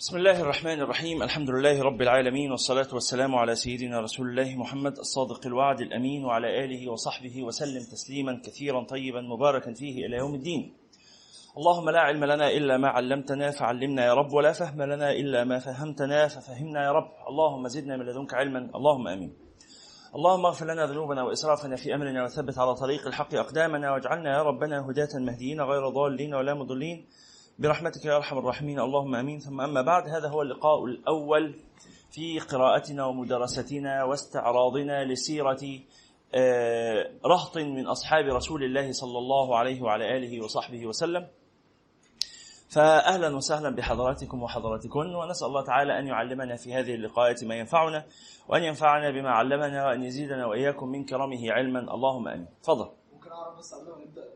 بسم الله الرحمن الرحيم. الحمد لله رب العالمين والصلاة والسلام على سيدنا رسول الله محمد الصادق الوعد الأمين وعلى آله وصحبه وسلم تسليما كثيرا طيبا مباركا فيه إلى يوم الدين. اللهم لا علم لنا إلا ما علمتنا فعلمنا يا رب ولا فهم لنا إلا ما فهمتنا ففهمنا يا رب. اللهم زدنا من لدنك علما اللهم أمين. اللهم اغفر لنا ذنوبنا وإسرافنا في أمرنا وثبت على طريق الحق أقدامنا واجعلنا يا ربنا هداة مهديين غير ضالين ولا مضلين. برحمتك يا أرحم الراحمين اللهم آمين ثم أما بعد هذا هو اللقاء الأول في قراءتنا ومدرستنا واستعراضنا لسيرة آه، رهط من أصحاب رسول الله صلى الله عليه وعلى آله وصحبه وسلم فاهلا وسهلا بحضراتكم وحضراتكن ونسأل الله تعالى أن يعلمنا في هذه اللقاءات ما ينفعنا وأن ينفعنا بما علمنا وأن يزيدنا وإياكم من كرمه علما اللهم آمين. تفضل. ممكن أعرف بس قبل ما نبدأ؟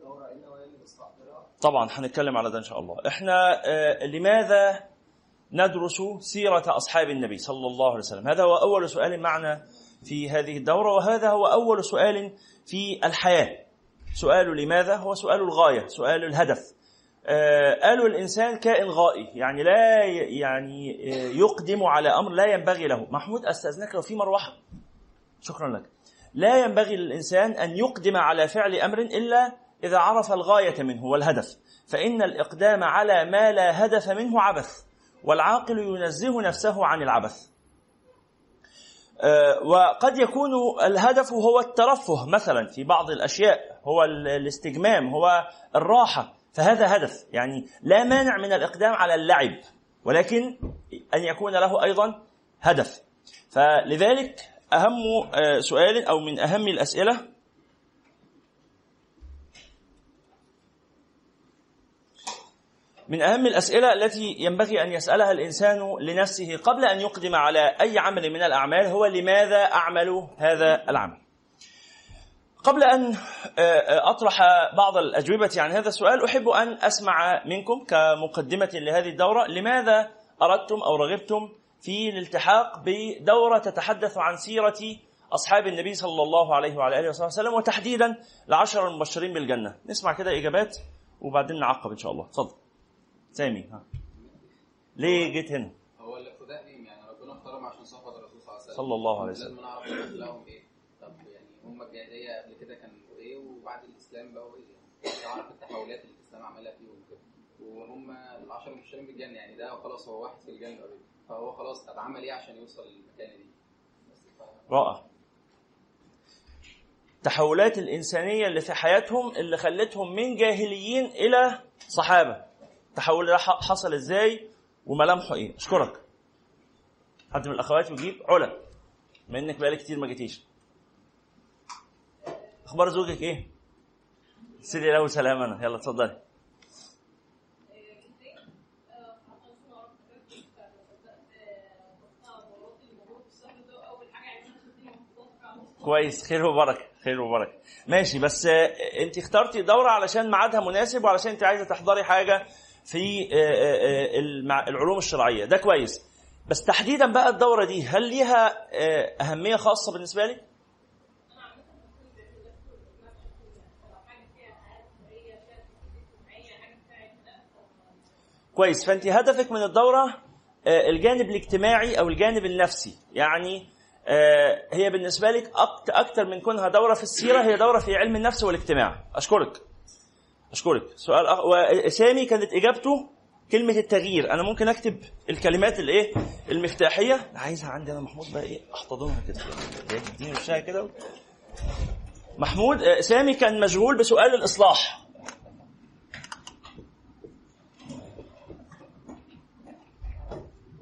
طبعا هنتكلم على ده إن شاء الله. إحنا آه، لماذا ندرس سيرة أصحاب النبي صلى الله عليه وسلم؟ هذا هو أول سؤال معنا في هذه الدورة وهذا هو أول سؤال في الحياة. سؤال لماذا؟ هو سؤال الغاية سؤال الهدف. آه، قالوا الإنسان كائن غائي يعني لا يعني آه، يقدم على أمر لا ينبغي له. محمود أستأذنك لو في مروحة. شكرا لك. لا ينبغي للإنسان أن يقدم على فعل أمر إلا إذا عرف الغاية منه والهدف فإن الإقدام على ما لا هدف منه عبث والعاقل ينزه نفسه عن العبث. آه، وقد يكون الهدف هو الترفه مثلا في بعض الأشياء هو ال- الاستجمام هو الراحة فهذا هدف. يعني لا مانع من الإقدام على اللعب ولكن أن يكون له أيضا هدف. فلذلك أهم آه، سؤال أو من أهم الأسئلة من أهم الأسئلة التي ينبغي أن يسألها الإنسان لنفسه قبل أن يقدم على أي عمل من الأعمال هو لماذا أعمل هذا العمل. قبل أن آه، آه، أطرح بعض الأجوبة عن هذا السؤال أحب أن أسمع منكم كمقدمة لهذه الدورة لماذا أردتم أو رغبتم في الالتحاق بدورة تتحدث عن سيرة أصحاب النبي صلى الله عليه وعلى آله وصحبه وسلم وتحديدا العشر المبشرين بالجنة. نسمع كده إجابات وبعدين نعقب إن شاء الله. اتفضل سامي ها. ليه جيت هنا؟ هو الاقتداء بيهم يعني ربنا اختارهم عشان صحبة الرسول صلى الله عليه وسلم. صلى الله عليه وسلم. لازم نعرف اخلاقهم إيه. طب يعني هم الجاهلية قبل كده كانوا إيه وبعد الإسلام بقوا إيه؟ يعني نعرف التحولات اللي الإسلام عملها فيهم كده وهم العشر المبشرين بالجنة يعني ده خلاص هو واحد في الجنة اوريدي فهو خلاص طب عمل إيه عشان يوصل للمكانة دي؟ رائع. التحولات الإنسانية اللي في حياتهم اللي خلتهم من جاهليين إلى صحابة. التحول ده حصل إزاي وملامحه إيه. أشكرك. حد من الأخوات يجيب علا. بما إنك بقالي كتير ما جيتيش. أخبار زوجك إيه؟ سيدي له سلامنا يلا اتفضلي. كويس. خير وبركة. خير وبركة. ماشي بس أنت اخترتي دورة علشان ميعادها مناسب وعلشان أنت عايزة تحضري حاجة. في آه، آه، آه، العلوم الشرعية. ده كويس. بس تحديدا بقى الدورة دي هل ليها أهمية خاصة بالنسبة لك كويس. فأنت هدفك من الدورة الجانب الاجتماعي أو الجانب النفسي. يعني هي بالنسبة لك أكتر من كونها دورة في السيرة هي دورة في علم النفس والاجتماع. أشكرك. أشكرك. سؤال أخ... وسامي كانت إجابته كلمة التغيير. أنا ممكن أكتب الكلمات الإيه؟ المفتاحية. عايزها عندي أنا محمود بقى إيه؟ أحتضنها كده. إديني وشها كده. محمود آه، سامي كان مشغول بسؤال الإصلاح.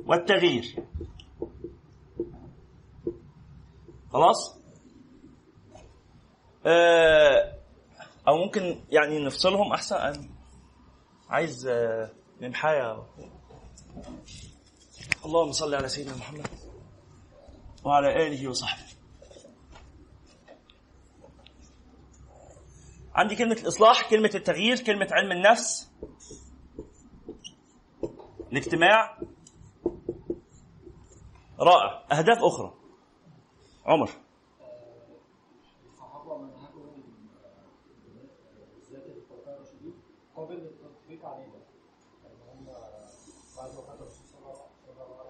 والتغيير. خلاص؟ آه أو ممكن يعني نفصلهم أحسن. أنا عايز آه ممحاية اللهم صل على سيدنا محمد وعلى آله وصحبه. عندي كلمة الإصلاح كلمة التغيير كلمة علم النفس. الاجتماع. رائع. أهداف أخرى. عمر الصحابه منهجهم بالذات الخلفاء الراشدين قابل للتطبيق علينا يعني هم بعد وفاه الرسول صلى الله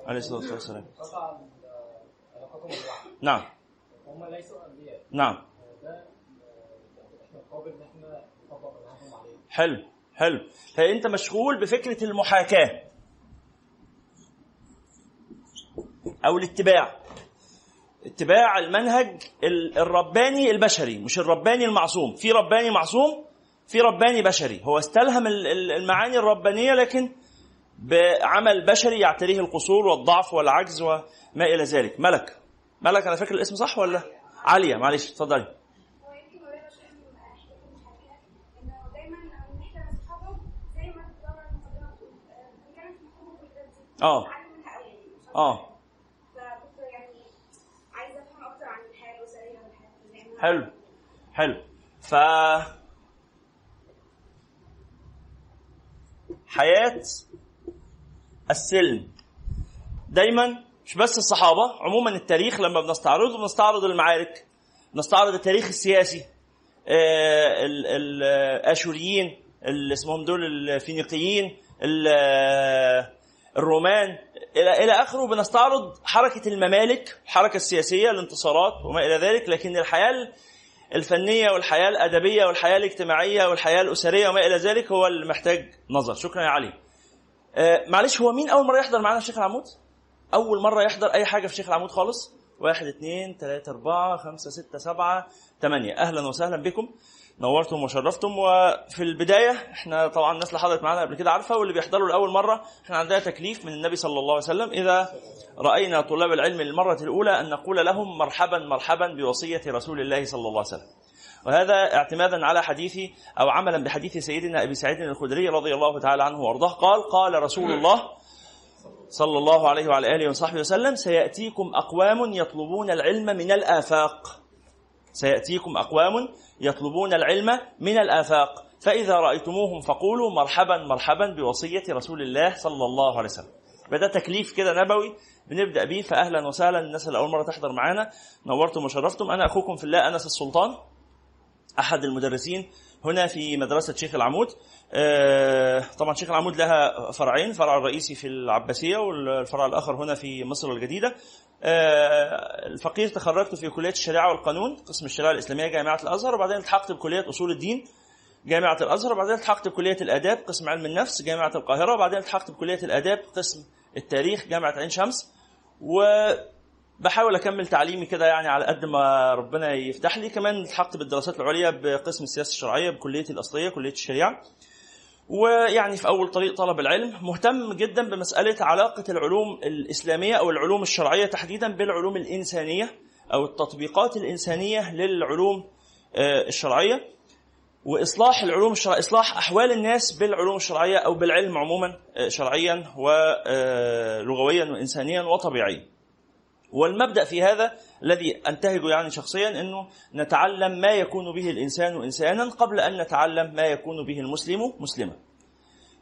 عليه الصلاة والسلام. بالوحي نعم. هم ليسوا أنبياء. نعم. ده آه، إحنا قابل ان إحنا نطبق عليه. حلو حلو. فانت مشغول بفكرة المحاكاة أو الاتباع. اتباع المنهج ال- الرباني البشري مش الرباني المعصوم. في رباني معصوم في رباني بشري. هو استلهم ال- ال- المعاني الربانية لكن بعمل بشري يعتريه القصور والضعف والعجز وما إلى ذلك. ملك. ملك أنا فاكر الاسم صح ولا؟ عاليه معلش اتفضلي. آه. آه. حلو. حلو. ف حياة السلم. دايما مش بس الصحابة عموما التاريخ لما بنستعرضه بنستعرض المعارك بنستعرض التاريخ السياسي آه، ال- ال- الآشوريين اللي اسمهم دول الفينيقيين ال- الرومان إلى إلى آخره بنستعرض حركة الممالك الحركة السياسية الانتصارات وما إلى ذلك لكن الحياة الفنية والحياة الأدبية والحياة الاجتماعية والحياة الأسرية وما إلى ذلك هو اللي محتاج نظر. شكرا يا علي. آه معلش هو مين أول مرة يحضر معانا الشيخ العمود؟ أول مرة يحضر أي حاجة في الشيخ العمود خالص؟ واحد اثنين ثلاثة أربعة خمسة ستة سبعة ثمانية أهلا وسهلا بكم. نورتم وشرفتم. وفي البداية إحنا طبعا الناس اللي حضرت معانا قبل كده عارفة واللي بيحضروا لأول مرة إحنا عندنا تكليف من النبي صلى الله عليه وسلم. إذا رأينا طلاب العلم للمرة الأولى أن نقول لهم مرحبا مرحبا بوصية رسول الله صلى الله عليه وسلم. وهذا اعتمادا على حديث أو عملا بحديث سيدنا أبي سعيد الخدري رضي الله تعالى عنه وأرضاه. قال قال رسول الله صلى الله عليه وعلى آله وصحبه وسلم سيأتيكم أقوام يطلبون العلم من الآفاق. سيأتيكم أقوام يطلبون العلم من الآفاق. فإذا رأيتموهم فقولوا مرحبا مرحبا بوصية رسول الله صلى الله عليه وسلم. فده تكليف كده نبوي. بنبدأ بيه فأهلا وسهلا الناس اللي اول مرة تحضر معانا. نورتم وشرفتم. أنا أخوكم في الله أنس السلطان. أحد المدرسين هنا في مدرسة شيخ العمود. آه، طبعا شيخ العمود لها فرعين فرع الرئيسي في العباسية والفرع الآخر هنا في مصر الجديدة. آه، الفقير تخرجت في كلية الشريعة والقانون قسم الشريعة الإسلامية جامعة الأزهر وبعدين التحقت بكلية أصول الدين جامعة الأزهر وبعدين التحقت بكلية الآداب قسم علم النفس جامعة القاهرة وبعدين التحقت بكلية الآداب قسم التاريخ جامعة عين شمس. و بحاول أكمل تعليمي كده يعني على قد ما ربنا يفتح لي. كمان التحقت بالدراسات العليا بقسم السياسة الشرعية بكليتي الأصلية كلية الشريعة. ويعني في أول طريق طلب العلم. مهتم جدا بمسألة علاقة العلوم الإسلامية أو العلوم الشرعية تحديدا بالعلوم الإنسانية أو التطبيقات الإنسانية للعلوم آه، الشرعية. وإصلاح العلوم الشرعيه إصلاح أحوال الناس بالعلوم الشرعية أو بالعلم عموما آه، شرعيا ولغويا وانسانيا وطبيعيا. والمبدأ في هذا الذي انتهجه يعني شخصيا إنه نتعلم ما يكون به الإنسان انسانا قبل أن نتعلم ما يكون به المسلم مسلما.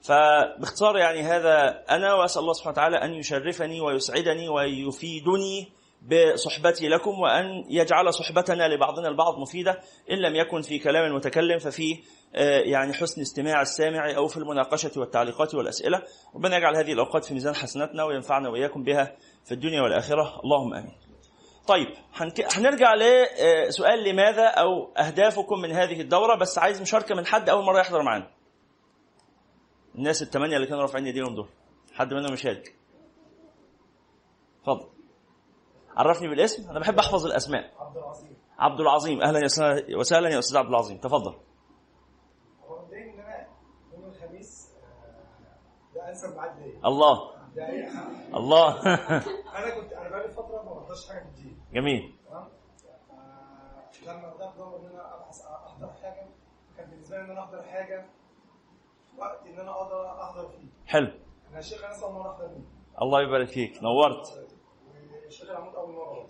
فباختصار يعني هذا أنا وأسأل الله سبحانه وتعالى أن يشرفني ويسعدني ويفيدني بصحبتي لكم وأن يجعل صحبتنا لبعضنا البعض مفيدة إن لم يكن في كلام المتكلم ففي آه، يعني حسن استماع السامع أو في المناقشة والتعليقات والأسئلة ربنا يجعل هذه الأوقات في ميزان حسناتنا وينفعنا وإياكم بها في الدنيا والآخرة اللهم آمين. طيب. هنرجع لسؤال لماذا أو أهدافكم من هذه الدورة بس عايز مشاركة من حد أول مرة يحضر معانا. الناس الثمانيه اللي كانوا رافعين ايديهم دول حد منهم يشارك. اتفضل. عرفني بالاسم أنا بحب أحفظ الأسماء. عبد العظيم عبد العظيم أهلا وسهلا يا أستاذ عبد العظيم تفضل. هو إن أنا يوم الخميس آه، ده أنسب ميعاد ليا الله؟ الله. أنا كنت أنا بقالي فترة ما بحضرش حاجة الدين. جميل. لما بدأت أدور إن أنا ابحث أحضر حاجة كان بالنسبة لي إن أنا أحضر حاجة في وقت إن أنا أقدر أحضر فيه. حلو. أنا الشيخ انس اول مره أحضر فيه. الله يبارك فيك. نورت. والشيخ العمود أول مرة.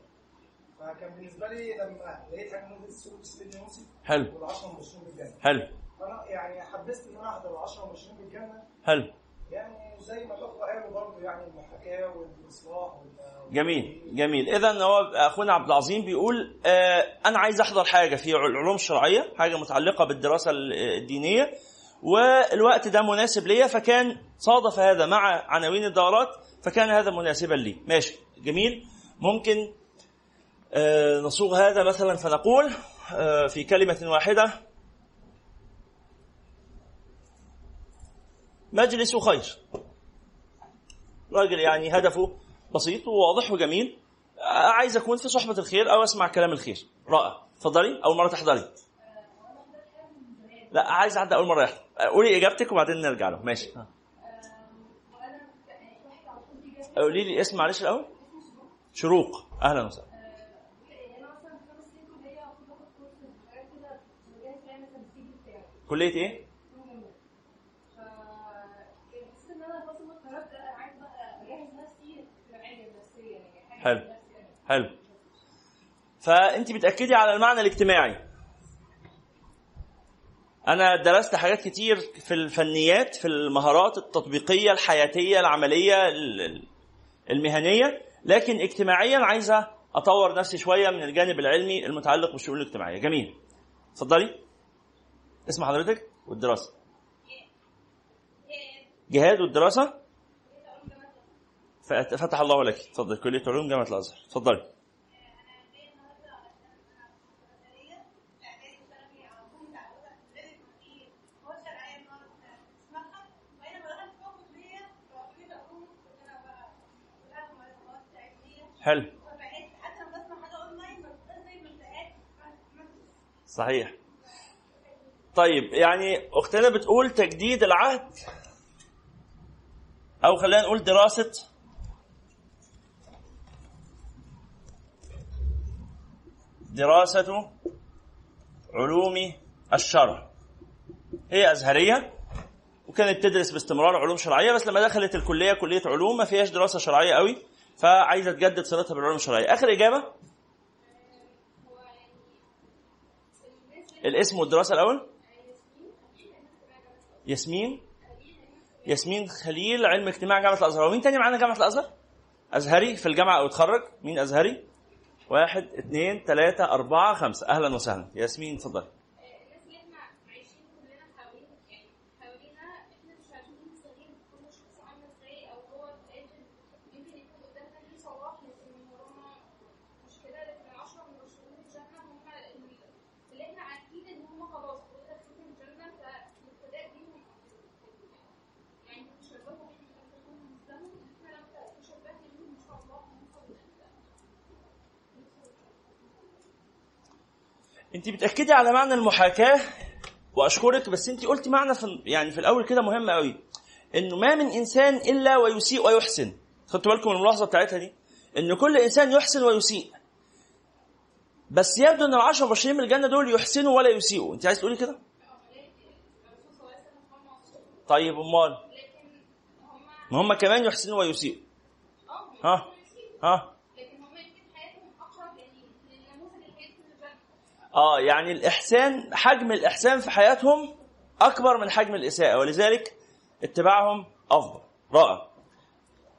فكان بالنسبة لي لما لقيت حاجة نزلت السوق سيدنا يوسف حلو. والعشرة المبشرين بالجنة. حلو. فأنا يعني حبست إن أنا أحضر العشرة المبشرين بالجنة. حلو. يعني زي ما الاخوه قالوا برضه يعني المحاكاة والإصلاح وال- جميل جميل. اذا هو أخونا عبد العظيم بيقول آه أنا عايز أحضر حاجة في العلوم الشرعيه حاجة متعلقة بالدراسة الدينية والوقت ده مناسب ليا فكان صادف هذا مع عناوين الدورات فكان هذا مناسبا لي. ماشي جميل. ممكن آه، نصوغ هذا مثلا فنقول آه، في كلمة واحدة. مجلس خير. راجل يعني هدفه بسيط وواضح وجميل. آه، عايز أكون في صحبة الخير أو أسمع كلام الخير. رائع. اتفضلي أول مرة تحضري. لا عايز اعدي أول مرة يحضر. آه، قولي إجابتك وبعدين نرجع له. ماشي. آه. قولي لي اسم معلش الأول. شروق. أهلا وسهلا. كلية إيه؟ حلو. حلو. فأنت بتأكدي على المعنى الاجتماعي. أنا درست حاجات كتير في الفنيات في المهارات التطبيقية الحياتية العملية ال- ال- المهنية. لكن اجتماعيا عايزة أطور نفسي شوية من الجانب العلمي المتعلق بالشؤون الاجتماعية. جميل. اتفضلي. اسم حضرتك والدراسة. جهاد والدراسة؟ فتح الله لك. اتفضل كليه علوم جامعة الأزهر. اتفضلي حلو. صحيح. طيب يعني أختنا بتقول تجديد العهد أو خلينا نقول دراسة دراسة علوم الشرع. هي أزهرية وكانت تدرس باستمرار علوم شرعية بس لما دخلت الكلية كلية علوم ما فيهاش دراسة شرعية قوي فعايزة تجدد صلتها بالعلوم الشرعية. آخر إجابة؟ الاسم والدراسة الأول؟ ياسمين. ياسمين خليل علم اجتماع جامعة الأزهر. ومين تاني معانا جامعة الأزهر؟ أزهري في الجامعة أو اتخرج؟ مين أزهري؟ واحد اثنين ثلاثة أربعة خمسة. أهلا وسهلا. ياسمين اتفضل الناس اللي إحنا عايشين كلنا حوالين يعني حوالينا إحنا مش عارفين مستغلين كل شخص عامل إزاي أو هو قادر يمكن يكون قدامنا ليه صلاح لكن ورانا مشكله لكن العشره المبشرين بالجنه هم اللي إحنا عارفين ان هم خلاص دول داخلين الجنه فالابتداء بيهم يعني تشبهوا بيهم انفسهم مسلمون إحنا لو تشبهنا بيهم ان شاء الله هنوصل بتأكدي على معنى المحاكاة؟ وأشكرك بس انت قلت معنى في يعني في الأول كده مهم قوي إنه ما من إنسان إلا ويسيء ويحسن. خدتوا بالكم الملاحظة بتاعتها دي؟ ان كل إنسان يحسن ويسيء. بس يبدو إن العشرة المبشرين من الجنه دول يحسنوا ولا يسيئوا. انت عايز تقولي كده؟ طيب أمال؟ ما هم كمان يحسنوا ويسيئوا. ها؟ ها لكن هم يمكن حياتهم اقرب يعني للنموذج اللي كان في الجنه آه يعني الإحسان حجم الإحسان في حياتهم أكبر من حجم الإساءة ولذلك اتباعهم أفضل. رائع.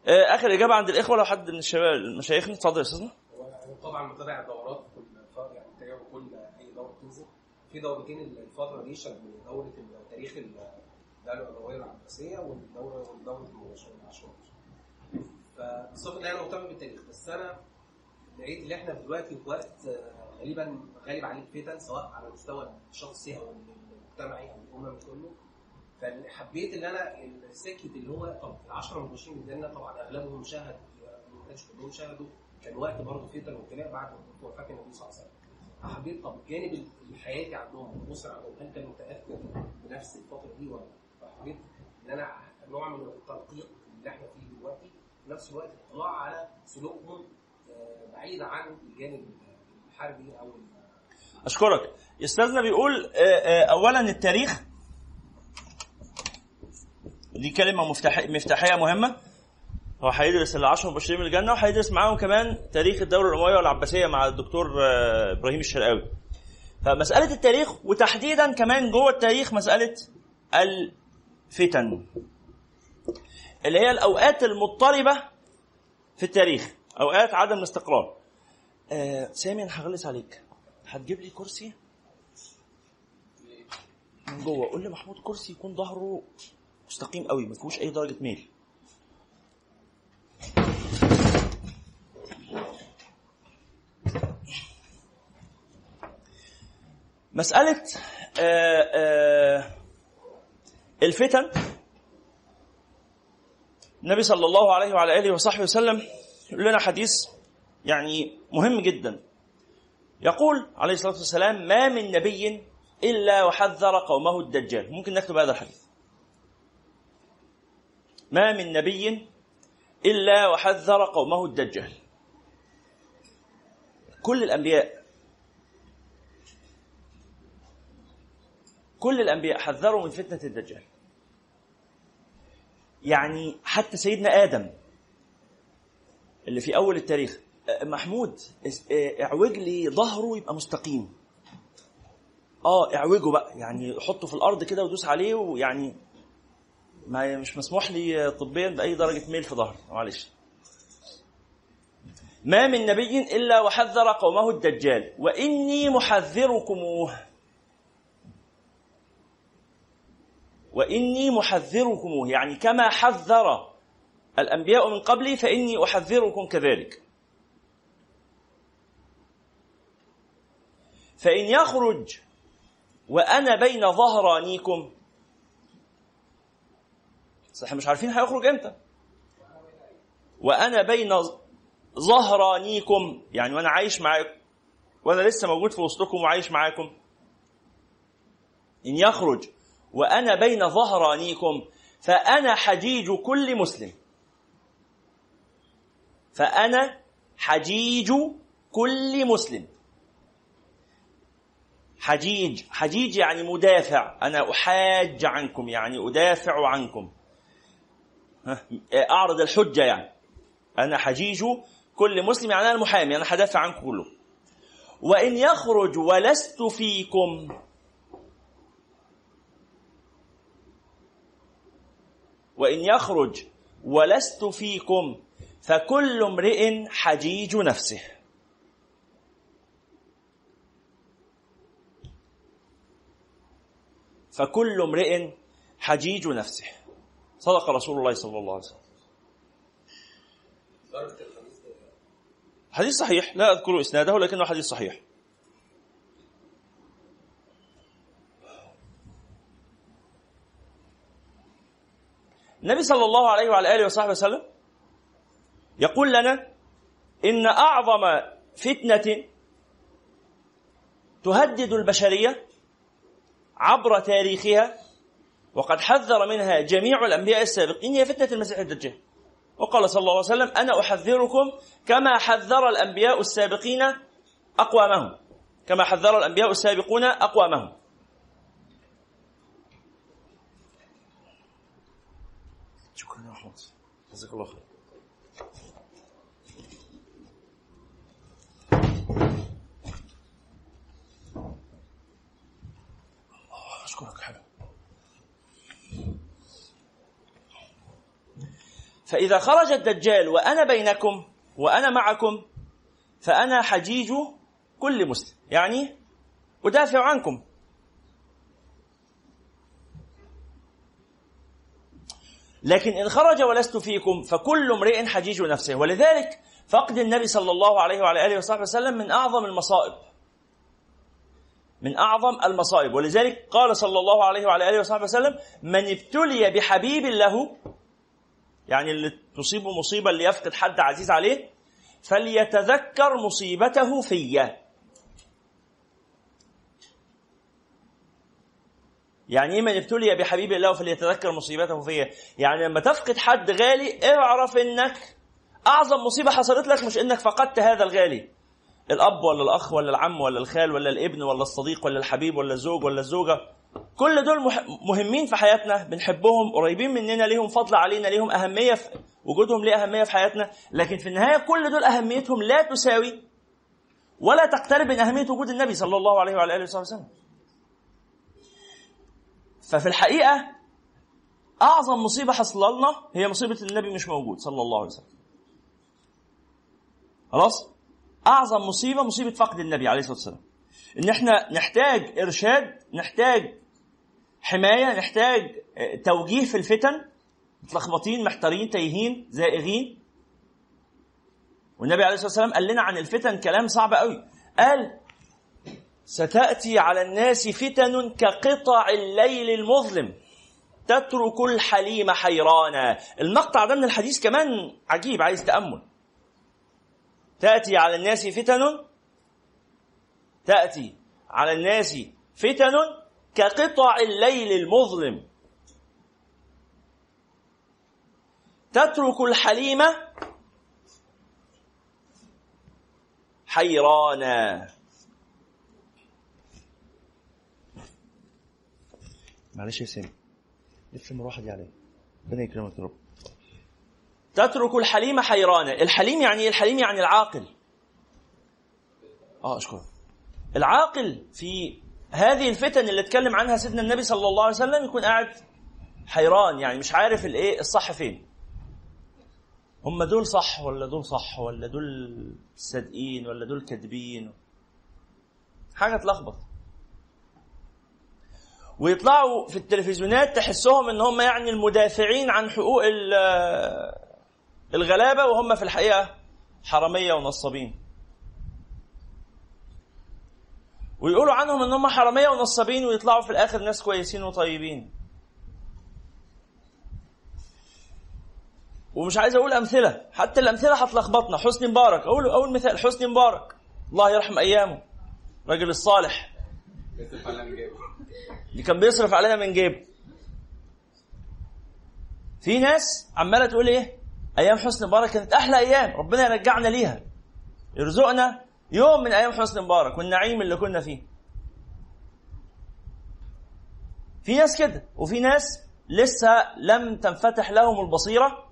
آه، آخر إجابة عند الإخوة لو حد من الشباب مشايخنا اتفضل يا أستاذنا. طبعا متابع الدورات كل يعني متابع كل أي دورة بتنزل. في دورتين الفترة دي شبه دورة تاريخ الدولة الامويه العباسية والدورة والدورة المباشرة العشرة فبصفه ان أنا مهتم بالتاريخ. بس أنا لقيت ان إحنا دلوقتي في وقت آه، غالبا غالب عليه الفتن سواء على المستوى الشخصي أو المجتمعي أو الامم كله. فحبيت إن أنا السكة اللي هو طب العشرة المباشرين الجنه طبعا أغلبهم شاهد ما كانش كلهم شاهدوا. كان وقت برضه فتن وابتلاء بعد وفاه النبي صلى الله عليه وسلم. فحبيت طب الجانب الحياتي عندهم الأسرة عندهم هل كان متأثر بنفس الفترة دي ولا لأ؟ فحبيت إن أنا نوع من التنقيق اللي إحنا فيه دلوقتي في نفس الوقت اطلاع على سلوكهم بعيد عن الجانب الحربي أو ال- أشكرك. أستاذنا بيقول آه، آه، اولا التاريخ. دي كلمة مفتاح مفتاحية مهمة. هو هيدرس العشر مبشرين من الجنة وهيدرس معاهم كمان تاريخ الدولة الامويه والعباسية مع الدكتور آه، إبراهيم الشرقاوي. فمسألة التاريخ وتحديدا كمان جوه التاريخ مسألة الفتن اللي هي الأوقات المضطربة في التاريخ. أوقات عدم الاستقرار. آه سامي أنا هغلس عليك. هتجيب لي كرسي؟ من جوه. قول لمحمود كرسي يكون ظهره مستقيم قوي ما فيهوش أي درجة ميل. مسألة آه، آه، الفتن. النبي صلى الله عليه وعلى آله وصحبه وسلم لنا حديث يعني مهم جدا. يقول عليه الصلاة والسلام ما من نبي إلا وحذر قومه الدجال. ممكن نكتب هذا الحديث. ما من نبي إلا وحذر قومه الدجال. كل الأنبياء كل الأنبياء حذروا من فتنة الدجال. يعني حتى سيدنا آدم اللي في أول التاريخ. أه، محمود آه، اعوج لي ظهره يبقى مستقيم. آه اعوجه بقى. يعني حطه في الأرض كده ودوس عليه ويعني ما مش مسموح لي طبيا بأي درجة ميل في ظهري. معلش. ما من نبي إلا وحذر قومه الدجال. وإني محذركموه. وإني محذركموه. يعني كما حذر الأنبياء من قبلي فإني أحذركم كذلك. فإن يخرج وأنا بين ظهرانيكم صح مش عارفين هيخرج إمتى. وأنا بين ظهرانيكم يعني وأنا عايش معاكم وأنا لسه موجود في وسطكم وعايش معاكم. إن يخرج وأنا بين ظهرانيكم فأنا حجيج كل مسلم. فأنا حجيج كل مسلم. حجيج حجيج يعني مدافع. أنا أحاج عنكم يعني أدافع عنكم. ها، أعرض الحجة يعني. أنا حجيج كل مسلم يعني أنا المحامي أنا هدافع عنكم كله. وإن يخرج ولست فيكم. وإن يخرج ولست فيكم. فكل امرئ حجيج نفسه. فكل امرئ حجيج نفسه. صدق رسول الله صلى الله عليه وسلم. حديث صحيح. لا أذكر إسناده لكنه حديث صحيح. النبي صلى الله عليه وعلى آله وصحبه وسلم يقول لنا إن أعظم فتنة تهدد البشرية عبر تاريخها وقد حذر منها جميع الأنبياء السابقين هي فتنة المسيح الدجال. وقال صلى الله عليه وسلم أنا أحذركم كما حذر الأنبياء السابقين أقوامهم. كما حذر الأنبياء السابقون أقوامهم. شكرا يا محمود جزاك الله خير الله أشكرك حلو فإذا خرج الدجال وأنا بينكم وأنا معكم فأنا حجيج كل مسلم. يعني أدافع عنكم. لكن إن خرج ولست فيكم فكل امرئ حجيج نفسه. ولذلك فقد النبي صلى الله عليه وعلى آله وصحبه وسلم من أعظم المصائب. من أعظم المصائب. ولذلك قال صلى الله عليه وعلى آله وصحبه وسلم من ابتلي بحبيب له يعني اللي تصيبه مصيبة اللي يفقد حد عزيز عليه فليتذكر مصيبته فيا. يعني إيه من ابتلي بحبيب الله فليتذكر مصيبته فيا؟ يعني لما تفقد حد غالي اعرف إنك أعظم مصيبة حصلت لك مش إنك فقدت هذا الغالي. الأب ولا الأخ ولا العم ولا الخال ولا الابن ولا الصديق ولا الحبيب ولا الزوج ولا الزوجة. كل دول مهمين في حياتنا بنحبهم قريبين مننا ليهم فضل علينا ليهم أهمية في وجودهم ليه أهمية في حياتنا. لكن في النهاية كل دول أهميتهم لا تساوي ولا تقترب من أهمية وجود النبي صلى الله عليه وعلى وصحبه وسلم. ففي الحقيقة أعظم مصيبة حصل لنا هي مصيبة النبي مش موجود صلى الله عليه وسلم. خلاص؟ أعظم مصيبة مصيبة فقد النبي عليه الصلاة والسلام. إن إحنا نحتاج إرشاد نحتاج حماية نحتاج آه، توجيه في الفتن متلخبطين محتارين تايهين زائغين. والنبي عليه الصلاة والسلام قال لنا عن الفتن كلام صعب قوي. قال ستأتي على الناس فتن كقطع الليل المظلم تترك الحليم حيرانا. المقطع ده من الحديث كمان عجيب عايز تأمل. تأتي على الناس فتن تأتي على الناس فتن كقطع الليل المظلم. تترك الحليم حيرانا. معلش يا سامي لف المروحه دي عليا ربنا يكرمك يا رب تترك الحليم حيرانا. الحليم يعني إيه؟ الحليم يعني العاقل. آه أشكرك. العاقل في هذه الفتن اللي اتكلم عنها سيدنا النبي صلى الله عليه وسلم يكون قاعد حيران يعني مش عارف الايه الصح فين؟ هم دول صح ولا دول صح ولا دول صادقين ولا دول كاذبين؟ حاجة تلخبط. ويطلعوا في التلفزيونات تحسهم إن هم يعني المدافعين عن حقوق ال- الغلابة وهم في الحقيقة حرامية ونصابين. ويقولوا عنهم إن هم حرامية ونصابين ويطلعوا في الآخر ناس كويسين وطيبين. ومش عايز أقول أمثلة حتى الأمثلة هتلخبطنا. حسني مبارك أقول أول مثال حسني مبارك. الله يرحم أيامه. الراجل الصالح. اللي كان بيصرف علينا من جيبه. في ناس عمالة تقول إيه؟ أيام حسني مبارك كانت أحلى أيام. ربنا يرجعنا ليها. يرزقنا يوم من أيام حسني مبارك والنعيم اللي كنا فيه. في ناس كده وفي ناس لسه لم تنفتح لهم البصيرة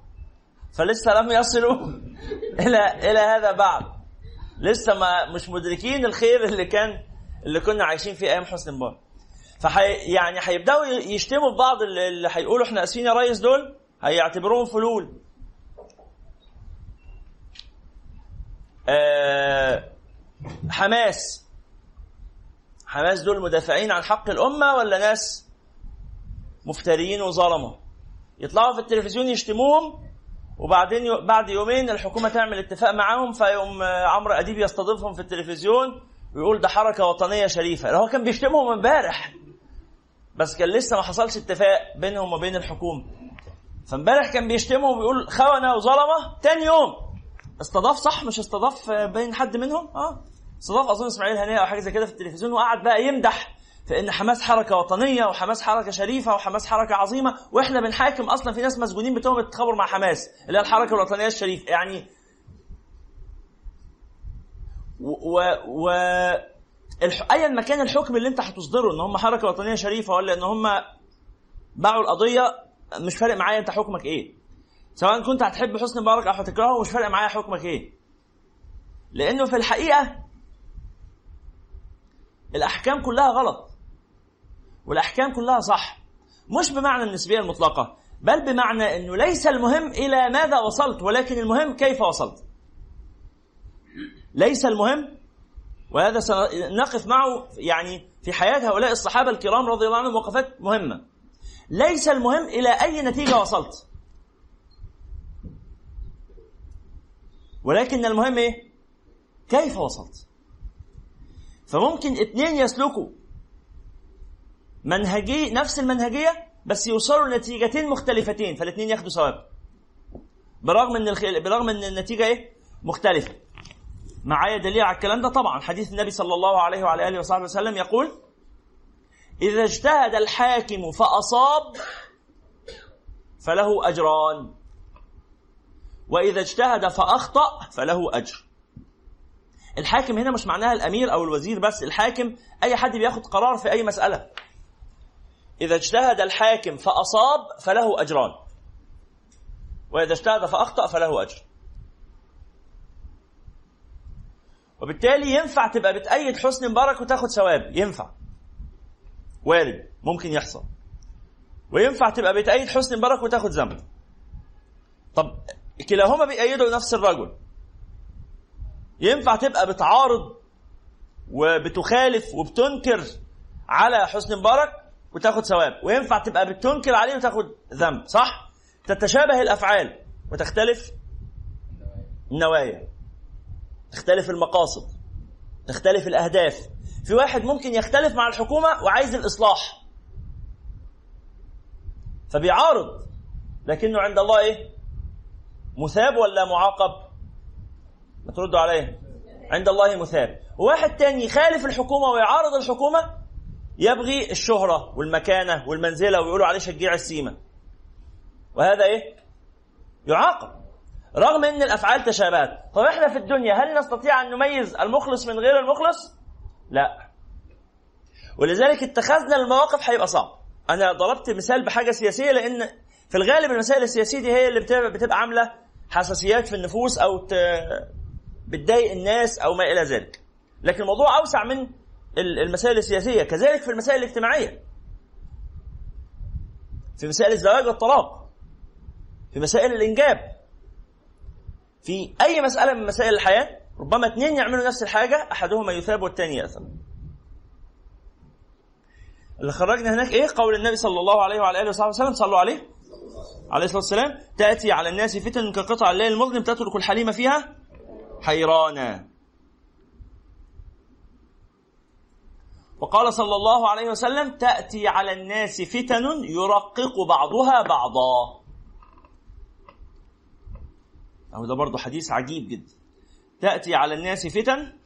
فلسه لم يصلوا إلى إلى هذا بعد. لسه ما مش مدركين الخير اللي كان اللي كنا عايشين فيه أيام حسني مبارك. فحي يعني هيبدأوا يشتموا في بعض اللي هيقولوا إحنا آسفين يا ريس دول هيعتبروهم فلول. آه حماس. حماس دول مدافعين عن حق الأمة ولا ناس مفتريين وظلمة؟ يطلعوا في التلفزيون يشتموهم وبعدين بعد يومين الحكومة تعمل اتفاق معاهم فيقوم عمرو أديب يستضيفهم في التلفزيون ويقول ده حركة وطنية شريفة. هو كان بيشتمهم امبارح بس كان لسه ما حصلش اتفاق بينهم وبين الحكومة. فامبارح كان بيشتمهم ويقول خونة وظلمة تاني يوم استضاف صح؟ مش استضاف آه، بين حد منهم؟ آه. استضاف أظن إسماعيل هنيه أو حاجة زي كده في التلفزيون وقعد بقى يمدح في ان حماس حركة وطنية وحماس حركة شريفة وحماس حركة عظيمة وإحنا بنحاكم أصلا في ناس مسجونين بتهم التخابر مع حماس اللي هي الحركة الوطنية الشريفة. يعني و, و... ايا ما كان الحكم اللي أنت هتصدره إن هم حركة وطنية شريفة ولا إن هم باعوا القضية مش فارق معايا أنت حكمك إيه. سواء كنت هتحب حسني مبارك أو هتكرهه مش فارق معايا حكمك إيه. لأنه في الحقيقة الأحكام كلها غلط. والأحكام كلها صح. مش بمعنى النسبية المطلقة بل بمعنى إنه ليس المهم إلى ماذا وصلت ولكن المهم كيف وصلت. ليس المهم وهذا سنقف معه يعني في حياة هؤلاء الصحابة الكرام رضي الله عنهم وقفات مهمة. ليس المهم إلى أي نتيجة وصلت. ولكن المهم إيه؟ كيف وصلت؟ فممكن اثنين يسلكوا منهجية نفس المنهجية بس يوصلوا لنتيجتين مختلفتين فالاثنين ياخدوا ثواب. برغم إن الخ... برغم إن النتيجة إيه؟ مختلفة. معايا دليل على الكلام ده؟ طبعا. حديث النبي صلى الله عليه وعلى آله وصحبه وسلم يقول إذا اجتهد الحاكم فأصاب فله أجران. وإذا اجتهد فأخطأ فله أجر. الحاكم هنا مش معناها الأمير أو الوزير بس الحاكم أي حد بياخد قرار في أي مسألة. إذا اجتهد الحاكم فأصاب فله أجران. وإذا اجتهد فأخطأ فله أجر. وبالتالي ينفع تبقى بتأيد حسني مبارك وتاخد ثواب. ينفع. وارد. ممكن يحصل. وينفع تبقى بتأيد حسني مبارك وتاخد ذنب. كلاهما بيأيدوا نفس الرجل. ينفع تبقى بتعارض وبتخالف وبتنكر على حسني مبارك وتاخد ثواب. وينفع تبقى بتنكر عليه وتاخد ذنب صح؟ تتشابه الأفعال وتختلف النوايا. تختلف المقاصد تختلف الأهداف. في واحد ممكن يختلف مع الحكومة وعايز الإصلاح. فبيعارض لكنه عند الله إيه؟ مثاب ولا معاقب؟ ما تردوا عليه عند الله مثاب. وواحد تاني يخالف الحكومة ويعارض الحكومة؟ يبغي الشهرة والمكانة والمنزلة ويقولوا عليه شجيع السيمه وهذا إيه؟ يعاقب. رغم إن الأفعال تشابهت. طب إحنا في الدنيا هل نستطيع أن نميز المخلص من غير المخلص؟ لا. ولذلك اتخذنا المواقف هيبقى صعب. أنا ضربت مثال بحاجة سياسية لأن في الغالب المسائل السياسية دي هي اللي بتبقى عاملة حساسيات في النفوس أو. بتضايق الناس أو ما إلى ذلك. لكن الموضوع أوسع من المسائل السياسية. كذلك في المسائل الاجتماعية. في مسائل الزواج والطلاق. في مسائل الإنجاب. في أي مسألة من مسائل الحياة ربما اثنين يعملوا نفس الحاجة أحدهما يثاب والثاني يأثم. اللي خرجنا هناك إيه؟ قول النبي صلى الله عليه وعلى آله وصحبه وسلم صلوا عليه. عليه الصلاة والسلام تأتي على الناس فتن كقطع الليل المظلم تترك الحليم فيها حيرانا. وقال صلى الله عليه وسلم تأتي على الناس فتن يرقق بعضها بعضا. أو ده برضه حديث عجيب جدا. تأتي على الناس فتن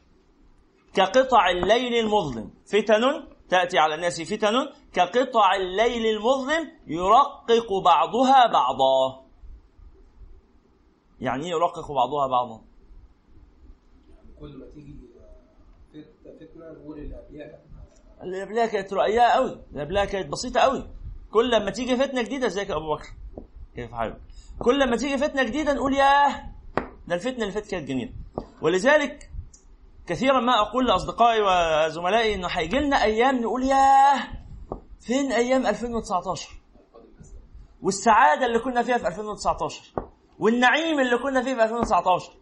كقطع الليل المظلم فتن تأتي على الناس فتن كقطع الليل المظلم يرقق بعضها بعضا. يعني إيه يرقق بعضها بعضا؟ كل ما تيجي فتنه نقول قبلها كانت رؤياه قوي قبلها كانت بسيطة قوي. كل لما تيجي فتنة جديدة ازيك يا أبو بكر. كيف حالك؟ كل لما تيجي فتنة جديدة نقول ياه ده الفتنة اللي فاتت كانت جميلة. ولذلك كثيرا ما أقول لأصدقائي وزملائي إنه هيجي لنا أيام نقول ياه فين أيام 2019 والسعادة اللي كنا فيها في 2019 والنعيم اللي كنا فيه في 2019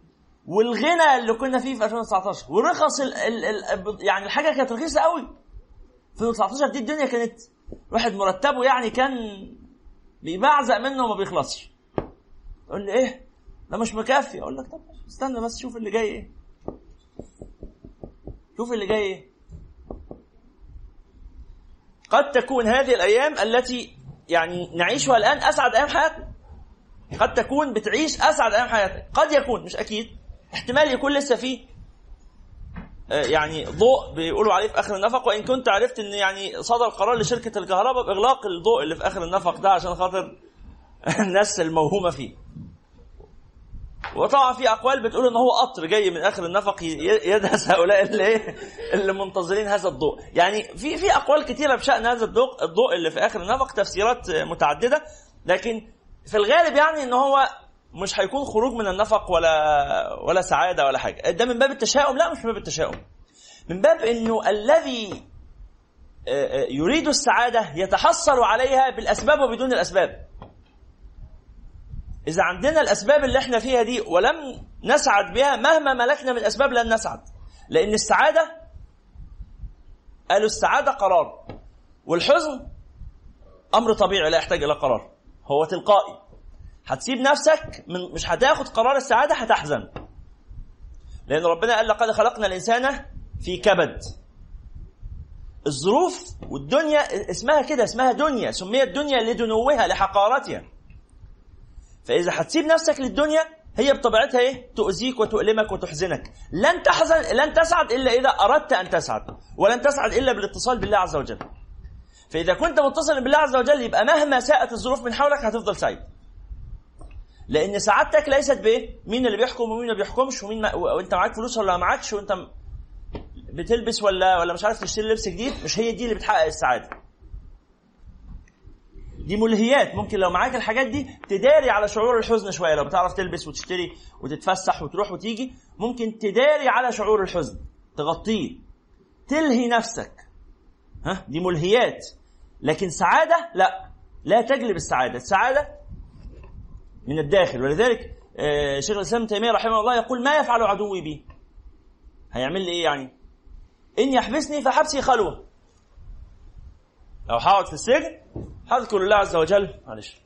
والغنى اللي كنا فيه في 2019 ورخص ال ال ال يعني الحاجة كانت رخيصة قوي. 2019 دي الدنيا كانت واحد مرتبه يعني كان بيبعزق منه وما بيخلصش. يقول لي إيه؟ ده مش مكفي. أقول لك طب استنى بس شوف اللي جاي إيه. شوف اللي جاي إيه. قد تكون هذه الأيام التي يعني نعيشها الآن أسعد أيام حياتنا. قد تكون بتعيش أسعد أيام حياتك قد يكون مش أكيد. احتمال يكون لسه فيه آه، يعني ضوء بيقولوا عليه في آخر النفق وإن كنت عرفت إن يعني صدر قرار لشركة الكهرباء بإغلاق الضوء اللي في آخر النفق ده عشان خاطر الناس الموهومة فيه. وطبعا في أقوال بتقول إن هو قطر جاي من آخر النفق يدهس هؤلاء اللي إيه؟ اللي منتظرين هذا الضوء. يعني في في أقوال كثيره بشأن هذا الضوء الضوء اللي في آخر النفق تفسيرات متعددة. لكن في الغالب يعني إن هو مش هيكون خروج من النفق ولا ولا سعادة ولا حاجة. ده من باب التشاؤم؟ لا مش من باب التشاؤم. من باب إنه الذي آه، آه، يريد السعادة يتحصل عليها بالأسباب وبدون الأسباب. إذا عندنا الأسباب اللي إحنا فيها دي ولم نسعد بها مهما ملكنا من أسباب لن نسعد. لأن السعادة قالوا السعادة قرار. والحزن أمر طبيعي لا يحتاج إلى قرار. هو تلقائي. هتسيب نفسك من مش هتاخد قرار السعادة هتحزن. لأن ربنا قال لقد خلقنا الإنسان في كبد. الظروف والدنيا اسمها كده اسمها دنيا سميت دنيا لدنوها لحقارتها. فإذا هتسيب نفسك للدنيا هي بطبيعتها إيه؟ تؤذيك وتؤلمك وتحزنك. لن تحزن لن تسعد إلا إذا أردت أن تسعد، ولن تسعد إلا بالاتصال بالله عز وجل. فإذا كنت متصلا بالله عز وجل يبقى مهما ساءت الظروف من حولك هتفضل سعيد. لأن سعادتك ليست بإيه؟ مين اللي بيحكم ومين اللي بيحكمش ومين ما وأنت معاك فلوس ولا معاكش وأنت بتلبس ولا ولا مش عارف تشتري لبس جديد مش هي دي اللي بتحقق السعادة. دي ملهيات. ممكن لو معاك الحاجات دي تداري على شعور الحزن شوية. لو بتعرف تلبس وتشتري وتتفسح وتروح وتيجي ممكن تداري على شعور الحزن تغطيه تلهي نفسك. ها؟ دي ملهيات. لكن سعادة؟ لا. لا تجلب السعادة. السعادة من الداخل. ولذلك آه، شيخ الإسلام ابن تيمية رحمه الله يقول ما يفعل عدوي بي. هيعمل لي إيه يعني؟ إن يحبسني فحبسي خلوة. لو هقعد في السجن هذكر الله عز وجل معلش.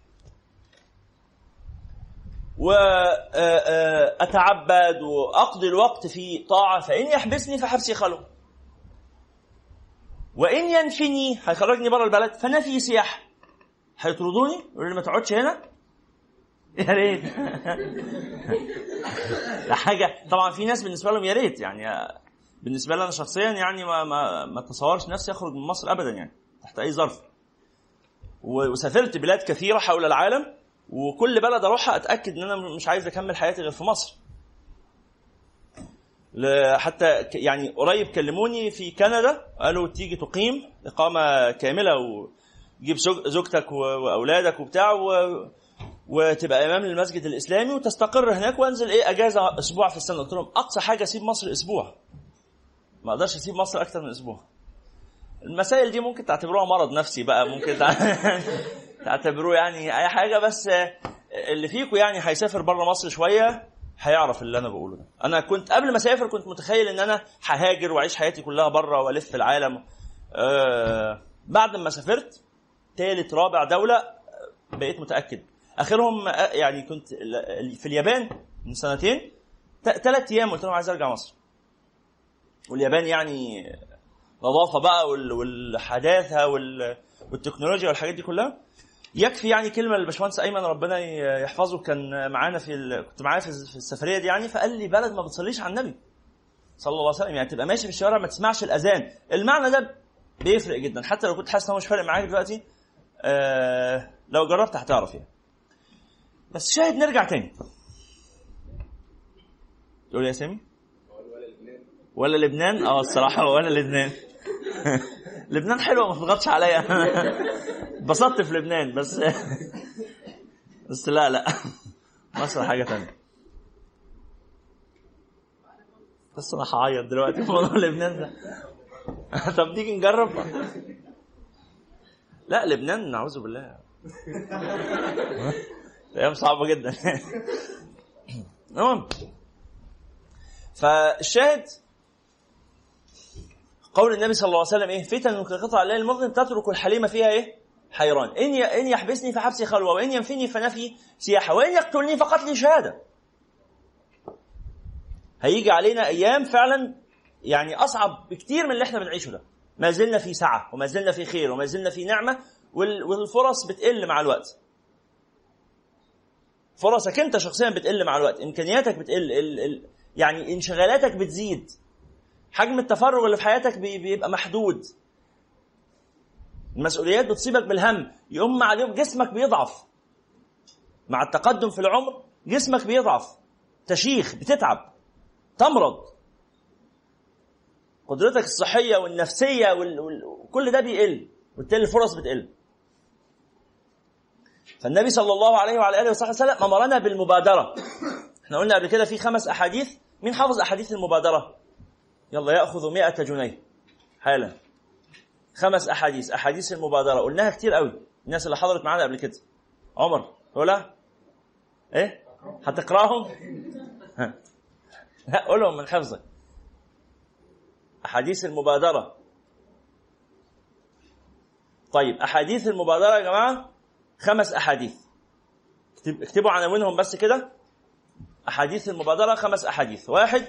وأتعبد وأقضي الوقت في طاعة فإن يحبسني فحبسي خلو وإن ينفني هيخرجني بره البلد فنفي سياحة هيطردوني؟ يقولوا لي ما تقعدش هنا؟ يا ريت. حاجة. طبعا في ناس بالنسبة لهم يا ريت يعني بالنسبة لي أنا شخصيا يعني ما ما ما اتصورش نفسي أخرج من مصر أبدا يعني تحت أي ظرف. وسافرت بلاد كثيرة حول العالم وكل بلد أروحها أتأكد إن أنا مش عايز أكمل حياتي غير في مصر. حتى يعني قريب كلموني في كندا قالوا تيجي تقيم إقامة كاملة وتجيب زوج- زوجتك وأولادك وبتاع و... وتبقى إمام للمسجد الإسلامي وتستقر هناك وأنزل إيه أجازة أسبوع في السنة. قلت لهم أقصى حاجة أسيب مصر أسبوع. ما أقدرش أسيب مصر أكتر من أسبوع. المسائل دي ممكن تعتبروها مرض نفسي بقى ممكن تع- تعتبروه يعني أي حاجة بس اللي فيكم يعني هيسافر بره مصر شوية هيعرف اللي أنا بقوله ده. أنا كنت قبل ما أسافر كنت متخيل إن أنا ههاجر وأعيش حياتي كلها بره وألف العالم. آه بعد ما سافرت ثالث رابع دولة بقيت متأكد. آخرهم آه، يعني كنت في اليابان من سنتين ثلاث أيام قلت لهم عايز أرجع مصر. واليابان يعني نظافة بقى وال- والحداثة وال- والتكنولوجيا والحاجات دي كلها. يكفي يعني كلمة للباشمهندس أيمن ربنا يحفظه. كان معانا في ال... كنت معاه في في السفرية دي يعني فقال لي بلد ما بتصليش على النبي صلى الله عليه وسلم. يعني تبقى ماشي في الشوارع ما تسمعش الأذان. المعنى ده بيفرق جدا. حتى لو كنت حاسس إن هو مش فارق معاك دلوقتي آه لو جربت هتعرف يعني. بس شاهد نرجع تاني. تقول يا سامي؟ ولا لبنان؟ آه الصراحة ولا لبنان. لبنان حلوة ما تضغطش عليا. اتبسطت في لبنان بس بس لا لا. مصر حاجة تانية. بس أنا هعيط دلوقتي في موضوع لبنان ده. طب تيجي نجرب؟ لا لبنان نعوذ بالله. أيام صعبة جدا. المهم فالشاهد قول النبي صلى الله عليه وسلم إيه؟ فتن كقطع الليل المظلم تترك الحليم فيها إيه؟ حيران. إن إن يحبسني فحبسي خلوة وإن ينفني فنفي سياحة وإن يقتلني فقتلي شهادة. هيجي علينا أيام فعلا يعني أصعب بكتير من اللي إحنا بنعيشه ده. ما زلنا في سعة وما زلنا في خير وما زلنا في نعمة وال- والفرص بتقل مع الوقت. فرصك أنت شخصيا بتقل مع الوقت إمكانياتك بتقل ال ال يعني انشغالاتك بتزيد. حجم التفرغ اللي في حياتك بي- بيبقى محدود. المسؤوليات بتصيبك بالهم. يقوم عليهم جسمك بيضعف. مع التقدم في العمر جسمك بيضعف. تشيخ بتتعب. تمرض. قدرتك الصحية والنفسية وال... وال... وكل ده بيقل وبالتالي الفرص بتقل. فالنبي صلى الله عليه وعلى آله وصحبه وسلم أمرنا بالمبادرة. إحنا قلنا قبل كده في خمس أحاديث. مين حافظ أحاديث المبادرة؟ يلا يأخذ مئة جنيه. حالا. خمس أحاديث. أحاديث المبادرة. قلناها كتير قوي. الناس اللي حضرت معانا قبل كده. عمر قولها إيه؟ هتقرأهم. لا قولهم من حفظك أحاديث المبادرة. طيب أحاديث المبادرة يا جماعة. خمس أحاديث. اكتب- اكتبوا عناوينهم بس كده. أحاديث المبادرة خمس أحاديث. واحد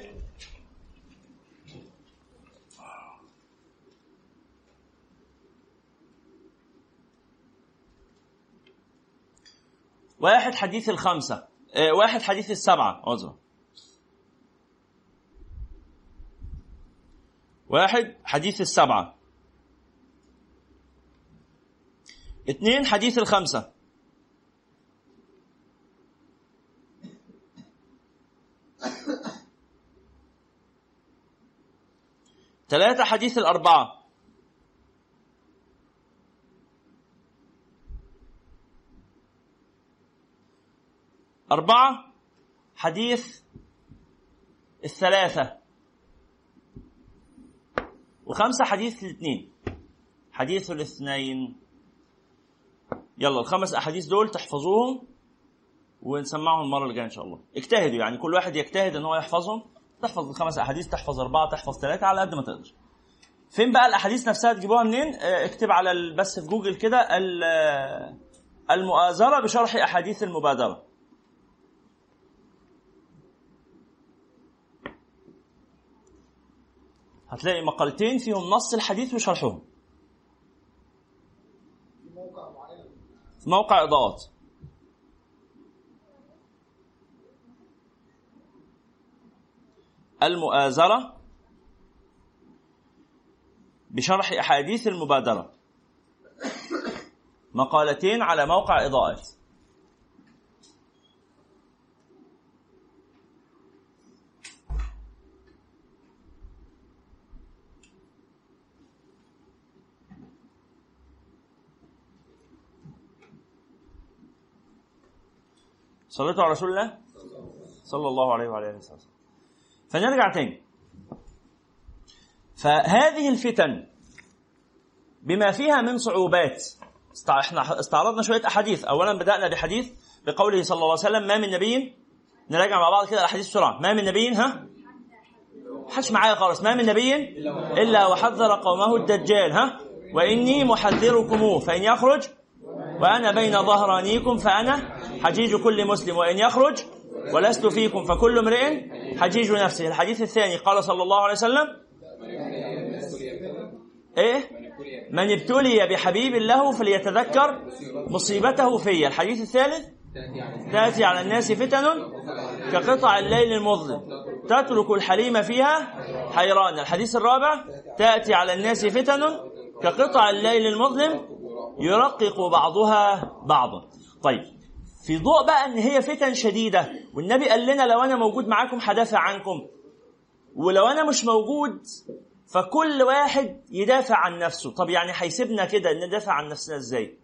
واحد حديث الخمسة. آه واحد حديث السبعة. عذرا. واحد حديث السبعة. اثنين حديث الخمسة. ثلاثة حديث الأربعة. أربعة حديث الثلاثة. وخمسة حديث الاثنين. حديث الاثنين. يلا الخمس أحاديث دول تحفظوهم ونسمعهم المرة اللي جاية إن شاء الله. اجتهدوا يعني كل واحد يجتهد إن هو يحفظهم. تحفظ الخمس أحاديث تحفظ أربعة تحفظ ثلاثة على قد ما تقدر. فين بقى الأحاديث نفسها تجيبوها منين؟ آه، اكتب على بس في جوجل كده ال- المؤازرة بشرح أحاديث المبادرة. هتلاقي مقالتين فيهم نص الحديث وشرحهم. في موقع إضاءات. المؤازرة بشرح أحاديث المبادرة. مقالتين على موقع إضاءات. صليتوا على رسول الله صلى الله عليه وعلى آله وسلم. فنرجع تاني. فهذه الفتن بما فيها من صعوبات إحنا استعرضنا شوية أحاديث. اولا بدأنا بحديث بقوله صلى الله عليه وسلم ما من نبي نراجع مع بعض كده الأحاديث بسرعة. ما من نبي ها؟ حش معايا خالص. ما من نبي إلا وحذر قومه الدجال ها؟ وإني محذركموه فإن يخرج وأنا بين ظهرانيكم فأنا حجيج كل مسلم وإن يخرج ولست فيكم فكل امرئ حجيج نفسه. الحديث الثاني قال صلى الله عليه وسلم إيه؟ من ابتلي بحبيب له فليتذكر مصيبته في الحديث الثالث تأتي على الناس فتن كقطع الليل المظلم. تترك الحليم فيها حيران. الحديث الرابع تأتي على الناس فتن كقطع الليل المظلم يرقق بعضها بعضا. طيب. في ضوء بقى إن هي فتن شديدة. والنبي قال لنا لو أنا موجود معاكم هدافع عنكم. ولو أنا مش موجود فكل واحد يدافع عن نفسه. طب يعني هيسيبنا كده ندافع عن نفسنا إزاي؟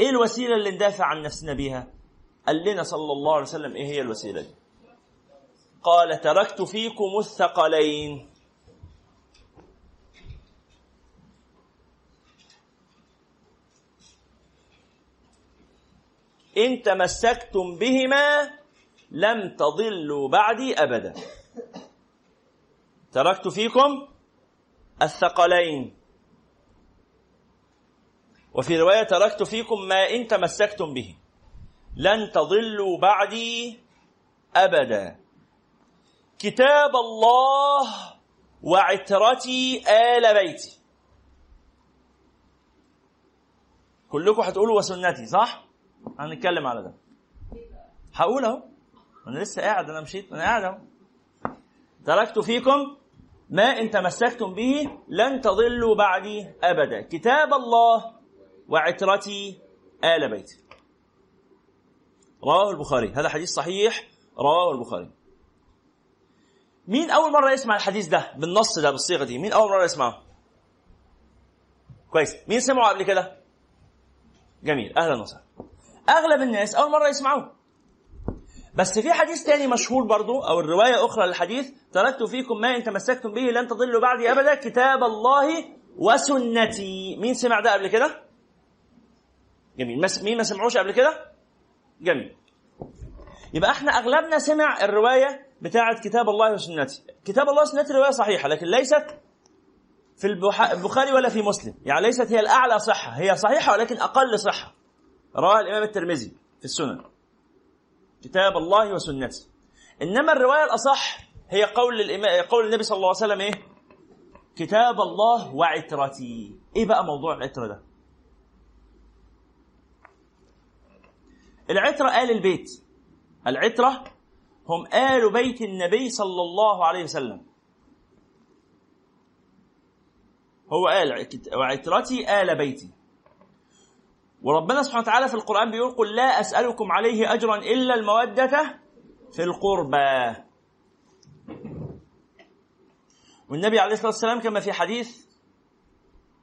إيه الوسيلة اللي ندافع عن نفسنا بيها؟ قال لنا صلى الله عليه وسلم إيه هي الوسيلة دي؟ قال تركت فيكم الثقلين. إن تمسكتم بهما لم تضلوا بعدي أبدا. تركت فيكم الثقلين. وفي رواية تركت فيكم ما إن تمسكتم به. لن تضلوا بعدي أبدا. كتاب الله وعترتي آل بيتي. كلكم هتقولوا وسنتي صح؟ هنتكلم على ده. هقول اهو أنا لسه قاعد أنا مشيت أنا قاعد أهو. تركت فيكم ما إن تمسكتم به لن تضلوا بعدي أبدا. كتاب الله وعترتي آل بيتي. رواه البخاري. هذا حديث صحيح رواه البخاري. مين أول مرة يسمع الحديث ده؟ بالنص ده بالصيغة دي. مين أول مرة يسمعه؟ كويس. مين سمعه قبل كده؟ جميل. أهلا وسهلا. أغلب الناس أول مرة يسمعوه. بس في حديث تاني مشهور برضو أو الرواية أخرى للحديث تركت فيكم ما إن تمسكتم به لن تضلوا بعدي أبدا كتاب الله وسنتي. مين سمع ده قبل كده؟ جميل. مين ما سمعوش قبل كده؟ جميل. يبقى إحنا أغلبنا سمع الرواية بتاعه كتاب الله وسنتي. كتاب الله وسنتي رواية صحيحة لكن ليست في البخاري ولا في مسلم. يعني ليست هي الأعلى صحة. هي صحيحة ولكن أقل صحة. رواه الإمام الترمذي في السنن. كتاب الله وسنته. إنما الرواية الأصح هي قول الإمام قول النبي صلى الله عليه وسلم إيه؟ كتاب الله وعترتي. إيه بقى موضوع العترة ده؟ العترة آل البيت. العترة هم آل بيت النبي صلى الله عليه وسلم. هو قال وعترتي آل بيتي. وربنا سبحانه وتعالى في القرآن بيقول قل لا أسألكم عليه أجرا إلا المودة في القربى. والنبي عليه الصلاة والسلام كما في حديث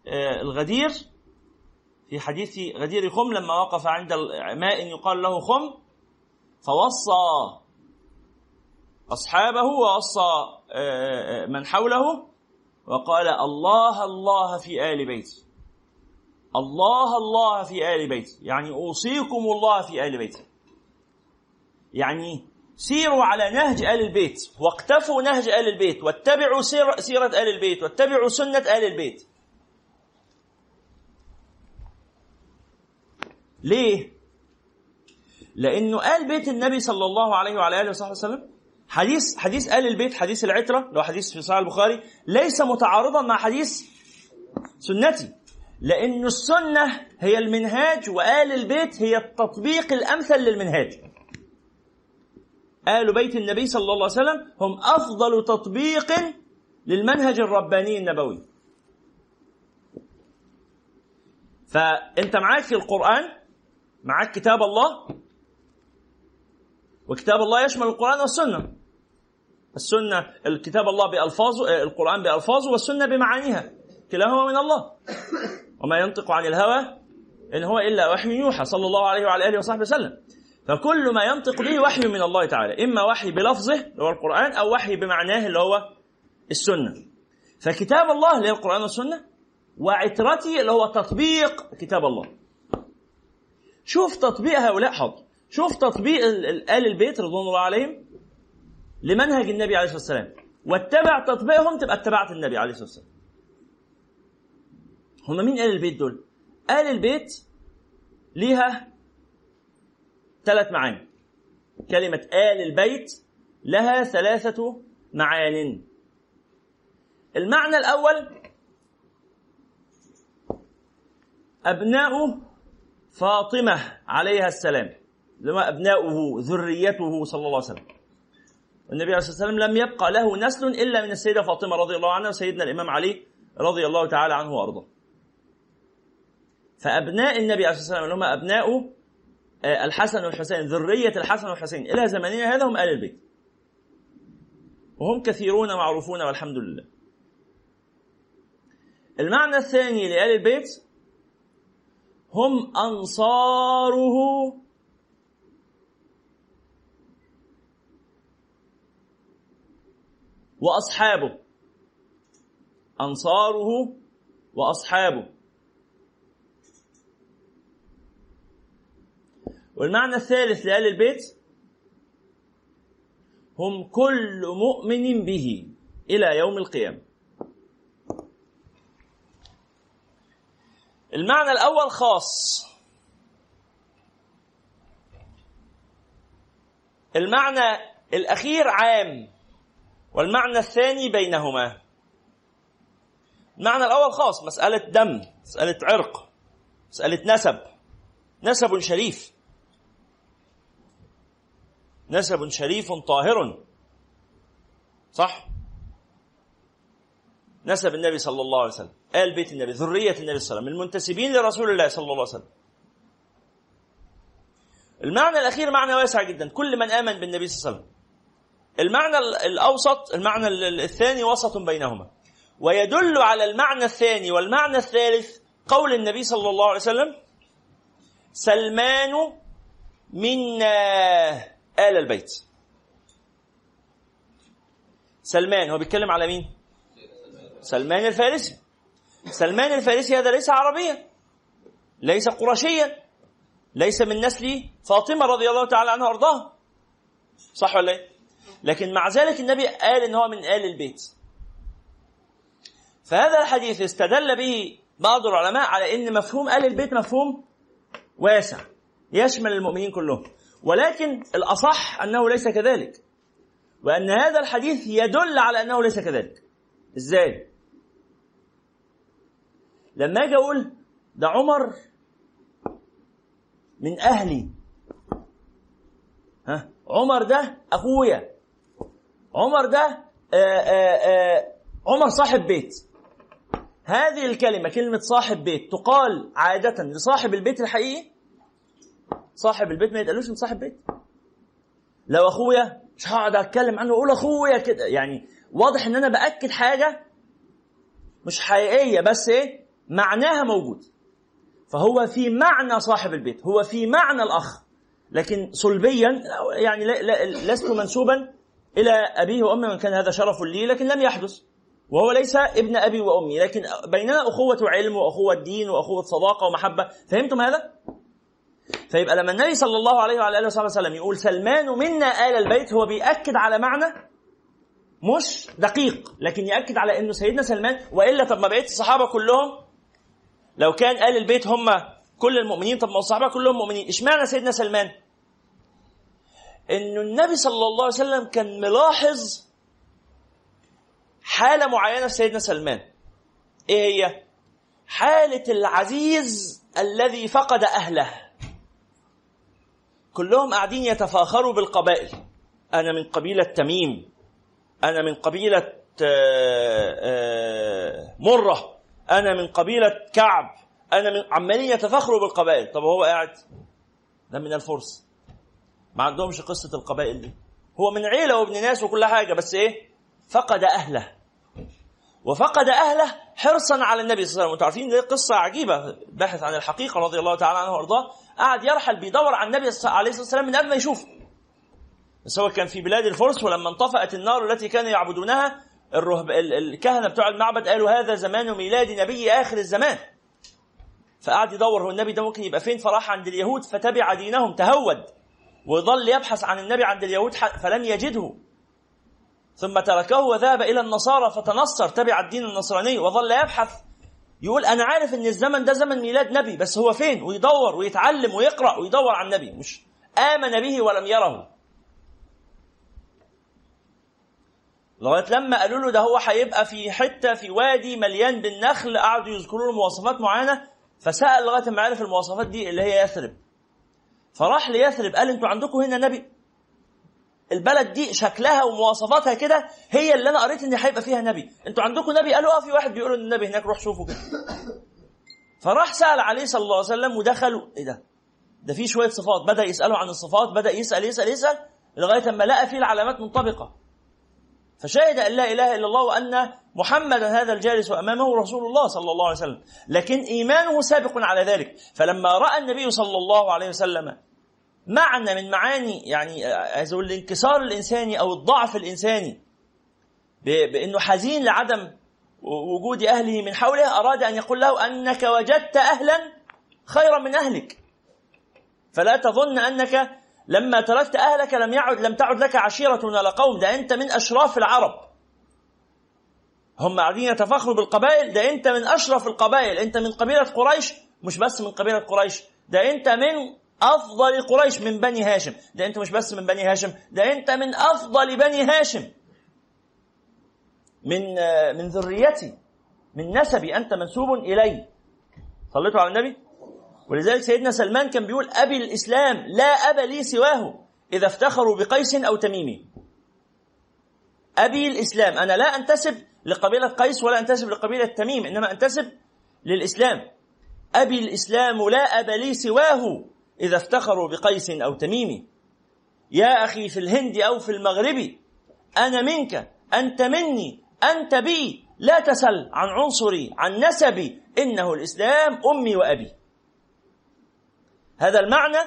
آه، الغدير في حديث غدير خم لما وقف عند ماء يقال له خم فوصى أصحابه ووصى آه، آه، من حوله وقال الله الله في آل بيتي الله الله في آل بيتي يعني أوصيكم الله في آل بيتي يعني سيروا على نهج آل البيت واقتفوا نهج آل البيت واتبعوا سير سيرة آل البيت واتبعوا سنة آل البيت. ليه؟ لأنه آل بيت النبي صلى الله عليه وعلى آله وصحبه وسلم حديث حديث آل البيت حديث العترة لو حديث في صحيح البخاري ليس متعارضا مع حديث سنتي. لأن السنة هي المنهاج وآل البيت هي التطبيق الأمثل للمنهاج. آل بيت النبي صلى الله عليه وسلم هم أفضل تطبيق للمنهج الرباني النبوي. فأنت معاك في القرآن معاك كتاب الله وكتاب الله يشمل القرآن والسنة. السنة الكتاب الله بألفاظه القرآن بألفاظه والسنة بمعانيها. كلاهما من الله. وما ينطق عن الهوى إن هو إلا وحي يوحى صلى الله عليه وعلى آله وصحبه وسلم. فكل ما ينطق به وحي من الله تعالى إما وحي بلفظه اللي هو القرآن أو وحي بمعناه اللي هو السنة. فكتاب الله اللي هو القرآن والسنة وعترتي اللي هو تطبيق كتاب الله. شوف تطبيق هؤلاء حاضر شوف تطبيق آل البيت رضوان الله عليهم لمنهج النبي عليه الصلاة والسلام. واتبع تطبيقهم تبقى اتبعت النبي عليه الصلاة والسلام. هم مين آل البيت دول؟ آل البيت ليها ثلاث معاني. كلمة آل البيت لها ثلاثة معان المعنى الأول أبناء فاطمة عليها السلام. لما أبناؤه ذريته صلى الله عليه وسلم. النبي عليه الصلاة والسلام لم يبقى له نسل إلا من السيدة فاطمة رضي الله عنها وسيدنا الإمام علي رضي الله تعالى عنه وأرضاه. فأبناء النبي عليه الصلاة والسلام اللي هم أبناء آه، الحسن والحسين ذرية الحسن والحسين. إلى زماننا هذا هم آل البيت. وهم كثيرون معروفون والحمد لله. المعنى الثاني لآل البيت هم أنصاره وأصحابه. أنصاره وأصحابه. والمعنى الثالث لآل البيت هم كل مؤمن به إلى يوم القيامة. المعنى الأول خاص. المعنى الأخير عام. والمعنى الثاني بينهما. المعنى الأول خاص مسألة دم مسألة عرق مسألة نسب. نسب شريف. نسب شريف طاهر. صح؟ نسب النبي صلى الله عليه وسلم آل بيت النبي ذرية النبي صلى الله عليه وسلم المنتسبين لرسول الله صلى الله عليه وسلم. المعنى الأخير معنى واسع جدا كل من آمن بالنبي صلى الله عليه وسلم. المعنى الأوسط المعنى الثاني وسط بينهما. ويدل على المعنى الثاني والمعنى الثالث قول النبي صلى الله عليه وسلم سلمان منا. آل البيت. سلمان هو بيتكلم على مين؟ سلمان الفارسي. سلمان الفارسي هذا ليس عربيا ليس قرشيا ليس من نسل فاطمة رضي الله تعالى عنها وأرضاها. صح ولا إيه؟ لكن مع ذلك النبي قال إن هو من آل البيت. فهذا الحديث استدل به بعض العلماء على إن مفهوم آل البيت مفهوم واسع. يشمل المؤمنين كلهم. ولكن الأصح أنه ليس كذلك. وأن هذا الحديث يدل على أنه ليس كذلك. إزاي؟ لما أجي أقول ده عمر من أهلي. ها؟ عمر ده أخويا. عمر ده آآ آآ عمر صاحب بيت. هذه الكلمة كلمة صاحب بيت تقال عادة لصاحب البيت الحقيقي صاحب البيت ما يتقالوش من صاحب بيت؟ لو أخويا مش هقعد أتكلم عنه وأقول أخويا كده. يعني واضح إن أنا بأكد حاجة مش حقيقية بس إيه؟ معناها موجود. فهو في معنى صاحب البيت هو في معنى الأخ. لكن صلبيا يعني لست منسوبا إلى أبيه وامي من كان هذا شرف لي لكن لم يحدث. وهو ليس ابن أبي وأمي لكن بيننا أخوة علم وأخوة دين وأخوة صداقة ومحبة. فهمتم هذا؟ فيبقى لما النبي صلى الله عليه وعلى آله وصحبه وسلم يقول سلمان منا آل البيت هو بيأكد على معنى مش دقيق لكن يأكد على إنه سيدنا سلمان وإلا طب ما بقيه الصحابه كلهم؟ لو كان آل البيت هم كل المؤمنين طب ما الصحابه كلهم مؤمنين. إشمعنى سيدنا سلمان؟ إنه النبي صلى الله عليه وسلم كان ملاحظ حالة معينة في سيدنا سلمان. إيه هي؟ حالة العزيز الذي فقد أهله. كلهم قاعدين يتفاخروا بالقبائل. أنا من قبيلة تميم. أنا من قبيلة آه، آه، مرة. أنا من قبيلة كعب. أنا من عمالين يتفاخروا بالقبائل. طب هو قاعد؟ ده من الفرس. ما عندهمش قصة القبائل دي. هو من عيلة وابن ناس وكل حاجة بس إيه؟ فقد أهله. وفقد أهله حرصا على النبي صلى الله عليه وسلم. أنتوا عارفين دي قصة عجيبة باحث عن الحقيقة رضي الله تعالى عنه وأرضاه. قعد يرحل بيدور على النبي عليه الصلاه والسلام من قبل ما يشوفه. بس هو كان في بلاد الفرس ولما انطفأت النار التي كانوا يعبدونها الرهب ال- الكهنة بتوع المعبد قالوا هذا زمان ميلاد نبي آخر الزمان. فقعد يدور هو النبي ده ممكن يبقى فين؟ فراح عند اليهود فتبع دينهم تهود. وظل يبحث عن النبي عند اليهود فلم يجده. ثم تركه وذهب إلى النصارى فتنصر تبع الدين النصراني وظل يبحث. يقول أنا عارف إن الزمن ده زمن ميلاد نبي بس هو فين؟ ويدور ويتعلم ويقرأ ويدور على النبي مش آمن به ولم يره. لغاية لما قالوا له ده هو هيبقى في حتة في وادي مليان بالنخل قعدوا يذكروا له مواصفات معينة فسأل لغاية ما عرف المواصفات دي اللي هي يثرب. فراح ليثرب قال أنتوا عندكم هنا نبي؟ البلد دي شكلها ومواصفاتها كده هي اللي أنا قريت إن هيبقى فيها نبي. أنتوا عندكم نبي؟ قالوا آه في واحد بيقول إن النبي هناك روح شوفوا كده. فراح سأل عليه صلى الله عليه وسلم ودخلوا. إيه ده؟ ده في شوية صفات. بدأ يساله عن الصفات بدأ يسأل يسأل يسأل لغاية أما لقى فيه العلامات منطبقة. فشهد أن لا إله إلا الله وأن محمدا هذا الجالس امامه رسول الله صلى الله عليه وسلم. لكن إيمانه سابق على ذلك. فلما رأى النبي صلى الله عليه وسلم معنى من معاني يعني عايز أقول الانكسار الإنساني أو الضعف الإنساني بإنه حزين لعدم وجود أهله من حوله أراد أن يقول له أنك وجدت أهلا خيرا من أهلك. فلا تظن أنك لما تركت أهلك لم يعد لم تعد لك عشيرة ولا قوم ده أنت من أشراف العرب. هم قاعدين يتفاخروا بالقبائل ده أنت من أشرف القبائل أنت من قبيلة قريش مش بس من قبيلة قريش ده أنت من أفضل قريش من بني هاشم. ده أنت مش بس من بني هاشم ده أنت من أفضل بني هاشم. من آه، من ذريتي من نسبي أنت منسوب إلي. صليتوا على النبي؟ ولذلك سيدنا سلمان كان بيقول أبي الإسلام لا أب لي سواه إذا افتخروا بقيس أو تميم. أبي الإسلام أنا لا أنتسب لقبيلة قيس ولا أنتسب لقبيلة تميم إنما أنتسب للإسلام. أبي الإسلام لا أب لي سواه إذا افتخروا بقيس أو تميم يا أخي في الهند أو في المغرب أنا منك أنت مني أنت بي لا تسل عن عنصري عن نسبي إنه الإسلام أمي وأبي هذا المعنى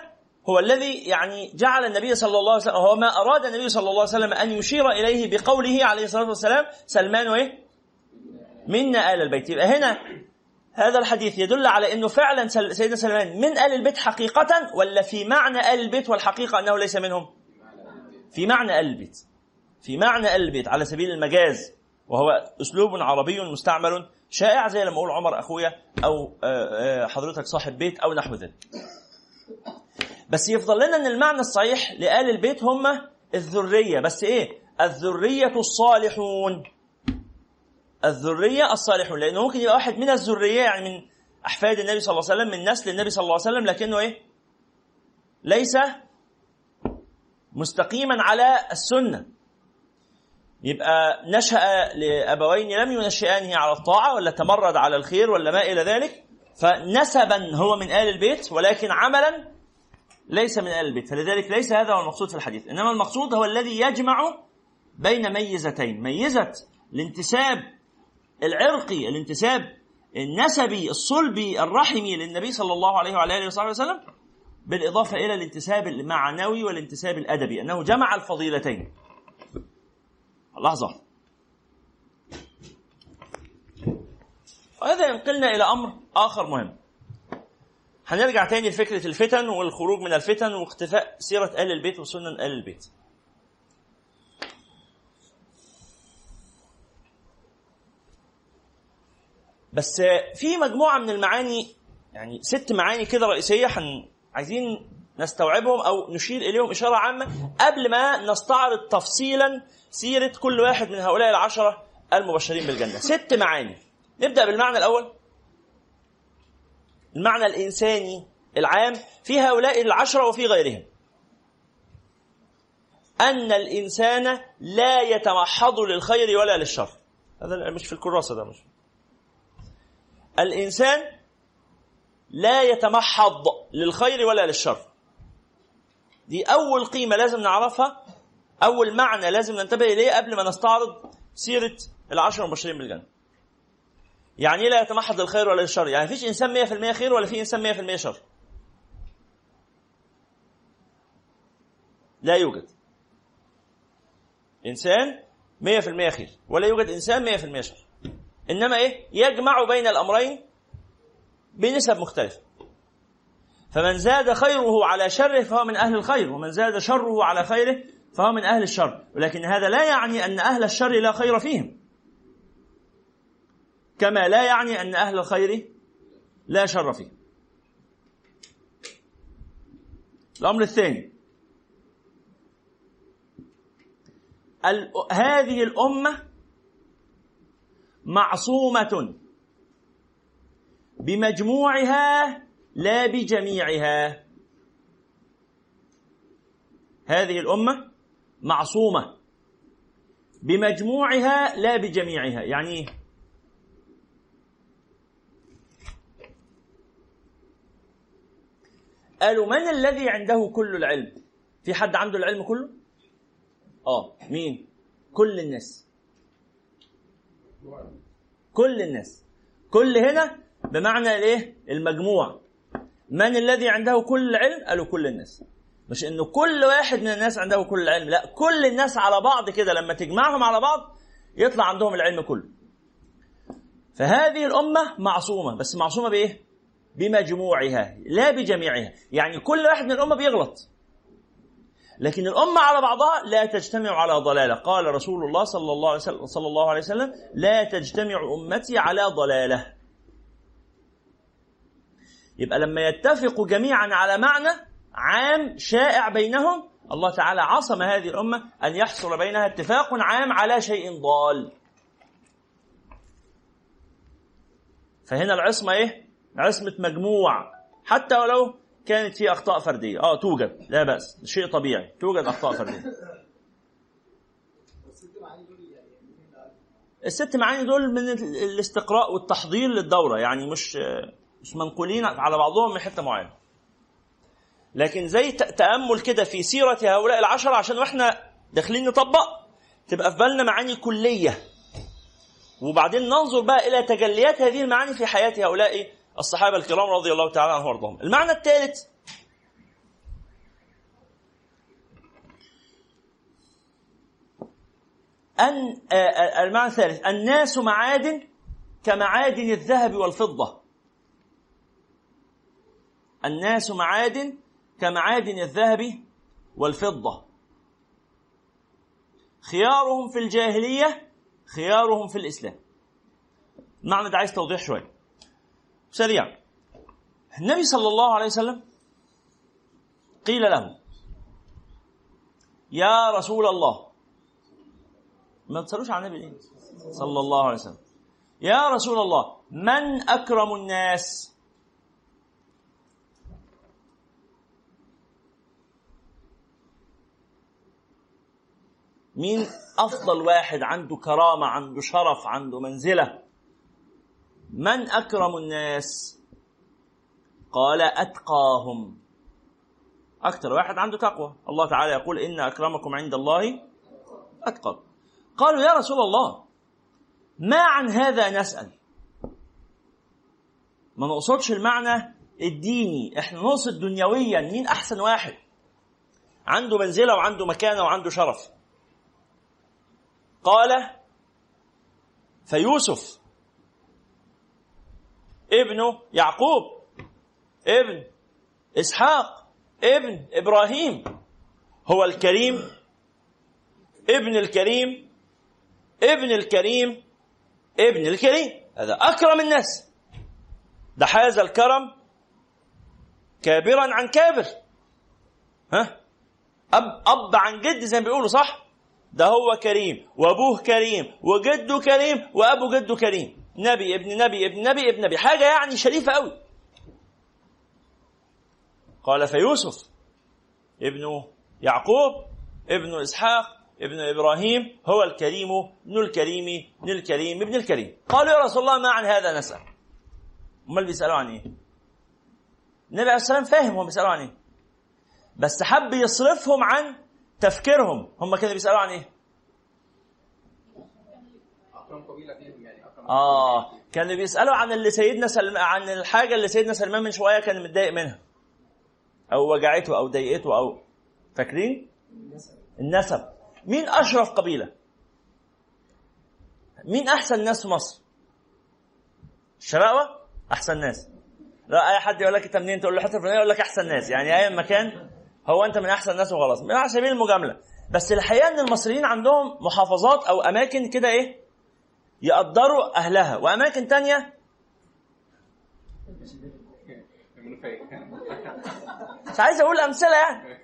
هو الذي يعني جعل النبي صلى الله عليه وسلم هو ما أراد النبي صلى الله عليه وسلم أن يشير إليه بقوله عليه الصلاة والسلام سلمان وايه؟ منا آل البيت يبقى هنا هذا الحديث يدل على إنه فعلا سيدنا سلمان من ال البيت حقيقة ولا في معنى ال البيت والحقيقة أنه ليس منهم؟ في معنى ال البيت. في معنى ال البيت على سبيل المجاز وهو أسلوب عربي مستعمل شائع زي لما أقول عمر أخويا أو آه، آه، حضرتك صاحب بيت أو نحو ذلك. بس يفضل لنا إن المعنى الصحيح لآل البيت هم الذرية. بس إيه؟ الذرية الصالحون. الذرية الصالحون لأنه ممكن يبقى واحد من الذرية يعني من أحفاد النبي صلى الله عليه وسلم من نسل النبي صلى الله عليه وسلم لكنه إيه؟ ليس مستقيما على السنة. يبقى نشأ لأبوين لم ينشئانه على الطاعة ولا تمرد على الخير ولا ما إلى ذلك فنسبا هو من آل البيت ولكن عملا ليس من آل البيت. فلذلك ليس هذا هو المقصود في الحديث. إنما المقصود هو الذي يجمع بين ميزتين. ميزة الانتساب العرقي الانتساب النسبي الصلبي الرحمي للنبي صلى الله عليه وعلى آله وصحبه وسلم بالإضافة إلى الانتساب المعنوي والانتساب الأدبي أنه جمع الفضيلتين. لحظة. وهذا ينقلنا إلى أمر آخر مهم. هنرجع تاني لفكرة الفتن والخروج من الفتن واختفاء سيرة آل البيت وسنن آل البيت. بس في مجموعة من المعاني يعني ست معاني كده رئيسية حن عايزين نستوعبهم أو نشير إليهم إشارة عامة قبل ما نستعرض تفصيلا سيرة كل واحد من هؤلاء العشرة المبشرين بالجنة. ست معاني. نبدأ بالمعنى الأول. المعنى الإنساني العام في هؤلاء العشرة وفي غيرهم. أن الإنسان لا يتمحض للخير ولا للشر. هذا مش في الكراسة ده مش الإنسان لا يتمحض للخير ولا للشر. دي أول قيمة لازم نعرفها أول معنى لازم ننتبه إليه قبل ما نستعرض سيرة العشر المبشرين بالجنة. يعني إيه لا يتمحض للخير ولا للشر؟ يعني مفيش إنسان 100% خير ولا في إنسان 100% شر. لا يوجد. إنسان 100% خير ولا يوجد إنسان 100% شر. إنما إيه؟ يجمع بين الأمرين بنسب مختلفه فمن زاد خيره على شره فهو من أهل الخير ومن زاد شره على خيره فهو من أهل الشر. ولكن هذا لا يعني أن أهل الشر لا خير فيهم. كما لا يعني أن أهل الخير لا شر فيهم. الأمر الثاني. هذه الأمة معصومة. بمجموعها لا بجميعها. هذه الأمة معصومة. بمجموعها لا بجميعها. يعني قالوا من الذي عنده كل العلم؟ في حد عنده العلم كله؟ آه مين؟ كل الناس. كل الناس. كل هنا بمعنى الايه؟ المجموع. من الذي عنده كل العلم؟ قالوا كل الناس. مش إنه كل واحد من الناس عنده كل العلم. لا كل الناس على بعض كده. لما تجمعهم على بعض يطلع عندهم العلم كله. فهذه الأمة معصومة. بس معصومة بإيه؟ بمجموعها لا بجميعها. يعني كل واحد من الأمة بيغلط. لكن الأمة على بعضها لا تجتمع على ضلالة. قال رسول الله صلى الله عليه وسلم, صلى الله عليه وسلم لا تجتمع أمتي على ضلالة. يبقى لما يتفقوا جميعا على معنى عام شائع بينهم الله تعالى عصم هذه الأمة أن يحصل بينها اتفاق عام على شيء ضال. فهنا العصمة إيه؟ عصمة مجموع. حتى ولو كانت في أخطاء فردية. آه توجد. لا بأس. شيء طبيعي. توجد أخطاء فردية. الست معاني دول من الاستقراء والتحضير للدورة. يعني مش مش منقولين على بعضهم من حتة معينة. لكن زي تأمل كده في سيرة هؤلاء العشرة عشان وإحنا داخلين نطبق تبقى في بالنا معاني كلية. وبعدين ننظر بقى إلى تجليات هذه المعاني في حياة هؤلاء الصحابة الكرام رضي الله تعالى عنهم وارضاهم. المعنى الثالث أن المعنى الثالث الناس معادن كمعادن الذهب والفضة. الناس معادن كمعادن الذهب والفضة. خيارهم في الجاهلية خيارهم في الإسلام. المعنى ده عايز توضيح شوية. سريعا النبي صلى الله عليه وسلم قيل له يا رسول الله. ما تصلوش على النبي. صلى الله عليه وسلم. يا رسول الله من أكرم الناس؟ مين أفضل واحد عنده كرامة عنده شرف عنده منزلة؟ من أكرم الناس؟ قال أتقاهم. أكثر واحد عنده تقوى. الله تعالى يقول إن أكرمكم عند الله أتقاكم قالوا يا رسول الله ما عن هذا نسأل؟ ما نقصدش المعنى الديني إحنا نقصد دنيويا مين أحسن واحد؟ عنده منزلة وعنده مكانة وعنده شرف. قال فيوسف ابنه يعقوب ابن إسحاق ابن إبراهيم. هو الكريم ابن الكريم ابن الكريم ابن الكريم. هذا أكرم الناس. ده حاز الكرم كابرا عن كابر. ها؟ أب أب عن جد زي ما بيقولوا صح؟ ده هو كريم وأبوه كريم وجده كريم وأبو جده كريم. نبي ابن نبي ابن نبي ابن نبي. حاجة يعني شريفة قوي. قال فيوسف ابن يعقوب ابن إسحاق ابن إبراهيم هو الكريم ابن الكريم ابن الكريم ابن الكريم. قالوا يا رسول الله ما عن هذا نسأل؟ أمال بيسالوا عن إيه النبي عليه والسلام فاهم هم بيسالوا عن إيه بس حب يصرفهم عن تفكيرهم. هم كانوا بيسالوا عن إيه اكرم قبيله فيهم يعني اكرم آه كانوا بيسألوا عن اللي سيدنا سلمان عن الحاجة اللي سيدنا سلمان من شوية كان متضايق منها. أو وجعته أو ضايقته أو فاكرين؟ النسب. مين أشرف قبيلة؟ مين أحسن ناس في مصر؟ الشراوة؟ أحسن ناس. لا أي حد يقول لك أنت منين؟ تقول له حتة فلانية يقول لك أحسن ناس. يعني أي مكان هو أنت من أحسن الناس وخلاص. على سبيل المجاملة. بس الحقيقة إن المصريين عندهم محافظات أو أماكن كده إيه؟ يقدروا أهلها. وأماكن تانية؟ مش عايز أقول أمثلة يعني.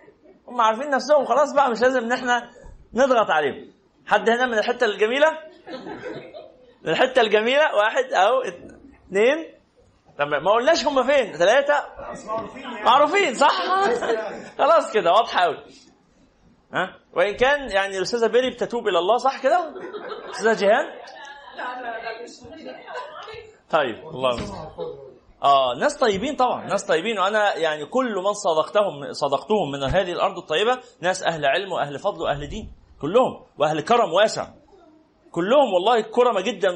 هم عارفين نفسهم. خلاص بقى مش لازم إن إحنا نضغط عليهم. حد هنا من الحتة الجميلة؟ من الحتة الجميلة؟ واحد أو اثنين طب ما قلناش هم فين. ثلاثة معروفين صح؟ خلاص كده. واضحة قوي ها؟ وإن كان يعني الأستاذة بيري بتتوب إلى الله صح كده؟ أستاذة جيهان؟ طيب الله. آه ناس طيبين طبعا ناس طيبين. وأنا يعني كل من صدقتهم صدقتهم من هذه الأرض الطيبة ناس أهل علم وأهل فضل وأهل دين كلهم وأهل كرم واسع. كلهم والله كرمة جدا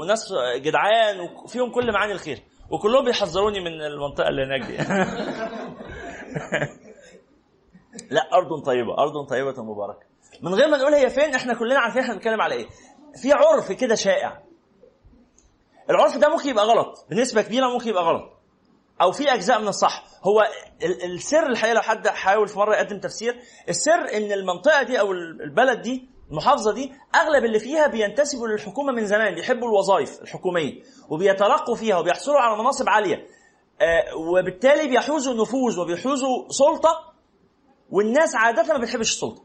وناس جدعان وفيهم كل معاني الخير. وكلهم بيحذروني من المنطقة اللي هناك دي. لا أرض طيبة أرض طيبة مباركة. من غير ما نقول هي فين إحنا كلنا عارفين إحنا بنتكلم على إيه. في عرف كده شائع. العرف ده ممكن يبقى غلط بنسبة كبيرة ممكن يبقى غلط. أو في أجزاء من الصح. هو ال- السر الحقيقة لو حد حاول في مرة يقدم تفسير السر إن المنطقة دي أو ال- البلد دي المحافظة دي أغلب اللي فيها بينتسبوا للحكومة من زمان بيحبوا الوظائف الحكومية وبيترقوا فيها وبيحصلوا على مناصب عالية. آه، وبالتالي بيحوزوا نفوذ وبيحوزوا سلطة والناس عادة ما بتحبش السلطة.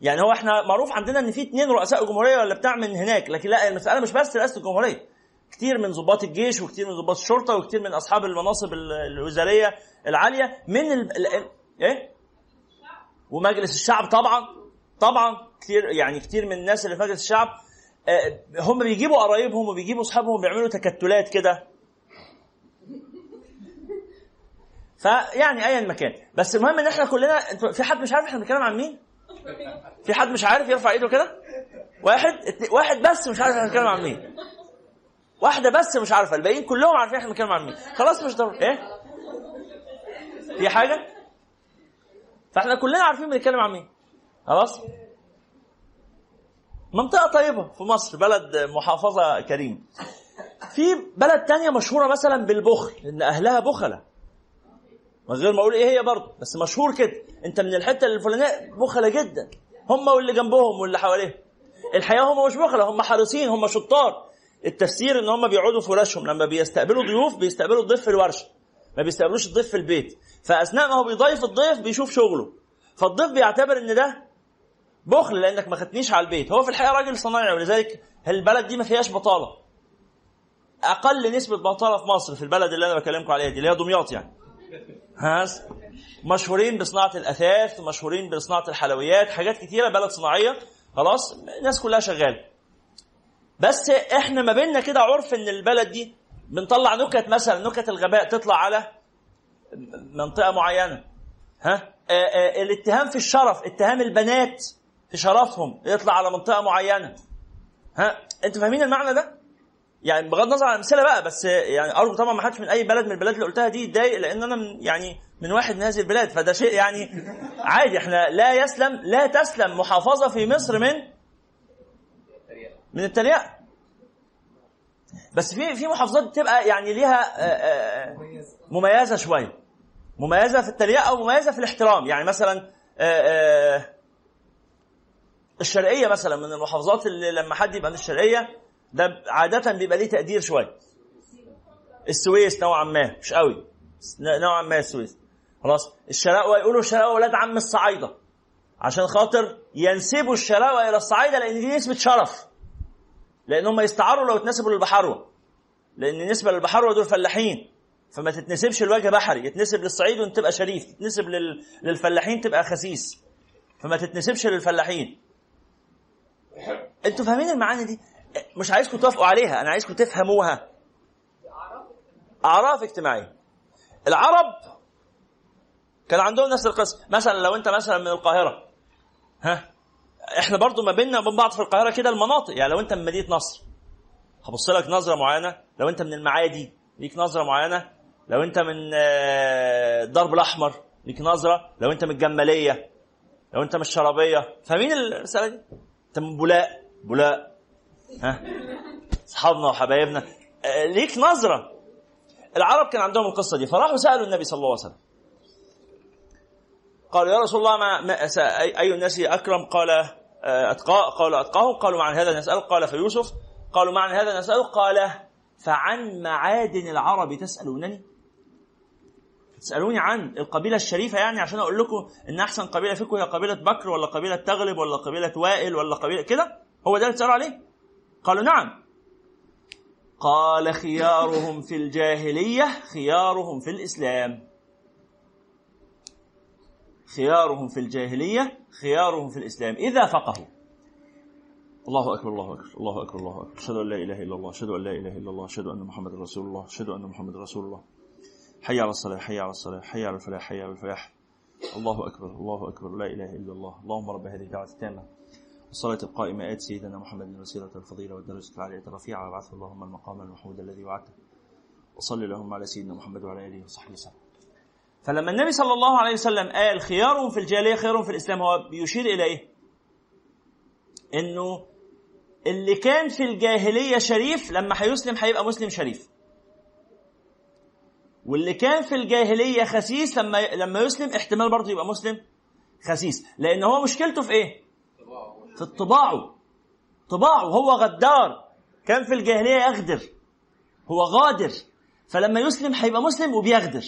يعني هو إحنا معروف عندنا ان في اثنين رؤساء جمهوريه ولا بتاع من هناك لكن لا المساله مش بس رئاسة الجمهورية كتير من ضباط الجيش وكتير من ضباط الشرطة وكتير من أصحاب المناصب ال- الوزارية العالية من ال... إيه؟ ومجلس الشعب طبعا طبعا كتير يعني كتير من الناس اللي في مجلس الشعب آه، هم بيجيبوا قرايبهم وبيجيبوا أصحابهم بيعملوا تكتلات كده. فيعني ايا مكان بس المهم إن إحنا كلنا في حد مش عارف إحنا بنتكلم عن مين؟ في حد مش عارف يرفع ايده كده؟ واحد اتنين- واحد بس مش عارف إحنا بنتكلم عن مين؟ واحدة بس مش عارفة الباقيين كلهم عارفين إحنا بنتكلم عن مين. خلاص مش ضروري. إيه؟ في حاجة؟ فاحنا كلنا عارفين بنتكلم عن مين. خلاص؟ منطقة طيبة في مصر بلد محافظة كريمه في بلد تانية مشهورة مثلا بالبخل إن أهلها بخلة. من غير ما أقول إيه هي برضه. بس مشهور كده. أنت من الحتة الفلانية بخلة جدا. هم واللي جنبهم واللي حواليهم. الحقيقة هم مش بخلة هم حريصين هم شطار. التفسير إن هم بيقعدوا في ورشهم لما بيستقبلوا ضيوف بيستقبلوا الضيف في الورشة. ما بيستقبلوش الضيف في البيت. فأثناء ما هو بيضيف الضيف بيشوف شغله. فالضيف بيعتبر إن ده بخل لأنك ما خدتنيش على البيت. هو في الحقيقة راجل صنايعي ولذلك البلد دي ما فيهاش بطالة. أقل نسبة بطالة في مصر في البلد اللي أنا بكلمكم عليها دي اللي هي دمياط يعني. هاز مشهورين بصناعة الأثاث مشهورين بصناعة الحلويات حاجات كتيرة بلد صناعية. خلاص الناس كلها شغالة. بس إحنا ما بيننا كده عرف إن البلد دي بنطلع نكت مثلا نكت الغباء تطلع على منطقة معينة. ها؟ آه آه الاتهام في الشرف اتهام البنات في شرفهم يطلع على منطقة معينة. ها؟ أنتوا فاهمين المعنى ده؟ يعني بغض النظر عن الأمثلة بقى بس يعني أرجو طبعا ما حدش من أي بلد من البلاد اللي قلتها دي يتضايق لأن أنا من يعني من واحد من هذه البلاد فده شيء يعني عادي. إحنا لا يسلم لا تسلم محافظة في مصر من. من التريقه بس في في محافظات بتبقى يعني ليها آه، آه، مميز مميزة شوية مميزة في التريقه أو مميزة في الاحترام. يعني مثلا آه، الشرقية مثلا من المحافظات اللي لما حد يبقى من الشرقية ده عادة بيبقى ليه تقدير شوية. السويس نوعا ما مش قوي. نوعا ما السويس. خلاص. الشراوة يقولوا الشراوه ولاد عم الصعايدة. عشان خاطر ينسبوا الشراوة إلى الصعايدة لأن دي نسبة شرف. لأن هم يستعاروا لو اتنسبوا للبحروه لأن نسبه للبحروه دول فلاحين. فما تتنسبش الوجه بحري. يتنسب للصعيد وانت تبقى شريف. تتنسب لل... للفلاحين تبقى خسيس. فما تتنسبش للفلاحين. أنتوا فاهمين المعاني دي؟ مش عايزكم توافقوا عليها أنا عايزكم تفهموها. أعراف اجتماعية. العرب كان عندهم نفس القصة. مثلا لو أنت مثلا من القاهرة ها إحنا برضو ما بيننا وبين بعض في القاهرة كده المناطق. يعني لو أنت من مدينة نصر هبص لك نظرة معينة. لو أنت من المعادي ليك نظرة معينة. لو أنت من آه، الضرب الأحمر ليك نظرة. لو أنت من الجمالية لو أنت من الشرابية. فاهمين الرسالة دي؟ أنت من بولاق بولاق. ها؟ أصحابنا وحبايبنا. آه، ليك نظرة. العرب كان عندهم القصة دي فراحوا سألوا النبي صلى الله عليه وسلم. قالوا يا رسول الله ما, ما اي الناس أكرم؟ قال آه، اتقى قال أتقاهم؟ قالوا معنى هذا نسأل. قال فيوسف. قالوا معنى هذا نسأل. قال فعن معادن العرب تسألونني؟ تسألوني عن القبيلة الشريفة يعني عشان أقول لكم إن أحسن قبيلة فيكم هي قبيلة بكر ولا قبيلة تغلب ولا قبيلة وائل ولا قبيلة كده؟ هو ده اللي عليه؟ قالوا نعم. قال خيارهم في الجاهلية خيارهم في الإسلام. خيارهم في الجاهلية خيارهم في الإسلام. إذا فقهوا. الله أكبر الله أكبر الله أكبر الله أكبر. أشهد أن لا إله إلا الله أشهد أن لا إله إلا الله أشهد أن محمد رسول الله أشهد أن محمد رسول الله. حي على الصلاة حي على الصلاة حي على الفلاح حي على الفلاح. الله أكبر الله أكبر لا إله إلا الله. اللهم رب هذه الدعوة التامة. والصلاة القائمة. آت سيدنا محمد الوسيلة الفضيلة والدرجة العالية الرفيعة. وابعثه اللهم المقام المحمود الذي وعدته. وصل اللهم على سيدنا محمد وعلى آله وصحبه وسلم. فلما النبي صلى الله عليه وسلم قال خيارهم في الجاهلية خيارهم في الإسلام هو بيشير إلى إيه؟ إنه اللي كان في الجاهلية شريف لما هيسلم هيبقى مسلم شريف. واللي كان في الجاهلية خسيس لما لما يسلم احتمال برضه يبقى مسلم خسيس. لأن هو مشكلته في إيه؟ في طباعه طباعه هو غدار. كان في الجاهلية يغدر. هو غادر. فلما يسلم هيبقى مسلم وبيغدر.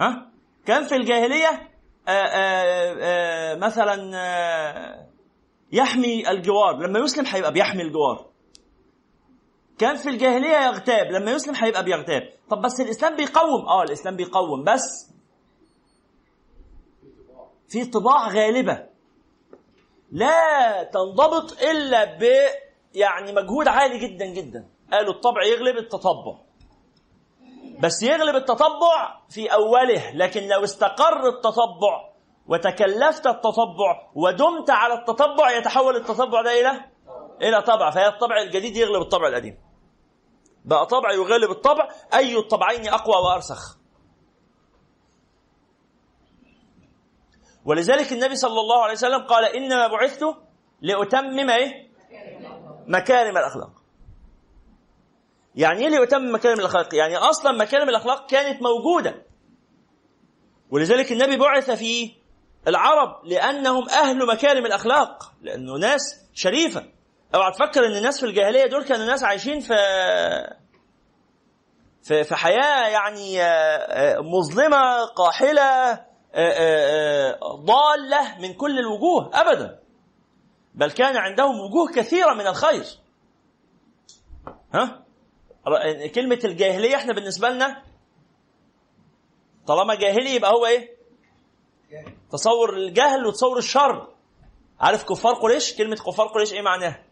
ها؟ كان في الجاهلية آآ آآ آآ مثلا آآ يحمي الجوار. لما يسلم هيبقى بيحمي الجوار. كان في الجاهلية يغتاب. لما يسلم هيبقى بيغتاب. طب بس الإسلام بيقوم. آه الإسلام بيقوم. بس في طباع غالبة. لا تنضبط إلا ب يعني مجهود عالي جدا جدا. قالوا الطبع يغلب التطبع. بس يغلب التطبع في أوله لكن لو استقر التطبع وتكلفت التطبع ودمت على التطبع يتحول التطبع ده إلى إلى طبع. فهي الطبع الجديد يغلب الطبع القديم. بقى طبع يغلب الطبع أي الطبعين أقوى وأرسخ. ولذلك النبي صلى الله عليه وسلم قال إنما بعثت لأتمم إيه؟ مكارم الأخلاق يعني إيه ليتم مكارم الأخلاق؟ يعني أصلا مكارم الأخلاق كانت موجودة. ولذلك النبي بعث في العرب لأنهم أهل مكارم الأخلاق، لأنه ناس شريفة. أوعى تفكر إن الناس في الجاهلية دول كانوا ناس عايشين في في في حياة يعني مظلمة قاحلة ضالة من كل الوجوه ابدا. بل كان عندهم وجوه كثيرة من الخير. ها؟ كلمة الجاهلية إحنا بالنسبة لنا طالما جاهلي يبقى هو إيه؟ تصور الجهل وتصور الشر عارف كفار قريش؟ كلمة كفار قريش إيه معناها؟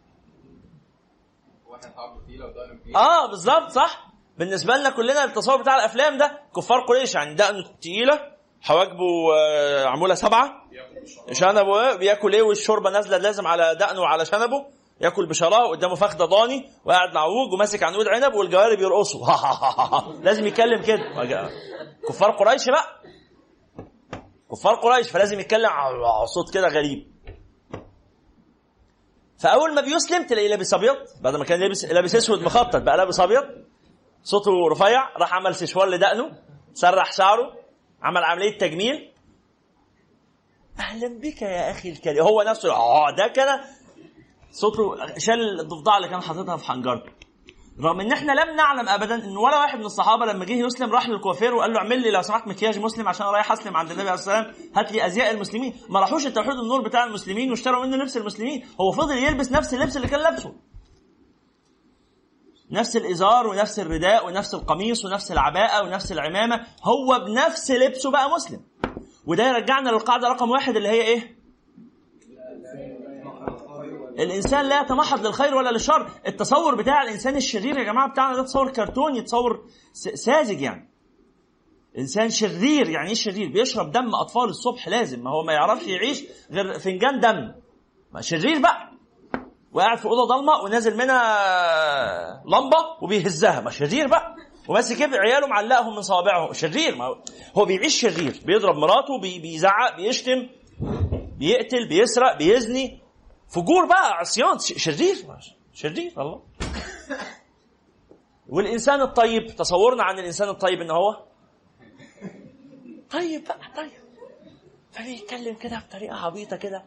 آه بالظبط صح بالنسبة لنا كلنا التصور بتاع الأفلام ده كفار قريش يعني دقنه تقيلة حواجبه آه، عمولة سبعة؟ شنبه بياكل إيه والشوربة نازلة لازم على دقنه وعلى شنبه؟ ياكل بشراه قدامه فخده ضاني وقاعد معوج وماسك عنقود عنب والجواري بيرقصوا لازم يتكلم كده. كفار قريش بقى. كفار قريش فلازم يتكلم صوت كده غريب. فأول ما بيسلم تلاقيه لابس أبيض. بعد ما كان لابس لابس أسود مخطط بقى لابس أبيض. صوته رفيع راح عمل سشوار لدقنه سرح شعره. عمل عملية تجميل؟ أهلا بك يا أخي الكريم. هو نفسه آه ده كده صوته شال الضفدعة اللي كان حاططها في حنجرته رغم إن إحنا لم نعلم ابدا إن ولا واحد من الصحابة لما جه يسلم راح للكوافير وقال له اعمل لي لو سمحت مكياج مسلم عشان رايح أسلم عند النبي عليه والسلام هات لي أزياء المسلمين. ما راحوش التوحيد النور بتاع المسلمين واشتروا منه لبس المسلمين. هو فضل يلبس نفس اللبس اللي كان لابسه. نفس الإزار ونفس الرداء ونفس القميص ونفس العباءة ونفس العمامة هو بنفس لبسه بقى مسلم. وده يرجعنا للقاعدة رقم واحد اللي هي إيه؟ الإنسان لا يتمحض للخير ولا للشر. التصور بتاع الإنسان الشرير يا جماعة بتاعنا ده تصور كرتوني تصور ساذج يعني. إنسان شرير يعني إيه شرير؟ بيشرب دم أطفال الصبح لازم ما هو ما يعرفش يعيش غير فنجان دم. ما شرير بقى. وقاعد في أوضة ضلمة ونازل منها لمبة وبيهزها. ما شرير بقى. وماسك عياله معلقهم من صوابعهم. شرير. ما هو- بيعيش شرير. بيضرب مراته بي- بيزعق بيشتم بيقتل بيسرق بيزني. فجور بقى عصيان. شرير. شرير. الله. والإنسان الطيب. تصورنا عن الإنسان الطيب إن هو طيب بقى طيب. فبيتكلم كده بطريقة عبيطة كده.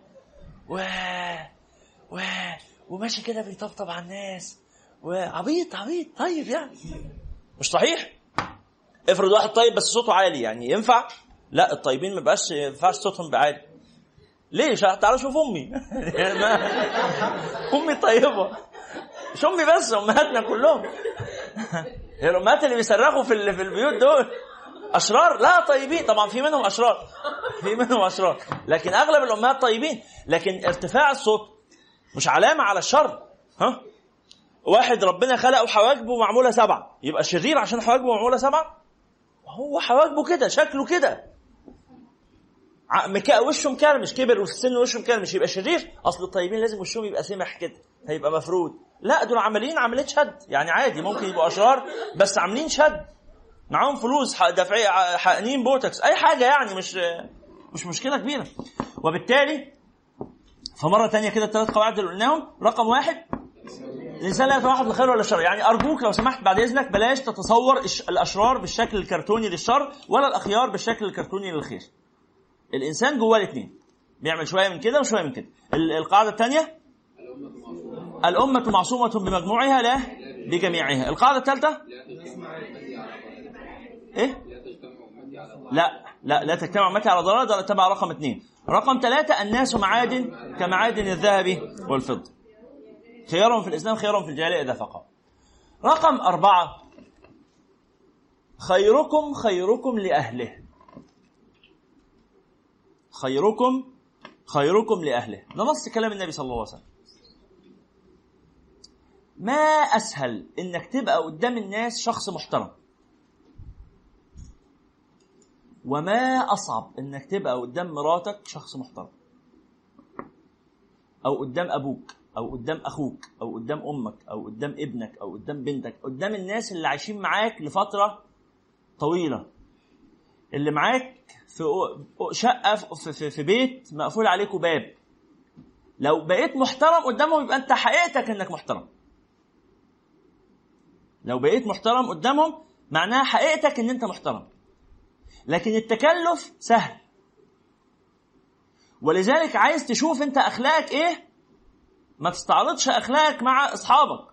و و وماشي كده بيطبطب على الناس. وعبيط عبيط طيب يعني. مش صحيح؟ افرض واحد طيب بس صوته عالي يعني ينفع؟ لا الطيبين ما بقاش ينفعش صوتهم بعالي ليش؟ تعالوا شوف أمي. أمي طيبة. مش أمي بس أمهاتنا كلهم. هي الأمهات اللي بيصرخوا في في البيوت دول. أشرار؟ لا طيبين. طبعا في منهم أشرار. في منهم أشرار. لكن أغلب الأمهات طيبين. لكن ارتفاع الصوت مش علامة على الشر ها؟ واحد ربنا خلقه حواجبه معمولة سبعة يبقى شرير عشان حواجبه معمولة سبعة؟ هو حواجبه كده شكله كده. مكا وشه مكرمش كبر وفي السن وشه مكرمش يبقى شرير؟ أصل الطيبين لازم وشهم يبقى سمح كده هيبقى مفرود لا دول عاملين عمليه شد يعني عادي ممكن يبقوا أشرار بس عاملين شد. معاهم فلوس دافعين حقنين بوتوكس أي حاجة يعني مش مش مشكلة كبيرة. وبالتالي فمرة تانية كده الثلاث قواعد اللي قلناهم رقم واحد الإنسان لا يتوحد للخير ولا الشر يعني أرجوك لو سمحت بعد إذنك بلاش تتصور الأشرار بالشكل الكرتوني للشر ولا الأخيار بالشكل الكرتوني للخير. الإنسان جواه الاثنين بيعمل شوية من كده وشوية من كده. ال- القاعدة الثانية الأمة معصومة بمجموعها لا بجميعها. القاعدة الثالثة إيه؟ لا. لا لا تجتمع أمتي على ضلال ده تبع رقم اثنين. رقم ثلاثة الناس معادن كمعادن الذهب والفضة. خيارهم في الإسلام خيارهم في الجاهلية إذا فقهوا رقم أربعة. خيركم خيركم لأهله. خيركم خيركم لأهله. ده نص كلام النبي صلى الله عليه وسلم. ما أسهل إنك تبقى قدام الناس شخص محترم. وما أصعب إنك تبقى قدام مراتك شخص محترم. أو قدام أبوك أو قدام أخوك أو قدام أمك أو قدام ابنك أو قدام بنتك قدام الناس اللي عايشين معاك لفترة طويلة. اللي معاك في في- في, في بيت مقفول عليكوا باب لو بقيت محترم قدامهم يبقى أنت حقيقتك إنك محترم. لو بقيت محترم قدامهم معناها حقيقتك إن أنت محترم. لكن التكلف سهل. ولذلك عايز تشوف انت أخلاقك إيه؟ ما تستعرضش أخلاقك مع أصحابك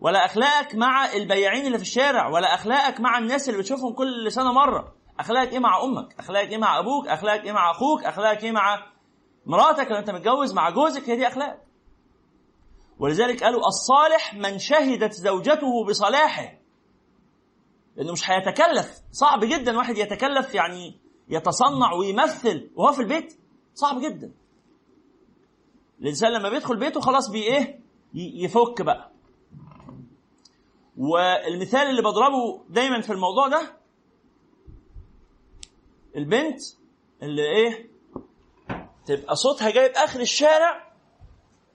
ولا أخلاقك مع البياعين اللي في الشارع ولا أخلاقك مع الناس اللي بتشوفهم كل سنة مرة. أخلاقك إيه مع أمك؟ أخلاقك إيه مع أبوك؟ أخلاقك إيه مع أخوك؟ أخلاقك إيه مع مراتك؟ لو انت متجوز مع جوزك هي دي اخلاق ولذلك قالوا الصالح من شهدت زوجته بصلاحه. لأنه مش هيتكلف. صعب جدا واحد يتكلف يعني يتصنع ويمثل وهو في البيت. صعب جدا. الإنسان لما بيدخل بيته خلاص بي إيه؟ يفك بقى. والمثال اللي بضربه دايما في الموضوع ده البنت اللي إيه؟ تبقى صوتها جايب آخر الشارع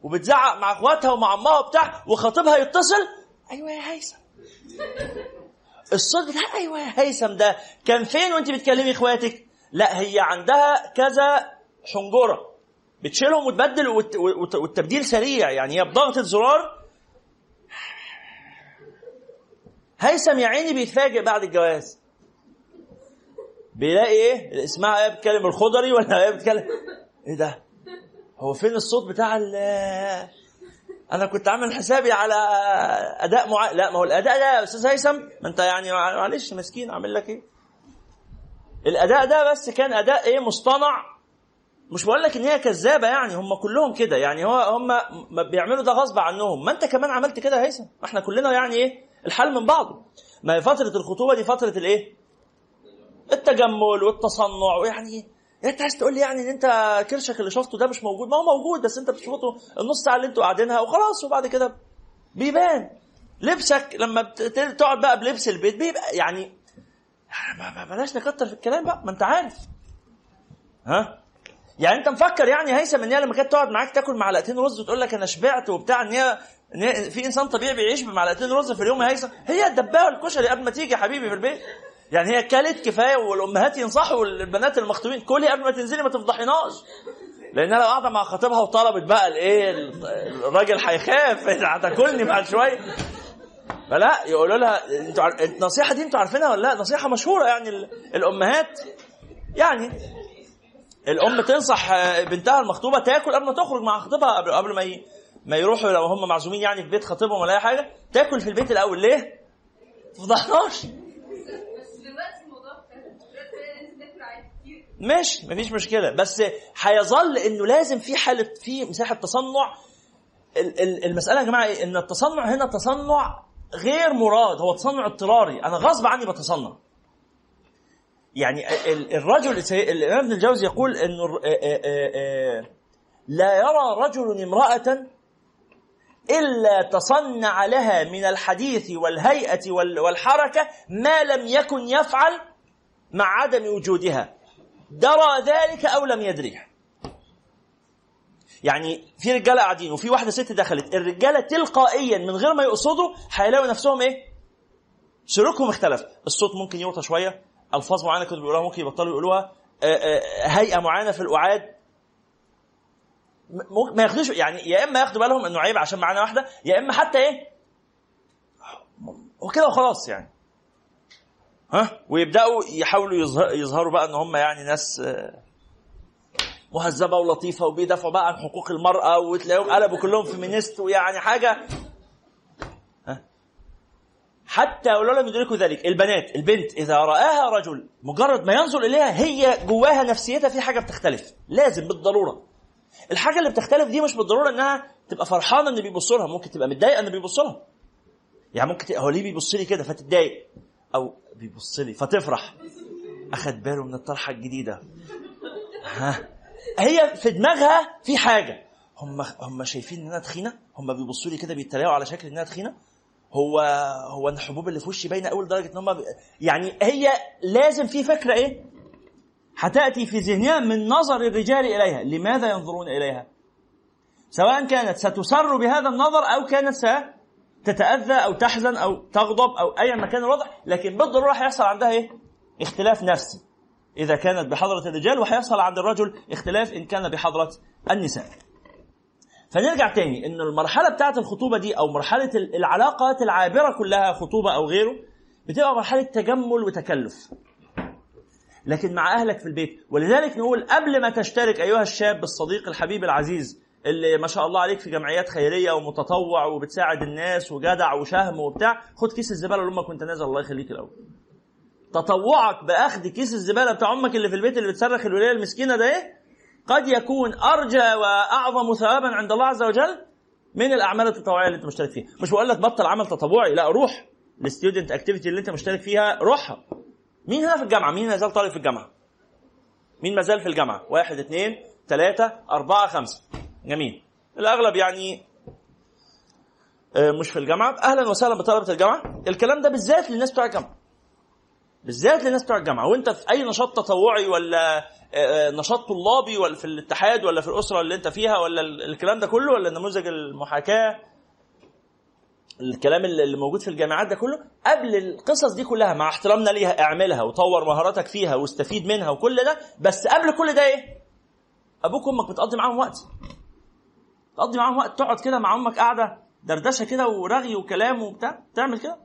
وبتزعق مع أخواتها ومع أمها وبتاع وخطيبها يتصل أيوه يا هيثم. الصوت بتاع أيوه يا هيثم ده. كان فين وأنت بتكلمي إخواتك؟ لا هي عندها كذا حنجرة بتشيلهم وتبدل والت- والت- والتبديل سريع يعني هي بضغطه زرار هيثم يا عيني بيتفاجئ بعد الجواز. بيلاقي إيه؟ اسمها إيه بتكلم الخضري ولا إيه بتكلم إيه ده؟ هو فين الصوت بتاع ال أنا كنت عامل حسابي على أداء مع... لا ما هو الأداء ده يا أستاذ هيثم ما أنت يعني معلش مسكين عامل لك إيه؟ الأداء ده بس كان أداء إيه؟ مصطنع. مش بقول لك إن هي كذابة يعني هم كلهم كده. يعني هو هم بيعملوا ده غصب عنهم. ما أنت كمان عملت كده يا هيثم. إحنا كلنا يعني إيه؟ الحل من بعضه ما هي فترة الخطوبة دي فترة الإيه؟ التجمل والتصنع ويعني انت عايز تقول لي يعني ان انت كرشك اللي شفته ده مش موجود؟ ما هو موجود بس انت بتشوفه النص ساعة اللي أنتوا قاعدينها وخلاص وبعد كده بيبان. لبسك لما تقعد بقى بلبس البيت بيبقى يعني ما- بلاش نكتر في الكلام بقى ما انت عارف. ها؟ يعني انت مفكر يعني هيثم ان هي لما كانت تقعد معاك تاكل معلقتين رز وتقول لك أنا شبعت وبتاع ان هي في انسان طبيعي بيعيش بمعلقتين رز في اليوم يا هيثم؟ هي الدبابة والكشري قبل ما تيجي يا حبيبي في البيت. يعني هي كلت كفاية والأمهات ينصحوا البنات المخطوبين كلي قبل ما تنزلي ما تفضحيناش لانها لو قاعدة مع خطيبها وطلبت بقى الإيه الراجل هيخاف هتاكلني بعد شوية فلا يقولوا لها أنتوا. النصيحة دي أنتوا عارفينها ولا لا نصيحة مشهورة يعني ال- الأمهات يعني الأم تنصح بنتها المخطوبة تاكل قبل ما تخرج مع خطيبها قبل ما. ما يروحوا لو هم معزومين يعني في بيت خطيبهم ولا أي حاجة تاكل في البيت الأول ليه؟ ما تفضحناش بس دلوقتي الموضوع اختلف دلوقتي بقينا ننزل ناكل عادي كتير ماشي مفيش مشكلة. بس هيظل إنه لازم في حالة في مساحة تصنع. ال- ال- المسألة يا جماعة إيه؟ إن التصنع هنا تصنع غير مراد هو تصنع اضطراري. أنا غصب عني بتصنع. يعني ال- الرجل الإمام ابن الجوزي يقول إنه آه، آه، لا يرى رجل امرأة إلا تصنع لها من الحديث والهيئة وال- والحركة ما لم يكن يفعل مع عدم وجودها. درى ذلك أو لم يدريه. يعني في رجالة قاعدين وفي واحدة ست دخلت. الرجالة تلقائيا من غير ما يقصدوا هيلاقوا نفسهم إيه؟ سلوكهم اختلف. الصوت ممكن يوطى شوية ألفاظ معينة كانوا بيقولوها ممكن يبطلوا يقولوها. آه، آه، هيئة معينة في ممكن- ما ياخدوش يعني يا إما ياخدوا بالهم إنه عيب عشان معانا واحدة يا إما حتى إيه؟ وكده وخلاص يعني. ها؟ ويبدأوا يحاولوا يظهر يظهروا بقى إن هم يعني ناس آه، مهذبة ولطيفة وبيدافعوا بقى عن حقوق المرأة وتلاقيهم قلبوا كلهم فيمينيست ويعني حاجة. حتى ولو لم يدركوا ذلك البنات البنت إذا رآها رجل مجرد ما ينظر إليها هي جواها نفسيتها في حاجة بتختلف لازم بالضرورة. الحاجة اللي بتختلف دي مش بالضرورة إنها تبقى فرحانة إن بيبص لها ممكن تبقى متضايقة إن بيبص لها. يعني ممكن هو ليه بيبص لي كده؟ فتتضايق أو بيبص لي. فتفرح. اخد باله من الطرحة الجديدة. ها. هي في دماغها في حاجة. هم هم شايفين ان أنا تخينة. هم بيبصوا لي كده بيتريقوا على شكل ان أنا تخينة. هو هو الحبوب اللي في وشي باينة قوي لدرجة إن هم. يعني هي لازم في فكرة إيه؟ هتأتي في ذهنها من نظر الرجال إليها. لماذا ينظرون إليها؟ سواء كانت ستسر بهذا النظر أو كانت ستتاذى أو تحزن أو تغضب أو ايا ما كان الوضع لكن بالضرورة هيحصل عندها إيه؟ اختلاف نفسي. إذا كانت بحضرة الرجال وهيحصل عند الرجل اختلاف إن كان بحضرة النساء. فنرجع تاني إن المرحلة بتاعة الخطوبة دي أو مرحلة العلاقات العابرة كلها خطوبة أو غيره بتبقى مرحلة تجمل وتكلف. لكن مع أهلك في البيت ولذلك نقول قبل ما تشترك أيها الشاب الصديق الحبيب العزيز اللي ما شاء الله عليك في جمعيات خيرية ومتطوع وبتساعد الناس وجدع وشهم وبتاع خد كيس الزبالة اللي أمك كنت نازل الله يخليك الأول. تطوعك بأخذ كيس الزبالة بتاع أمك اللي في البيت اللي بتصرخ الولايه المسكينة ده إيه؟ قد يكون أرجى وأعظم ثوابا عند الله عز وجل من الأعمال التطوعية اللي أنت مشترك فيها. مش بقول لك بطل عمل تطوعي لا روح. ال student activity اللي أنت مشترك فيها روحها. مين هنا في الجامعة؟ مين ما زال طالب في الجامعة؟ مين ما زال في الجامعة؟ واحد اثنين ثلاثة أربعة خمسة. جميل. الأغلب يعني آه، مش في الجامعة. أهلا وسهلا بطلبة الجامعة. الكلام ده بالذات للناس بتوع الجامعة. بالذات للناس بتوع الجامعة. وأنت في أي نشاط تطوعي ولا آه، آه، نشاط طلابي ولا في الاتحاد ولا في الأسرة اللي أنت فيها ولا ال- الكلام ده كله ولا نموذج المحاكاة؟ الكلام اللي موجود في الجامعات ده كله. قبل القصص دي كلها مع احترامنا ليها اعملها وطور مهاراتك فيها واستفيد منها وكل ده. بس قبل كل ده إيه؟ أبوك وأمك بتقضي معاهم وقت. تقضي معاهم وقت تقعد كده مع أمك قاعدة دردشة كده ورغي وكلام وبتاع. تعمل كده.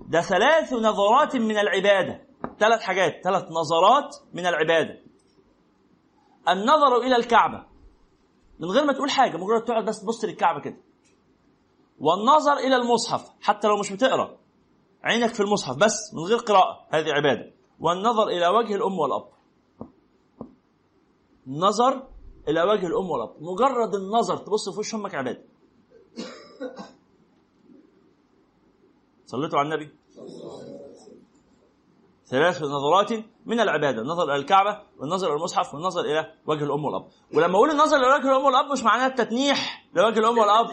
ده ثلاث نظرات من العبادة. ثلاث حاجات ثلاث نظرات من العبادة. النظر إلى الكعبة. من غير ما تقول حاجة مجرد تقعد بس تبص للكعبة كده. والنظر إلى المصحف حتى لو مش بتقرأ. عينك في المصحف بس من غير قراءة. هذه عبادة. والنظر إلى وجه الأم والأب. نظر إلى وجه الأم والأب. مجرد النظر تبص في وش أمك عباده صليتوا على النبي. ثلاث نظرات من العبادة. النظر إلى الكعبة والنظر إلى المصحف والنظر إلى وجه الأم والأب. ولما أقول النظر إلى وجه الأم والأب مش معناه التتنيح لوجه الأم والأب.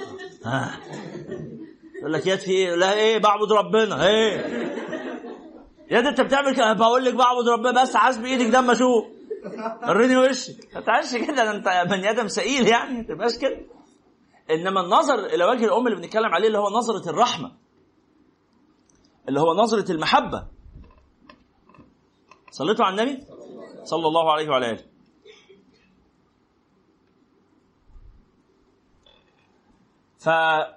يقول لك يد في إيه لا إيه بعبد ربنا إيه. يا أنت بتعمل بقول لك بعبد ربنا بس حاسب بايدك ده أما أشوف. وريني وشك. تعملش كده ده انت بني آدم سئيل يعني ما تبقاش كده. إنما النظر إلى وجه الأم اللي بنتكلم عليه اللي هو نظرة الرحمة اللي هو نظرة المحبة. صليتوا على النبي؟ صلى الله عليه وعلى آله. ف...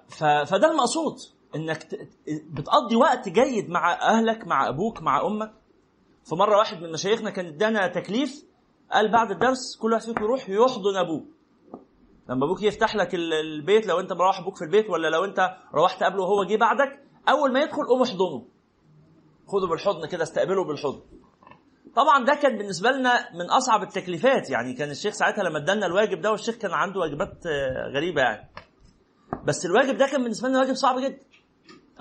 ف... فده المقصود إنك ت... بتقضي وقت جيد مع أهلك مع أبوك مع أمك. فمره واحد من مشايخنا كان ادانا تكليف قال بعد الدرس كل واحد فيكم يروح يحضن أبوه. لما أبوك يفتح لك ال- البيت لو أنت مروح أبوك في البيت ولا لو أنت روحت قبله وهو جه بعدك أول ما يدخل قوم احضنه. خده بالحضن كده استقبله بالحضن. طبعا ده كان بالنسبة لنا من أصعب التكليفات. يعني كان الشيخ ساعتها لما ادانا الواجب ده والشيخ كان عنده واجبات آه، غريبة يعني. بس الواجب ده كان بالنسبة لنا واجب صعب جدا.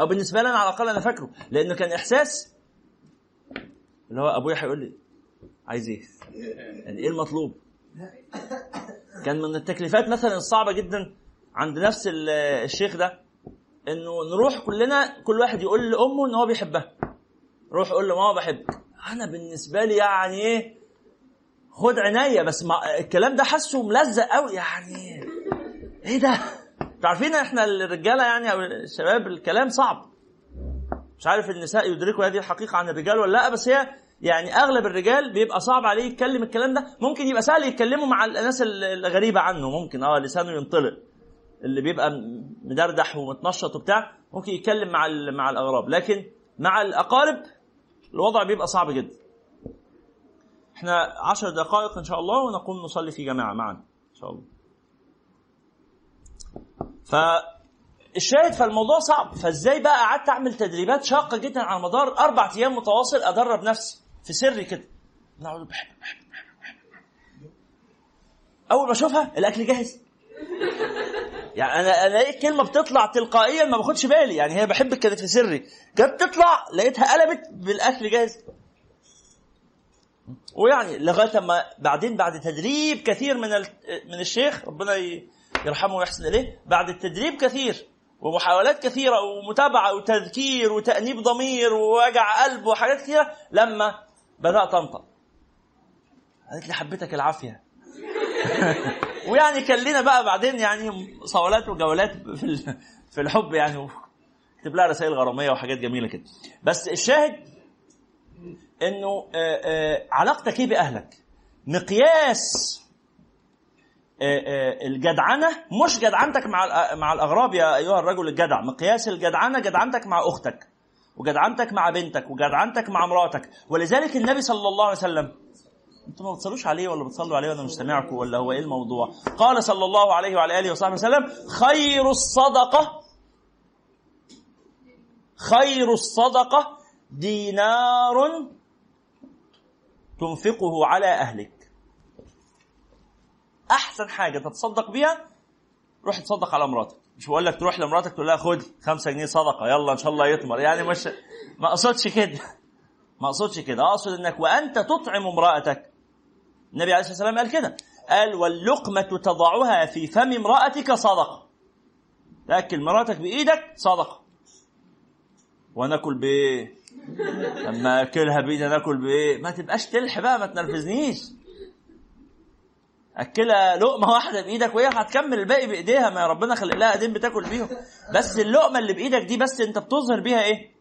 أو بالنسبة لنا على الأقل أنا فاكره. لأنه كان إحساس اللي هو أبويا هيقول لي عايز إيه؟ يعني إيه المطلوب؟ كان من التكليفات مثلا الصعبة جدا عند نفس ال- الشيخ ده إنه نروح كلنا كل واحد يقول لأمه إن هو بيحبها. روح قول له ماما بحبك. أنا بالنسبة لي يعني إيه؟ خد عينيا بس ما الكلام ده حاسه ملزق قوي يعني إيه ده؟ أنتوا عارفين إحنا الرجالة يعني أو الشباب الكلام صعب. مش عارف النساء يدركوا هذه الحقيقة عن الرجال ولا لأ بس هي يعني أغلب الرجال بيبقى صعب عليه يتكلم الكلام ده. ممكن يبقى سهل يتكلموا مع الناس الغريبة عنه. ممكن آه لسانه ينطلق. اللي بيبقى مدردح ومتنشط وبتاع ممكن يتكلم مع مع الأغراب. لكن مع الأقارب الوضع بيبقى صعب جدا. إحنا عشر دقائق إن شاء الله ونقوم نصلي في جماعة معا. إن شاء الله. فالشاهد فالموضوع صعب. فإزاي بقى قعدت أعمل تدريبات شاقة جدا على مدار أربع أيام متواصل أدرب نفسي؟ في سري كده. بحب. أول ما أشوفها الأكل جاهز. يعني أنا لقيت كلمة بتطلع تلقائيا ما باخدش بالي. يعني هي بحبك كانت في سري. جت تطلع لقيتها قلبت بالأكل جاهز. ويعني لغاية ما بعدين بعد تدريب كثير من من الشيخ ربنا يرحمه ويحسن إليه بعد التدريب كثير ومحاولات كثيرة ومتابعة وتذكير وتأنيب ضمير ووجع قلب وحاجات كثيرة لما بدأت انطق قالت لي حبيتك العافية. ويعني كان لنا بقى بعدين يعني صولات وجولات في في الحب يعني اكتب لها رسائل غرامية وحاجات جميلة كده. بس الشاهد إنه آه، آه، علاقتك إيه بأهلك؟ مقياس آه، الجدعنة. مش جدعنتك مع مع الأغراب يا أيها الرجل الجدع مقياس الجدعنة جدعنتك مع أختك. وجدعنتك مع بنتك وجدعنتك مع مراتك. ولذلك النبي صلى الله عليه وسلم أنتوا ما بتصلوش عليه ولا بتصلوا عليه وأنا مش سامعكم ولا هو إيه الموضوع؟ قال صلى الله عليه وعلى آله وصحبه وسلم خير الصدقه خير الصدقة دينار تنفقه على أهلك. أحسن حاجة تتصدق بيها روح تصدق على مراتك. مش بقول لك تروح لمراتك تقول لها خدي 5 جنيه صدقة يلا إن شاء الله يطمر يعني مش ما أقصدش كده. ما أقصدش كده. أقصد إنك وأنت تطعم امرأتك. النبي عليه الصلاة والسلام قال كده. قال واللقمة تضعها في فم امرأتك صدقة. تاكل مراتك بإيدك صدقة. وناكل بإيه؟ لما أكلها بإيدي ناكل بإيه؟ ما تبقاش تلح بقى ما تنرفزنيش. أكلها لقمة واحدة بإيدك وهي هتكمل الباقي بإيديها. ما ربنا خلق لها ايدين بتاكل بيهم. بس اللقمة اللي بإيدك دي بس أنت بتظهر بيها إيه؟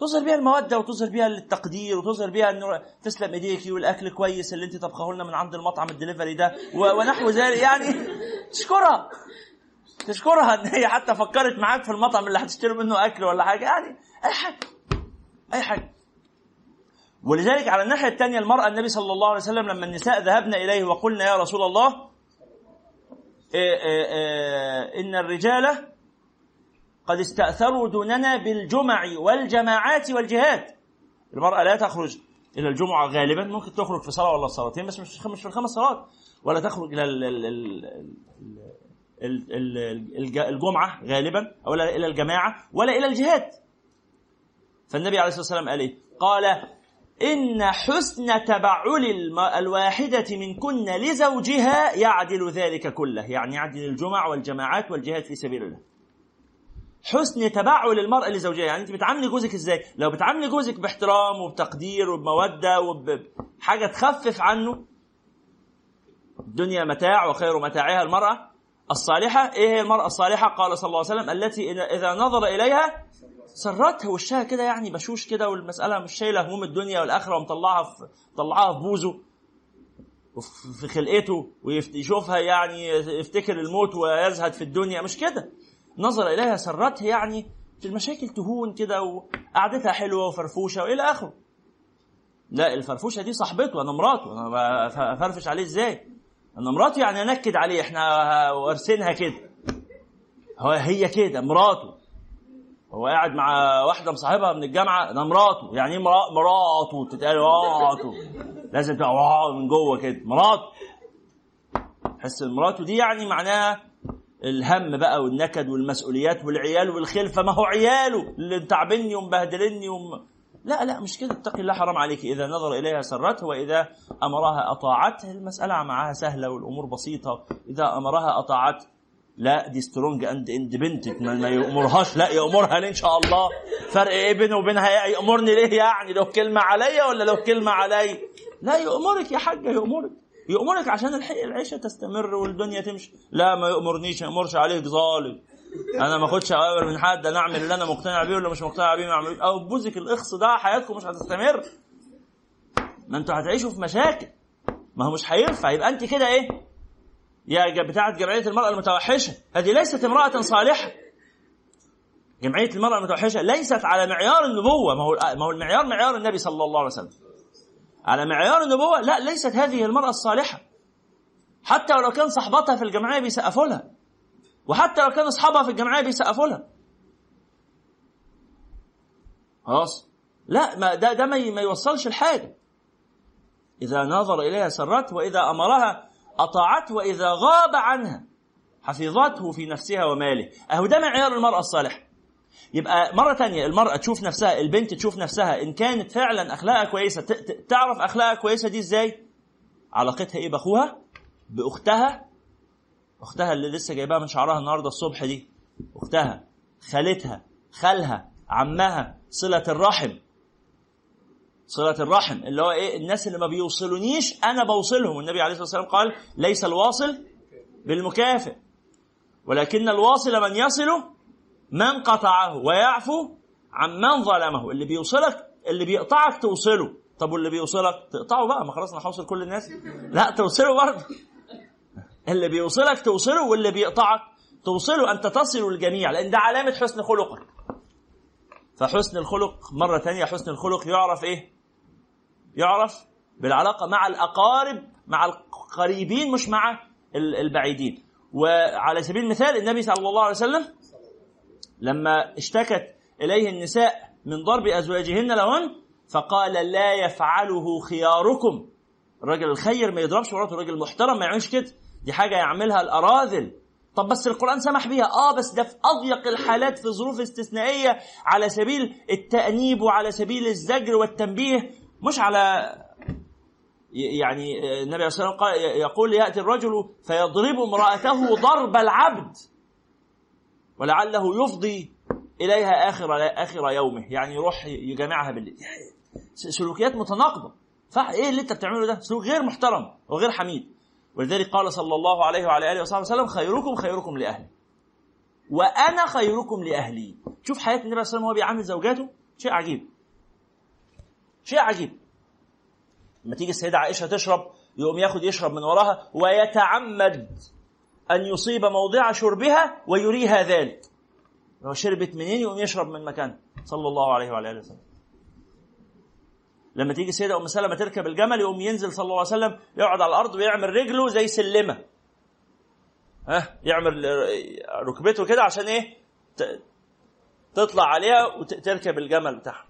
تظهر بيها المودة وتظهر بيها التقدير وتظهر بيها إنه تسلم ايديكي والأكل كويس اللي أنت طبخه لنا من عند المطعم الدليفري ده. ونحو ذلك. يعني تشكرها. تشكرها إن هي حتى فكرت معاك في المطعم اللي هتشتري منه أكل ولا حاجة. يعني أي حاجة. أي حاجة. ولذلك على الناحية الثانية المرأة النبي صلى الله عليه وسلم لما النساء ذهبن إليه وقلنا يا رسول الله إيه إيه إيه إن الرجال قد استأثروا دوننا بالجمع والجماعات والجهاد المرأة لا تخرج إلى الجمعة غالبا ممكن تخرج في صلاة ولا صلاتين بس مش مش في الخمس صلوات ولا تخرج إلى ال- ال- ال- ال- ال- الج- الجمعة غالبا ولا إلى الجماعة ولا إلى الجهاد فالنبي عليه الصلاة والسلام قال إيه؟ قال إن حسن تبعل الواحدة منكن لزوجها يعدل ذلك كله يعني يعدل الجمع والجماعات والجهاد في سبيل الله. حسن تبعل المرأة لزوجها يعني أنت بتعاملي جوزك إزاي؟ لو بتعاملي جوزك باحترام وبتقدير وبمودة وبحاجة تخفف عنه الدنيا متاع وخير متاعها المرأة الصالحة. إيه هي المرأة الصالحة؟ قال صلى الله عليه وسلم التي إذا- نظر إليها سرتها وشها كده يعني بشوش كده والمسألة مش شايلة هموم الدنيا والآخرة ومطلعها في طلعها في بوزه وفي في خلقته ويشوفها يعني يفتكر الموت ويزهد في الدنيا. مش كده؟ نظر إليها سرتها يعني في المشاكل تهون كده وقعدتها حلوة وفرفوشة وإلى آخره. لا الفرفوشة دي صاحبته أنا مراته. أنا بف- أفرفش عليه إزاي؟ أنا مراته يعني أنكد عليه إحنا وارثينها كده. هو هي كده مراته. هو قاعد مع واحدة مصاحبها من الجامعة ده مراته يعني إيه مرا- مراته؟ تتقال مراته. لازم تبقى واو من جوه كده. مراته حس مراته دي يعني معناها الهم بقى والنكد والمسؤوليات والعيال والخلفة. ما هو عياله اللي تعبني ومبهدلني وم... لا لا مش كده. اتقي الله حرام عليك. إذا نظر إليها سرته وإذا أمرها أطاعته المسألة معاها سهلة والأمور بسيطة. إذا أمرها أطاعته لا دي strong and independent ما, يامرهاش لا يامرها ليه؟ إن شاء الله. فرق إيه بينه وبينها؟ يامرني ليه يعني؟ لو كلمة عليا ولا لو كلمة علي؟ لا يامرك يا حاجة يامرك يامرك عشان العيشة تستمر والدنيا تمشي. لا ما يامرنيش ما يامرش عليك ظالم. أنا ما أخدش أوامر من حد أنا أعمل اللي أنا مقتنع بيه ولا مش مقتنع بيه ما اعملوش أو بوزك الاخص ده حياتكم مش هتستمر. ما أنتوا هتعيشوا في مشاكل. ما هو مش هينفع. يبقى أنت كده إيه؟ يا بتاعة جمعية المرأة المتوحشة. هذه ليست امرأة صالحة. جمعية المرأة المتوحشة ليست على معيار النبوة. ما هو ما هو المعيار معيار النبي صلى الله عليه وسلم. على معيار النبوة؟ لا ليست هذه المرأة الصالحة. حتى ولو كان صحباتها في الجمعية بيسقفوا لها. وحتى لو كان أصحابها في الجمعية بيسقفوا لها. خلاص؟ لا ما ده ده ما يوصلش لحاجة إذا نظر إليها سرته وإذا أمرها أطاعته وإذا غاب عنها حفظته في نفسها وماله. أهو ده معيار المرأة الصالحة يبقى مرة تانية المرأة تشوف نفسها البنت تشوف نفسها إن كانت فعلا أخلاقها كويسة تعرف أخلاقها كويسة دي إزاي؟ علاقتها إيه بأخوها؟ بأختها. أختها اللي لسه جايباها من شعرها النهاردة الصبح دي. أختها خالتها خالها عمها صلة الرحم. صلة الرحم. اللي هو إيه؟ الناس اللي ما بيوصلونيش أنا بوصلهم. والنبي عليه الصلاة والسلام قال ليس الواصل بالمكافئ ولكن الواصل من يصله من قطعه ويعفو عمن ظلمه. اللي بيوصلك اللي بيقطعك توصله. طب واللي بيوصلك؟ تقطعه بقى. ما خلاص أنا هوصل كل الناس. لا توصله برضه. اللي بيوصلك توصله واللي بيقطعك توصله. أنت تصل الجميع لأن ده علامة حسن خلقك. فحسن الخلق مرة تانية حسن الخلق يعرف إيه؟ يعرف بالعلاقة مع الأقارب مع القريبين مش مع ال- البعيدين. وعلى سبيل المثال النبي صلى الله عليه وسلم لما اشتكت إليه النساء من ضرب أزواجهن لهن فقال لا يفعله خياركم. الراجل الخير ما يضربش مراته الراجل المحترم ما يعملش كده. دي حاجة يعملها الأراذل. طب بس القرآن سمح بيها. آه بس ده في أضيق الحالات في ظروف استثنائية على سبيل التأنيب وعلى سبيل الزجر والتنبيه. مش على يعني النبي عليه الصلاة والسلام يقول يأتي الرجل فيضرب امرأته ضرب العبد ولعله يفضي إليها آخر آخر يومه. يعني يروح يجامعها بالليل يعني سلوكيات متناقضة. فإيه اللي أنت بتعمله ده؟ سلوك غير محترم وغير حميد. ولذلك قال صلى الله عليه وعلى آله وصحبه وسلم خيركم خيركم لأهله وأنا خيركم لأهلي. شوف حياة النبي صلى الله عليه وسلم وهو بيعامل زوجاته شيء عجيب. شيء عجيب. لما تيجي السيدة عائشة تشرب يقوم ياخد يشرب من وراها ويتعمد أن يصيب موضع شربها ويريها ذلك. لو شربت منين؟ يقوم يشرب من مكان. صلى الله عليه وعلى آله وسلم. لما تيجي السيدة أم سلمة تركب الجمل يقوم ينزل صلى الله عليه وسلم يقعد على الأرض ويعمل رجله زي سلمة. ها؟ يعمل ركبته كده عشان إيه؟ تطلع عليها وتركب الجمل بتاعها.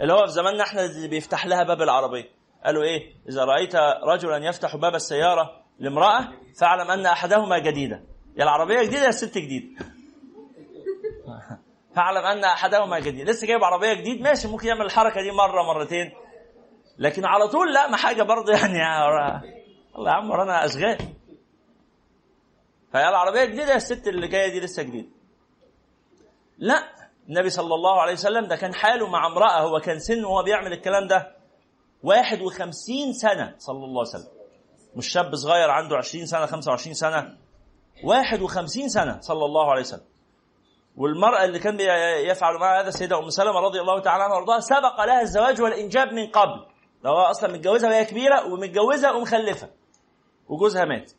اللي هو في زماننا إحنا اللي بيفتح لها باب العربية. قالوا إيه؟ إذا رأيت رجلا يفتح باب السيارة لامرأة فاعلم أن أحدهما جديدة. يا العربية جديدة يا الست جديد فاعلم أن أحدهما جديد. لسه جايب عربية جديد ماشي ممكن يعمل الحركة دي مرة مرتين. لكن على طول لا ما حاجة برضه يعني. يا- الله يا عم ورانا أشغال. فيا العربية جديدة يا الست اللي جاية دي لسه جديدة. لا النبي صلى الله عليه وسلم ده كان حاله مع امرأة هو كان سنه وهو بيعمل الكلام ده 51 سنة صلى الله عليه وسلم. مش شاب صغير عنده 20 سنة 25 سنة. 51 سنة صلى الله عليه وسلم. والمرأة اللي كان يفعل معها هذا السيدة أم سلمة رضي الله تعالى عنها وارضاها سبق لها الزواج والإنجاب من قبل. لو هو أصلا متجوزة وهي كبيرة ومتجوزة ومخلفة وجوزها مات.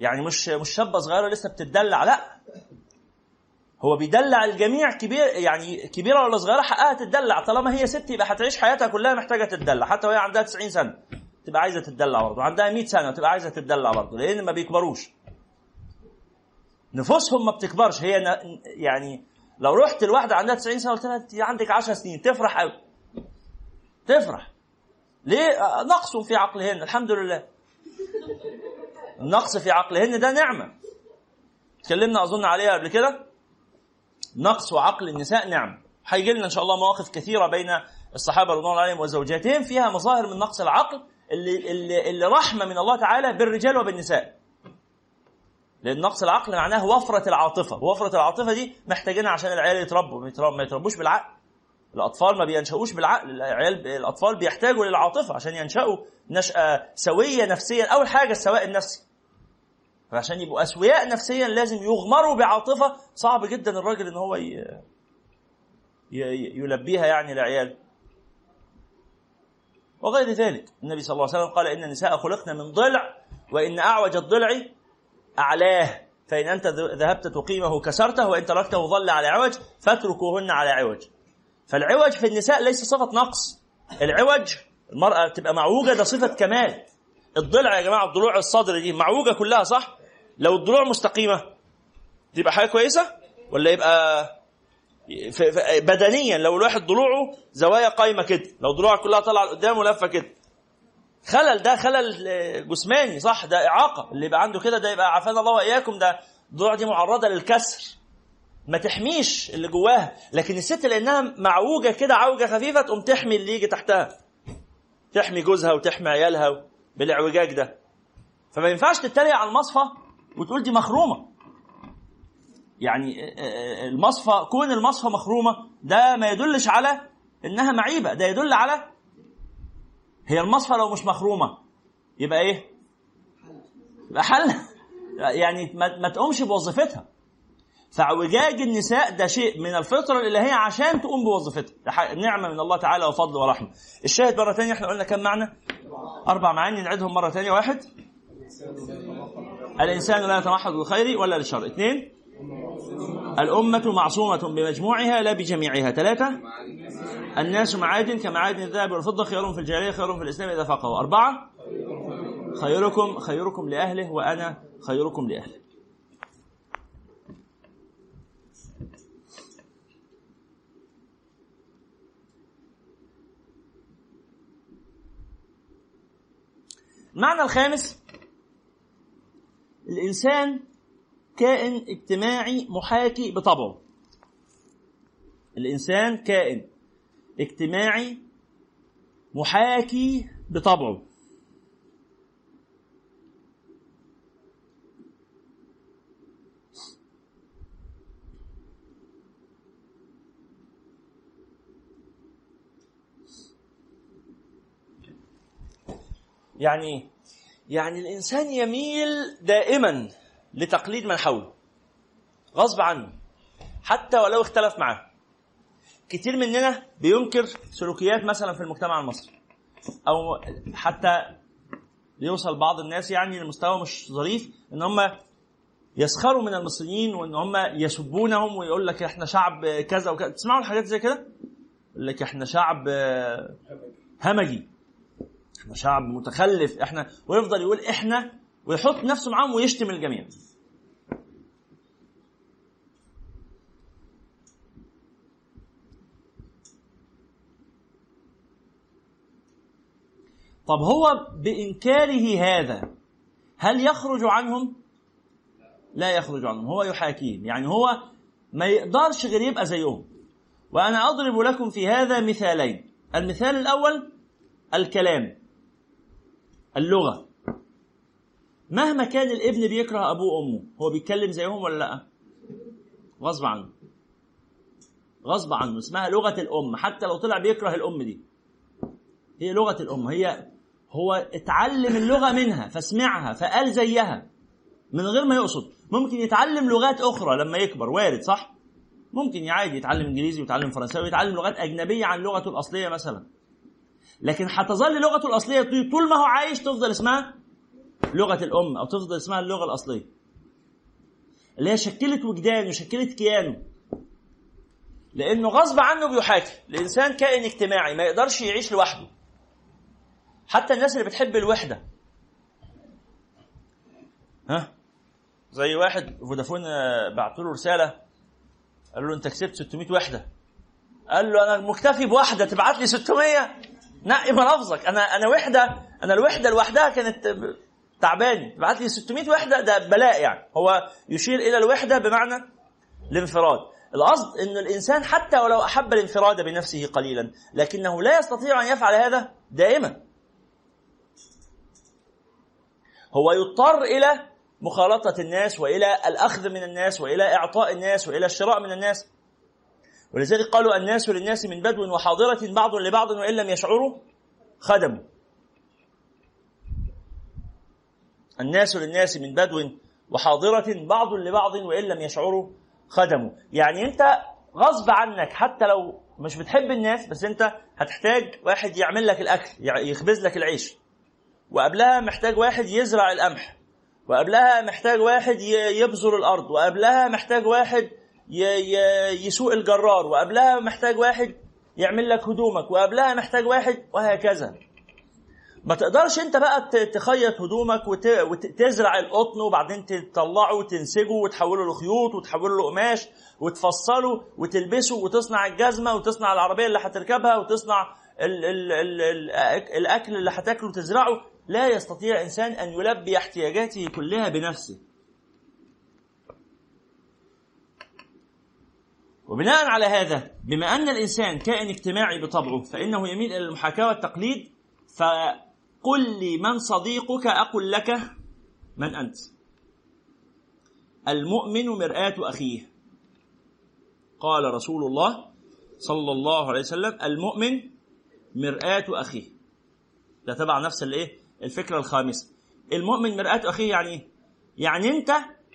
يعني مش مش شابة صغيرة لسه بتدلع لا. هو بيدلع الجميع كبير يعني كبيرة ولا صغيرة؟ حقها تدلع طالما هي ست يبقى هتعيش حياتها كلها محتاجة تدلع حتى وهي عندها 90 سنة تبقى عايزة تدلع برضه. عندها 100 سنة وتبقى عايزة تدلع برضه لأن ما بيكبروش. نفوسهم ما بتكبرش. هي يعني لو رحت لواحدة عندها 90 سنة قلت لها انت عندك 10 سنين تفرح قوي تفرح. ليه؟ نقص في عقلهن. الحمد لله. النقص في عقلهن ده نعمة. اتكلمنا أظن عليها قبل كده؟ نقص عقل النساء. نعم. هيجي لنا إن شاء الله مواقف كثيرة بين الصحابة رضوان الله عليهم وزوجاتهم فيها مظاهر من نقص العقل اللي اللي, اللي رحمة من الله تعالى بالرجال وبالنساء. لأن نقص العقل معناه وفرة العاطفة. وفرة العاطفة دي محتاجينها عشان العيال يتربوا ما يتربوا- ما يتربوش بالعقل. الأطفال ما بينشأوش بالعقل. العيال الأطفال بيحتاجوا للعاطفة عشان ينشأوا نشأة سوية نفسيا اول حاجة السواء النفسي. فعشان يبقوا أسوياء نفسيا لازم يغمروا بعاطفة. صعب جدا الراجل إن هو. يلبيها يعني لعياله وغير ذلك النبي صلى الله عليه وسلم قال إن النساء خلقن من ضلع وإن أعوج الضلع أعلاه. فإن أنت ذهبت تقيمه كسرته وإن تركته ظل على عوج فاتركوهن على عوج. فالعوج في النساء ليس صفة نقص. العوج المرأة تبقى معوجة ده صفة كمال. الضلع يا جماعة الضلوع الصدر دي معوجة كلها صح؟ لو الضلوع مستقيمة تبقى حاجة كويسة؟ ولا يبقى بدنيا لو الواحد ضلوعه زوايا قايمة كده لو ضلوعه كلها طالعة لقدام ولفة كده. خلل ده خلل جسماني صح؟ ده إعاقة. اللي يبقى عنده كده ده يبقى عافانا الله وإياكم ده الضلوع دي معرضة للكسر. ما تحميش اللي جواها لكن الست لأنها معوجة كده عوجة خفيفة تقوم تحمي اللي يجي تحتها. تحمي جوزها وتحمي عيالها بالاعوجاج ده. فما ينفعش تتريق على المصفى وتقول دي مخرومة. يعني آه، آه، المصفى كون المصفى مخرومة ده ما يدلش على إنها معيبة ده يدل على هي المصفى لو مش مخرومة يبقى إيه؟ يبقى حل. يعني ما, تقومش بوظيفتها. فاعوجاج النساء ده شيء من الفطرة الإلهية عشان تقوم بوظيفتها. نعمة من الله تعالى وفضل ورحمة. الشاهد مرة ثانية إحنا قلنا كم معنى؟ أربع معاني نعيدهم مرة ثانية واحد. الإنسان لا يتمحض للخير ولا للشر اثنين الأمة معصومة بمجموعها لا بجميعها. ثلاثة الناس معادن كمعادن الذهب والفضة خيار في الجاهلية خيار في الإسلام إذا فقهوا. أربعة خيركم خيركم لأهله وأنا خيركم لأهله. المعنى الخامس الإنسان كائن اجتماعي محاكي بطبعه الإنسان كائن اجتماعي محاكي بطبعه يعني إيه؟ يعني الإنسان يميل دائما لتقليد من حوله غصب عنه حتى ولو اختلف معاه. كتير مننا بينكر سلوكيات مثلا في المجتمع المصري أو حتى يوصل بعض الناس يعني لمستوى مش ظريف إن هم يسخروا من المصريين وإن هم يسبونهم ويقول لك إحنا شعب كذا وكذا. تسمعوا الحاجات زي كده؟ يقول لك إحنا شعب همجي. إحنا شعب متخلف إحنا ويفضل يقول إحنا ويحط نفسه معاهم ويشتم الجميع. طب هو بإنكاره هذا هل يخرج عنهم؟ لا يخرج عنهم هو يحاكيهم يعني هو ما يقدرش غير يبقى زيهم. وأنا أضرب لكم في هذا مثالين المثال الأول الكلام. اللغة. مهما كان الابن بيكره أبوه وأمه هو بيتكلم زيهم ولا لأ؟ غصب عنه. غصب عنه اسمها لغة الأم حتى لو طلع بيكره الأم دي. هي لغة الأم هي هو اتعلم اللغة منها فسمعها فقال زيها من غير ما يقصد. ممكن يتعلم لغات أخرى لما يكبر وارد صح؟ ممكن عادي يتعلم إنجليزي ويتعلم فرنساوي ويتعلم لغات أجنبية عن لغته الأصلية مثلا. لكن هتظل لغته الأصلية. طول ما هو عايش تفضل اسمها لغة الأم أو تفضل اسمها اللغة الأصلية. اللي هي شكلت وجدانه وشكلت كيانه. لأنه غصب عنه بيحاكي. الإنسان كائن اجتماعي ما يقدرش يعيش لوحده. حتى الناس اللي بتحب الوحدة. ها؟ زي واحد فودافون بعت له رسالة. قال له أنت كسبت 600 وحدة. قال له أنا مكتفي بواحدة تبعت لي 600 نقي ملفظك أنا أنا وحده أنا الوحدة لوحدها كانت تعباني. تبعت لي 600 وحدة ده بلاء يعني. هو يشير إلى الوحدة بمعنى الانفراد. القصد ان الإنسان حتى ولو أحب الانفراد بنفسه قليلا لكنه لا يستطيع أن يفعل هذا دائما. هو يضطر إلى مخالطة الناس وإلى الأخذ من الناس وإلى إعطاء الناس وإلى الشراء من الناس. ولذلك قالوا الناس للناس من بدو وحاضرة بعض لبعض وإن لم يشعروا خدموا. الناس للناس من بدو وحاضرة بعض لبعض وإن لم يشعروا خدموا. يعني أنت غصب عنك حتى لو مش بتحب الناس بس أنت هتحتاج واحد يعمل لك الأكل يخبز لك العيش. وقبلها محتاج واحد يزرع القمح وقبلها محتاج واحد يبذر الأرض وقبلها محتاج واحد يسوق الجرار وقبلها محتاج واحد يعمل لك هدومك وقبلها محتاج واحد وهكذا. ما تقدرش أنت بقى تخيط هدومك وتزرع القطن وبعدين تطلعه وتنسجه وتحوله لخيوط وتحوله لقماش وتفصله وتلبسه وتصنع الجزمة وتصنع العربية اللي هتركبها وتصنع ال ال ال ال الأكل اللي هتاكله تزرعه لا يستطيع إنسان أن يلبي احتياجاته كلها بنفسه. وبناء على هذا بما أن الإنسان كائن اجتماعي بطبعه فإنه يميل إلى المحاكاة والتقليد فقل لي من صديقك أقل لك من أنت. المؤمن مرآة أخيه. قال رسول الله صلى الله عليه وسلم المؤمن مرآة أخيه. ده تبع نفس الإيه؟ الفكرة الخامسة. المؤمن مرآة أخيه يعني إيه؟ يعني أنت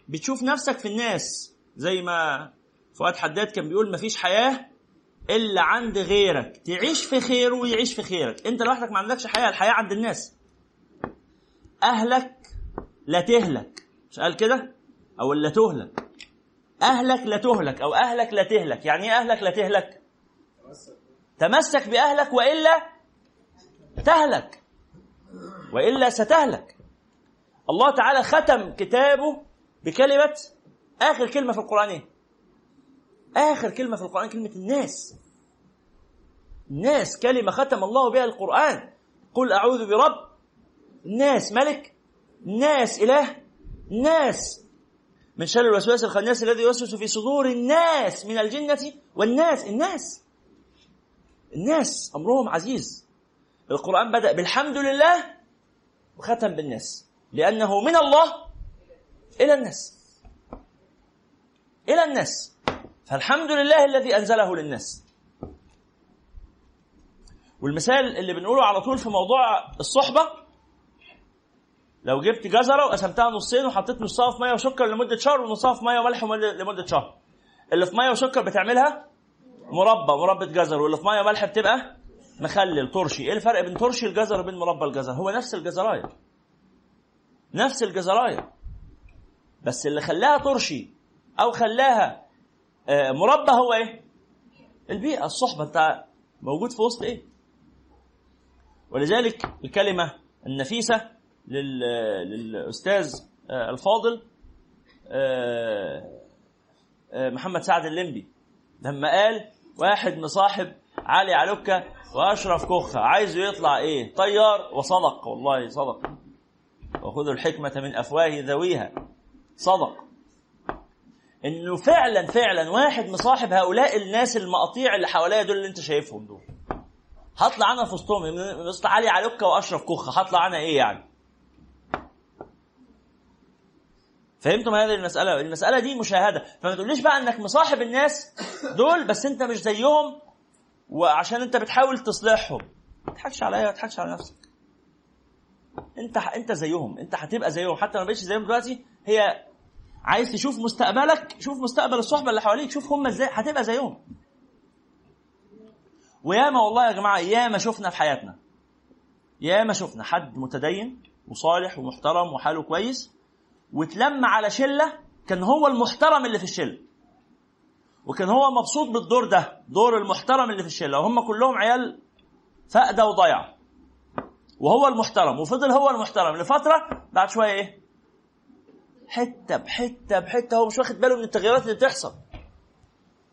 بتشوف نفسك في الناس زي ما فؤاد حداد كان بيقول مفيش حياة إلا عند غيرك. تعيش في خيره ويعيش في خيرك. أنت لوحدك ما عندكش حياة. الحياة عند الناس. أهلك لا تهلك. مش قال كده؟ أو لا تهلك. أهلك لا تهلك أو أهلك لا تهلك. يعني إيه أهلك لا تهلك؟ تمسك بأهلك وإلا تهلك. وإلا ستهلك. الله تعالى ختم كتابه بكلمة آخر كلمة في القرآن إيه؟ آخر كلمة في القرآن كلمة الناس. الناس كلمة ختم الله بها القرآن. قل أعوذ برب. الناس ملك. الناس إله. الناس. من شر الوسواس الخناس الذي يوسوس في صدور الناس من الجنة والناس. الناس. الناس أمرهم عزيز. القرآن بدأ بالحمد لله وختم بالناس. لأنه من الله إلى الناس. إلى الناس. فالحمد لله الذي أنزله للناس. والمثال اللي بنقوله على طول في موضوع الصحبة لو جبت جزرة وقسمتها نصين وحطيت نصها في مية وسكر لمدة شهر ونصها في مية وملح لمدة شهر. اللي في مية وسكر بتعملها؟ مربى مربى جزر واللي في مية ملح بتبقى مخلل ترشي. إيه الفرق بين ترشي الجزر وبين مربى الجزر؟ هو نفس الجزراية. نفس الجزراية. بس اللي خلاها ترشي أو خلاها مربى هو إيه؟ البيئة. الصحبة. أنت موجود في وسط إيه؟ ولذلك الكلمة النفيسة لل... للأستاذ آه، الفاضل آه، آه، محمد سعد الليمبي. لما قال واحد مصاحب علي علوكة وأشرف كخة عايزه يطلع إيه؟ طيار وصدق. والله صدق. وخذوا الحكمة من أفواه ذويها. صدق. إنه فعلا فعلا واحد مصاحب هؤلاء الناس المقاطيع اللي حواليا دول اللي أنت شايفهم دول هطلع أنا في وسطهم وسط علي علوكة وأشرف كخة هطلع أنا إيه يعني فهمتم هذه المسألة؟ المسألة دي مشاهدة، فما تقوليش بقى إنك مصاحب الناس دول بس أنت مش زيهم وعشان أنت بتحاول تصلحهم. ما تضحكش عليا ما تضحكش على نفسك. أنت أنت زيهم، أنت هتبقى زيهم حتى ما بقتش زيهم دلوقتي هي عايز تشوف مستقبلك، شوف مستقبل الصحبة اللي حواليك، شوف هم إزاي هتبقى زيهم. وياما والله يا جماعة ياما شفنا في حياتنا. ياما شفنا حد متدين وصالح ومحترم وحاله كويس واتلم على شلة كان هو المحترم اللي في الشلة وكان هو مبسوط بالدور ده دور المحترم اللي في الشلة وهم كلهم عيال فاقده وضيعه وهو المحترم وفضل هو المحترم لفترة بعد شوية إيه حتة بحتة بحتة. هو مش واخد باله من التغيرات اللي بتحصل.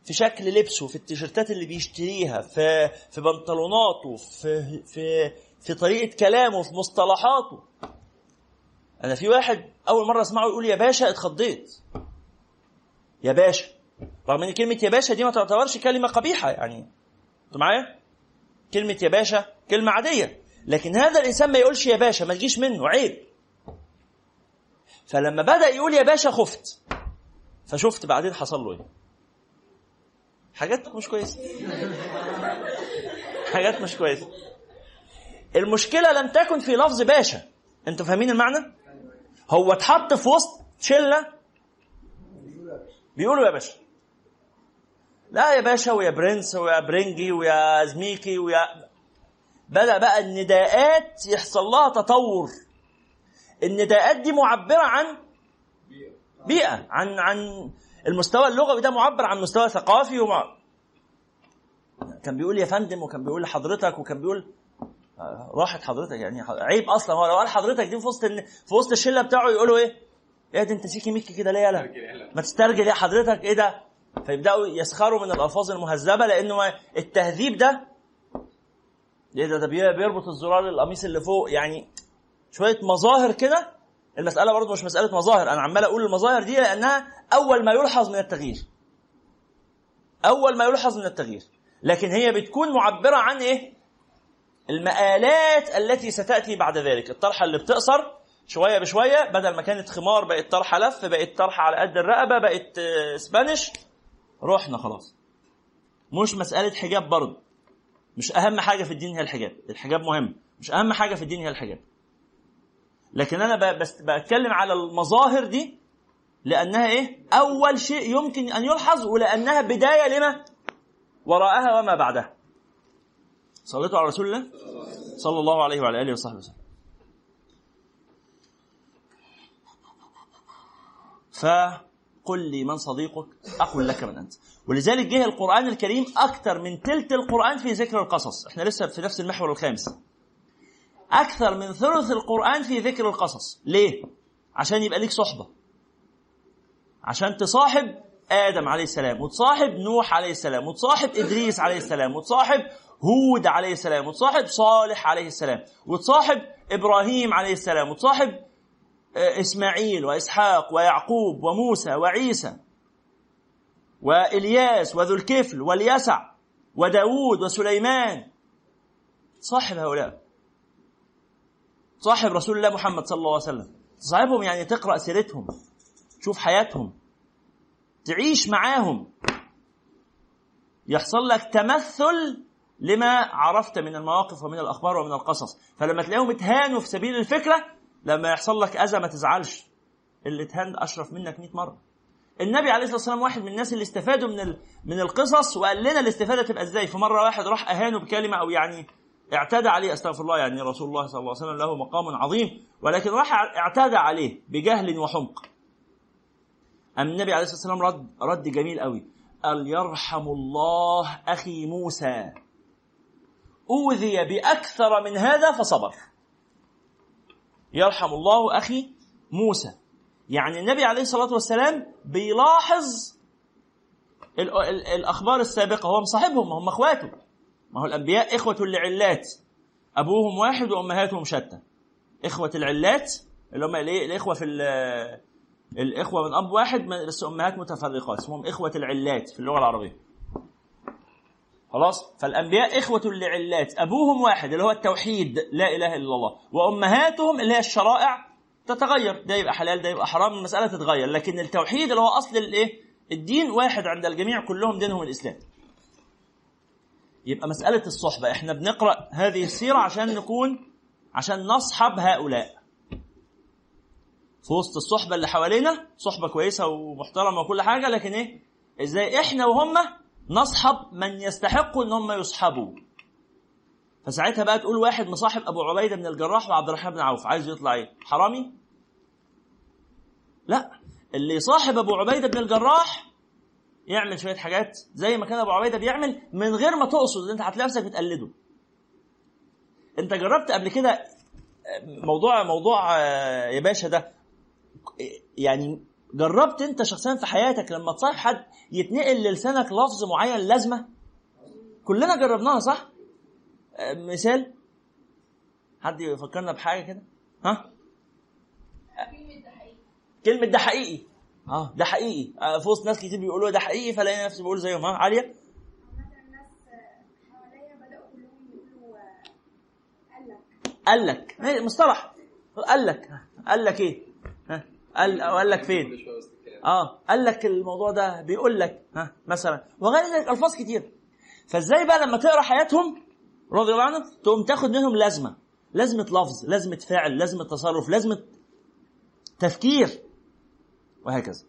في شكل لبسه في التيشيرتات اللي بيشتريها في في بنطلوناته في في في طريقة كلامه في مصطلحاته. أنا في واحد أول مرة أسمعه يقول يا باشا اتخضيت. يا باشا. رغم إن كلمة يا باشا دي ما تعتبرش كلمة قبيحة يعني. أنتوا معايا؟ كلمة يا باشا كلمة عادية. لكن هذا الإنسان ما يقولش يا باشا ما تجيش منه عيب. فلما بدأ يقول يا باشا خفت. فشفت بعدين حصل له إيه؟ حاجات مش كويسة. حاجات مش كويسة. المشكلة لم تكن في لفظ باشا. أنتوا فاهمين المعنى؟ هو اتحط في وسط شلة. بيقولوا يا باشا. لا يا باشا ويا برنس ويا برنجي ويا زميكي ويا بدأ بقى النداءات يحصل لها تطور. النداءات دي معبرة عن بيئة عن عن المستوى اللغوي ده معبر عن مستوى ثقافي ومع كان بيقول يا فندم وكان بيقول لحضرتك وكان بيقول راحت حضرتك يعني عيب أصلا هو لو قال حضرتك دي في وسط في وسط الشلة بتاعه يقولوا إيه؟ إيه ده أنت سيكي ميكي كده ليه يالا؟ ما تسترجل يا حضرتك إيه ده؟ فيبدأوا يسخروا من الألفاظ المهذبة لأنه التهذيب ده إيه ده ده بيربط الزرار القميص اللي فوق يعني شوية مظاهر كده. المسألة برضه مش مسألة مظاهر أنا عمال أقول المظاهر دي لأنها أول ما يلحظ من التغيير. أول ما يلحظ من التغيير. لكن هي بتكون معبرة عن إيه؟ المآلات التي ستأتي بعد ذلك. الطرحة اللي بتقصر شوية بشوية بدل ما كانت خمار بقت طرحة لف بقت طرحة على قد الرقبة بقت سبانيش رحنا خلاص. مش مسألة حجاب برضه. مش أهم حاجة في الدين هي الحجاب. الحجاب مهم. مش أهم حاجة في الدين هي الحجاب. لكن بس بتكلم على المظاهر دي لأنها إيه؟ أول شيء يمكن أن يلحظ ولأنها بداية لما؟ وراءها وما بعدها. صليتوا على رسول الله صلى الله عليه وعلى آله وصحبه وسلم. فقل لي من صديقك أقول لك من أنت. ولذلك جه القرآن الكريم أكثر من ثلث القرآن في ذكر القصص. إحنا لسه في نفس المحور الخامس. أكثر من ثلث القرآن في ذكر القصص. ليه؟ عشان يبقى ليك صحبة. عشان تصاحب آدم عليه السلام وتصاحب نوح عليه السلام وتصاحب إدريس عليه السلام وتصاحب هود عليه السلام وتصاحب صالح عليه السلام وتصاحب إبراهيم عليه السلام وتصاحب إسماعيل وإسحاق ويعقوب وموسى وعيسى وإلياس وذو الكفل واليسع وداود وسليمان. صاحب هؤلاء. صاحب رسول الله محمد صلى الله عليه وسلم. تصاحبهم يعني تقرأ سيرتهم. تشوف حياتهم. تعيش معاهم. يحصل لك تمثل لما عرفت من المواقف ومن الأخبار ومن القصص. فلما تلاقيهم اتهانوا في سبيل الفكرة لما يحصل لك أذى ما تزعلش. اللي اتهان أشرف منك 100 مرة. النبي عليه الصلاة والسلام واحد من الناس اللي استفادوا من. من القصص وقال لنا الاستفادة تبقى إزاي؟ فمرة واحد راح أهانه بكلمة أو يعني اعتدى عليه أستغفر الله يعني رسول الله صلى الله عليه وسلم له مقام عظيم ولكن راح اعتدى عليه بجهل وحمق. أم النبي عليه الصلاة والسلام رد رد جميل قوي. قال يرحم الله أخي موسى. أوذي بأكثر من هذا فصبر. يرحم الله أخي موسى. يعني النبي عليه الصلاة والسلام بيلاحظ ال- ال- الأخبار السابقة هو مصاحبهم هم أخواته. ما هو الأنبياء إخوة لعلات. أبوهم واحد وأمهاتهم شتى. إخوة العلات اللي هم الإخوة في ال- الإخوة من أب واحد بس أمهات متفرقات. اسمهم إخوة العلات في اللغة العربية. خلاص؟ فالأنبياء إخوة لعلات. أبوهم واحد اللي هو التوحيد لا إله إلا الله. وأمهاتهم اللي هي الشرائع تتغير. ده يبقى حلال ده يبقى حرام المسألة تتغير. لكن التوحيد اللي هو أصل الإيه؟ الدين واحد عند الجميع كلهم دينهم الإسلام. يبقى مسألة الصحبة. إحنا بنقرأ هذه السيرة عشان نكون عشان نصحب هؤلاء. في وسط الصحبة اللي حوالينا صحبة كويسة ومحترمة وكل حاجة لكن إيه؟ إزاي إحنا وهم نصحب من يستحقوا إن هم يصحبوا؟ فساعتها بقى تقول واحد مصاحب أبو عبيدة بن الجراح وعبد الرحمن بن عوف. عايز يطلع إيه؟ حرامي؟ لا. اللي يصاحب أبو عبيدة بن الجراح يعمل شوية حاجات زي ما كان أبو عبيدة بيعمل من غير ما تقصد أنت هتلاقي نفسك بتقلده. أنت جربت قبل كده موضوع موضوع آه، يا باشا ده؟ يعني جربت أنت شخصيا في حياتك لما تصاحب حد يتنقل للسانك لفظ معين لازمة؟ كلنا جربناها صح؟ آه، مثال؟ حد يفكرنا بحاجة كده؟ ها؟ كلمة ده حقيقي. كلمة ده حقيقي. آه ده حقيقي. آه، في وسط ناس كتير بيقولوا ده حقيقي فلاقي نفسي بقول زيهم. ها عالية. مثلا الناس حواليا بدأوا كلهم يقولوا قال لك مصطلح. قال لك قال لك إيه؟ ها؟ قال أو قال لك فين آه قال لك الموضوع ده بيقول لك ها مثلا. وغير ذلك ألفاظ كتير. فإزاي بقى لما تقرأ حياتهم رضي الله عنهم تقوم تاخد منهم لازمة. لازمة لفظ لازمة فعل لازمة تصرف لازمة تفكير. وهكذا.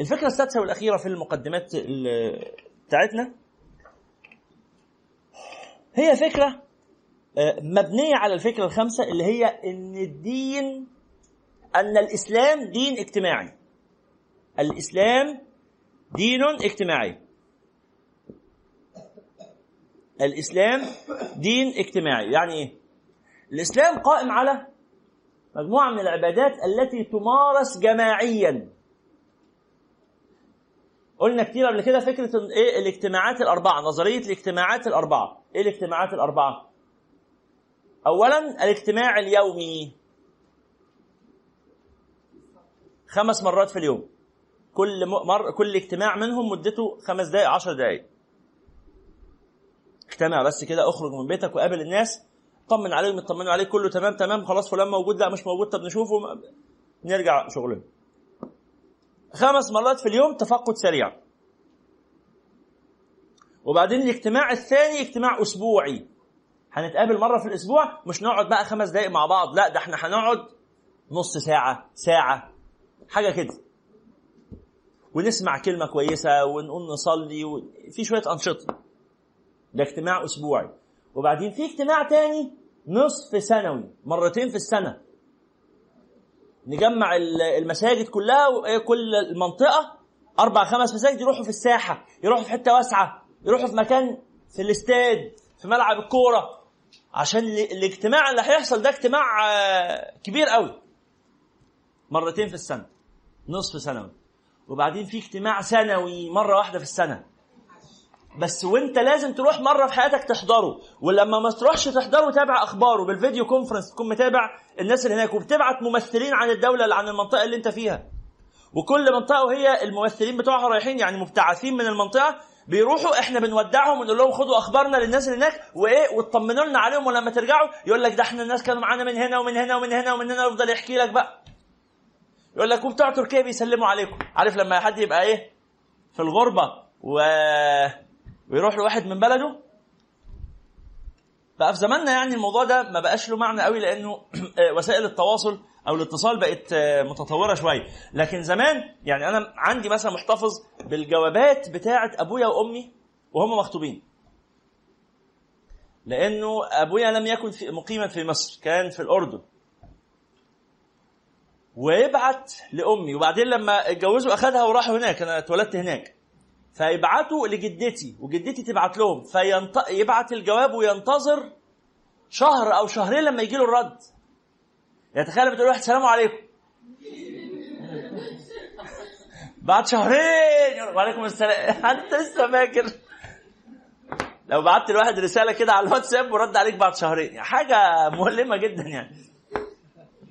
الفكرة السادسة والأخيرة في المقدمات ال- بتاعتنا هي فكرة آه، مبنية على الفكرة الخامسة اللي هي إن الدين أن الإسلام دين اجتماعي. الإسلام دين اجتماعي. الإسلام دين اجتماعي. يعني إيه؟ الإسلام قائم على مجموعة من العبادات التي تمارس جماعيا. قلنا كتير قبل كده فكرة إن إيه؟ الاجتماعات الأربعة نظرية الاجتماعات الأربعة. إيه الاجتماعات الأربعة؟ اولا الاجتماع اليومي. خمس مرات في اليوم. كل مر كل اجتماع منهم مدته خمس دقائق عشر دقائق اجتمع بس كده اخرج من بيتك وقابل الناس. طمن عليهم اطمنوا عليك كله تمام تمام خلاص فلان موجود لا مش موجود طب نشوفه نرجع شغلنا. خمس مرات في اليوم تفقد سريع. وبعدين الاجتماع الثاني اجتماع أسبوعي. هنتقابل مرة في الأسبوع مش نقعد بقى خمس دقائق مع بعض لا ده إحنا هنقعد نص ساعة ساعة حاجة كده. ونسمع كلمة كويسة ونقول نصلي و... في شوية أنشطة. ده اجتماع أسبوعي. وبعدين في اجتماع تاني نصف سنوي مرتين في السنة. نجمع ال- المساجد كلها وكل المنطقة أربع خمس مساجد يروحوا في الساحة يروحوا في حتة واسعة يروحوا في مكان في الاستاد في ملعب الكورة. عشان ال- الاجتماع اللي هيحصل ده اجتماع آه، كبير قوي. مرتين في السنة نصف سنوي. وبعدين في اجتماع سنوي مرة واحدة في السنة. بس وانت لازم تروح مرة في حياتك تحضره. ولما ما تروحش تحضره تابع أخباره. بالفيديو كونفرنس تكون متابع الناس اللي هناك وبتبعت ممثلين عن الدولة اللي عن المنطقة اللي انت فيها. وكل منطقة وهي الممثلين بتوعها رايحين يعني مبتعثين من المنطقة بيروحوا إحنا بنودعهم ونقول لهم خدوا أخبارنا للناس اللي هناك وإيه وتطمنوا لنا عليهم ولما ترجعوا يقول لك ده إحنا الناس كانوا معانا من هنا ومن هنا ومن هنا ومن هنا ويفضل يحكي لك بقى. يقول لك وبتوع تركيا بيسلموا عليكم. عارف لما حد يبقى إيه؟ في الغربة و... ويروح لواحد من بلده. بقى في زماننا يعني الموضوع ده ما بقاش له معنى قوي لأنه وسائل التواصل أو الاتصال بقت متطورة شوية. لكن زمان يعني أنا عندي مثلا محتفظ بالجوابات بتاعة أبويا وأمي وهم مخطوبين. لأنه أبويا لم يكن في مقيما في مصر كان في الأردن. ويبعت لأمي وبعدين لما اتجوزوا اخذها وراحوا هناك أنا اتولدت هناك. فيبعتوا لجدتي وجدتي تبعت لهم فيبعت الجواب وينتظر شهر أو شهرين لما يجي له الرد. يعني تخيل بتقول واحد السلام عليكم. بعد شهرين وعليكم السلام. انت لسه فاكر؟ لو بعت لواحد رسالة كده على الواتساب ورد عليك بعد شهرين يعني حاجة مؤلمة جدا يعني.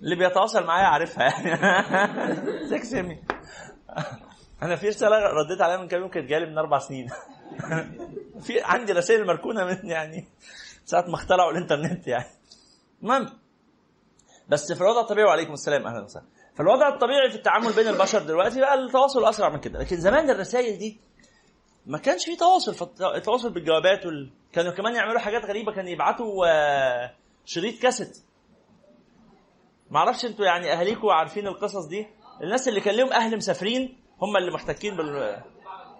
اللي بيتواصل معايا عارفها يعني. أنا في رسالة رديت عليها من كام يوم كانت جالي من أربع سنين. في عندي رسائل مركونة من يعني ساعة ما اخترعوا الإنترنت يعني. المهم بس في الوضع الطبيعي وعليكم السلام أهلا وسهلا. في الوضع الطبيعي في التعامل بين البشر دلوقتي بقى التواصل أسرع من كده. لكن زمان الرسائل دي ما كانش في تواصل التواصل بالجوابات وال... كانوا كمان يعملوا حاجات غريبة كانوا يبعتوا شريط كاسيت. ما أعرفش أنتوا يعني اهاليكم عارفين القصص دي؟ الناس اللي كان لهم أهل مسافرين هم اللي محتكين بال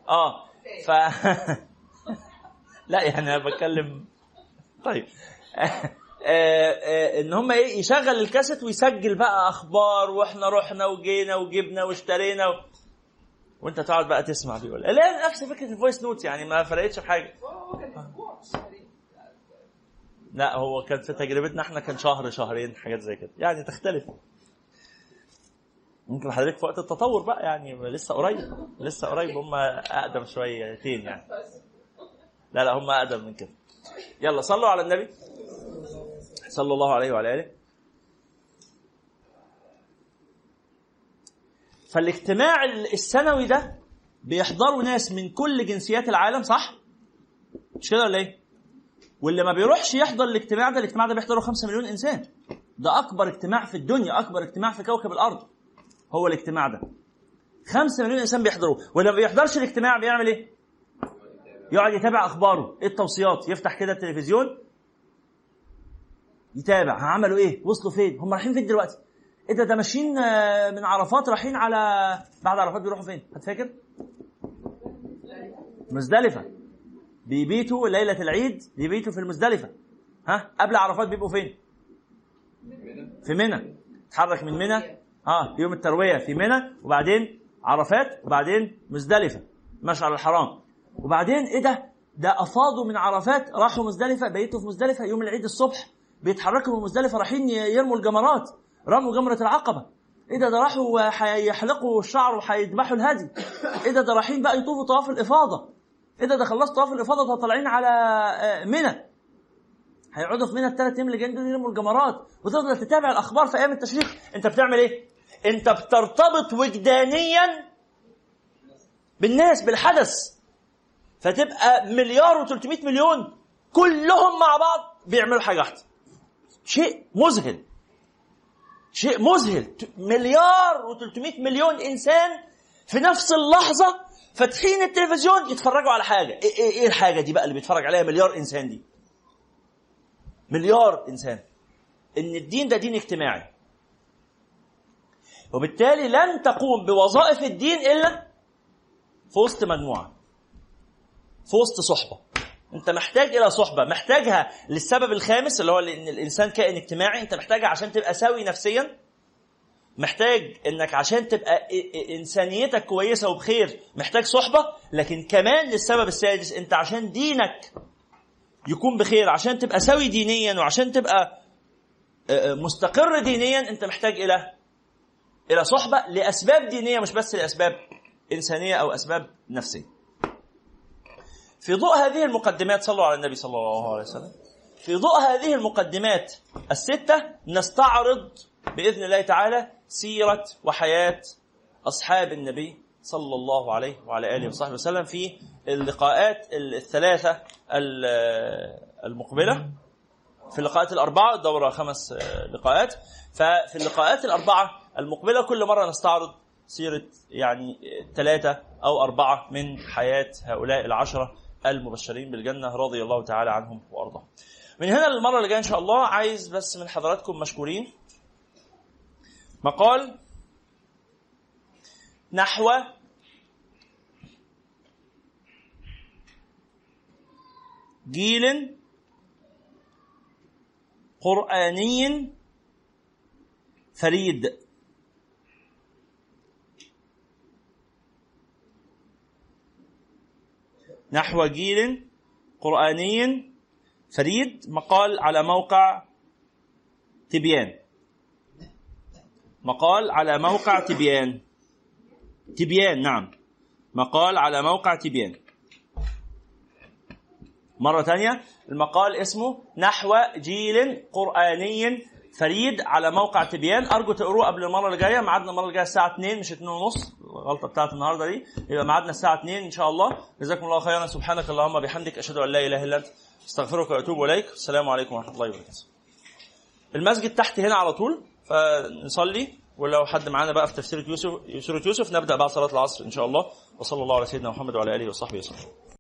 آه ف لا يعني أنا بتكلم طيب. آه آه إن هم إيه يشغل الكاسيت ويسجل بقى أخبار وإحنا رحنا وجينا وجبنا واشترينا و... وأنت تقعد بقى تسمع بيقول. لا نفس فكرة ال voice note يعني ما فرقتش في حاجة. لا هو كان في تجربتنا إحنا كان شهر شهرين حاجات زي كده. يعني تختلف. ممكن حضرتك في وقت التطور بقى يعني لسه قريب لسه قريب هم أقدم شويتين يعني. لا لا هم أقدم من كده. يلا صلوا على النبي. صلى الله عليه وعلى آله. فالاجتماع السنوي ده بيحضروا ناس من كل جنسيات العالم صح؟ مش كده ولا إيه؟ واللي ما بيروحش يحضر الاجتماع ده الاجتماع ده بيحضره 5 مليون إنسان. ده أكبر اجتماع في الدنيا أكبر اجتماع في كوكب الأرض. هو الاجتماع ده. 5 مليون إنسان بيحضروه. واللي ما بيحضرش الاجتماع بيعمل إيه؟ يقعد يتابع أخباره. إيه التوصيات؟ يفتح كده التلفزيون. يتابع. عملوا إيه؟ وصلوا فين؟ هم رايحين فين دلوقتي؟ إيه ده؟ ده ماشيين من عرفات رايحين على بعد عرفات بيروحوا فين؟ هتفاكر؟ مزدلفة. بيبيتوا ليلة العيد بيبيتوا في المزدلفة. ها؟ قبل عرفات بيبقوا فين؟ في منى. تحرك من منى. آه يوم التروية في منى وبعدين عرفات وبعدين مزدلفة مشعر الحرام. وبعدين إيه ده؟ ده أفاضوا من عرفات راحوا مزدلفة بيتوا في مزدلفة يوم العيد الصبح بيتحركوا من مزدلفة رايحين يرموا الجمرات رموا جمرة العقبة. إيه ده؟ ده راحوا هيحلقوا الشعر وهيذبحوا الهدي. إيه ده؟ ده رايحين بقى يطوفوا طواف الإفاضة. إيه ده؟ ده خلصوا طواف الإفاضة طالعين على منى. هيقعدوا في منى الثلاث أيام اللي جايين دول يرموا الجمرات. وتفضل تتابع الأخبار في أيام التشريق. أنت بتعمل إيه؟ انت بترتبط وجدانيا بالناس بالحدث. فتبقى مليار و300 مليون كلهم مع بعض بيعملوا حاجة واحدة. شيء مذهل. شيء مذهل. مليار و300 مليون إنسان في نفس اللحظة فاتحين التلفزيون يتفرجوا على حاجة. إيه, إيه, إيه الحاجة دي بقى اللي بيتفرج عليها مليار إنسان دي؟ مليار إنسان. إن الدين ده دين اجتماعي. وبالتالي لن تقوم بوظائف الدين إلا في وسط مجموعة في وسط صحبة. أنت محتاج إلى صحبة محتاجها للسبب الخامس اللي هو إن الإنسان كائن اجتماعي أنت محتاجها عشان تبقى سوي نفسيا. محتاج إنك عشان تبقى إنسانيتك كويسة وبخير محتاج صحبة. لكن كمان للسبب السادس أنت عشان دينك يكون بخير عشان تبقى سوي دينيا وعشان تبقى مستقر دينيا أنت محتاج إلى إلى صحبة لأسباب دينية مش بس لأسباب إنسانية أو أسباب نفسية. في ضوء هذه المقدمات صلوا على النبي صلى الله عليه وسلم. في ضوء هذه المقدمات الستة نستعرض بإذن الله تعالى سيرة وحياة أصحاب النبي صلى الله عليه وعلى آله وصحبه وسلم في اللقاءات الثلاثة المقبلة في اللقاءات الأربعة الدوره خمس لقاءات ففي اللقاءات الأربعة المقبلة كل مرة نستعرض سيرة يعني ثلاثة أو أربعة من حياة هؤلاء العشرة المبشرين بالجنة رضي الله تعالى عنهم وأرضاهم. من هنا للمره اللي جاية إن شاء الله عايز بس من حضراتكم مشكورين مقال نحو جيل قرآني فريد نحو جيل قرآني فريد مقال على موقع تبيان مقال على موقع تبيان تبيان نعم. مقال على موقع تبيان مرة ثانية المقال اسمه نحو جيل قرآني فريد على موقع تبيان أرجو تقروه قبل المرة اللي جاية ميعادنا المرة اللي جاية الساعة 2 مش 2 ونص. الغلطة بتاعت النهاردة دي. يبقى ميعادنا الساعة 2 إن شاء الله. جزاكم الله خيرا. سبحانك اللهم بحمدك أشهد أن لا إله إلا أنت. أستغفرك وأتوب إليك. السلام عليكم ورحمة الله وبركاته. المسجد تحت هنا على طول. فنصلي. ولو حد معانا بقى في تفسير يوسف سورة يوسف نبدأ بعد صلاة العصر إن شاء الله. وصلى الله على سيدنا محمد وعلى آله وصحبه وسلم.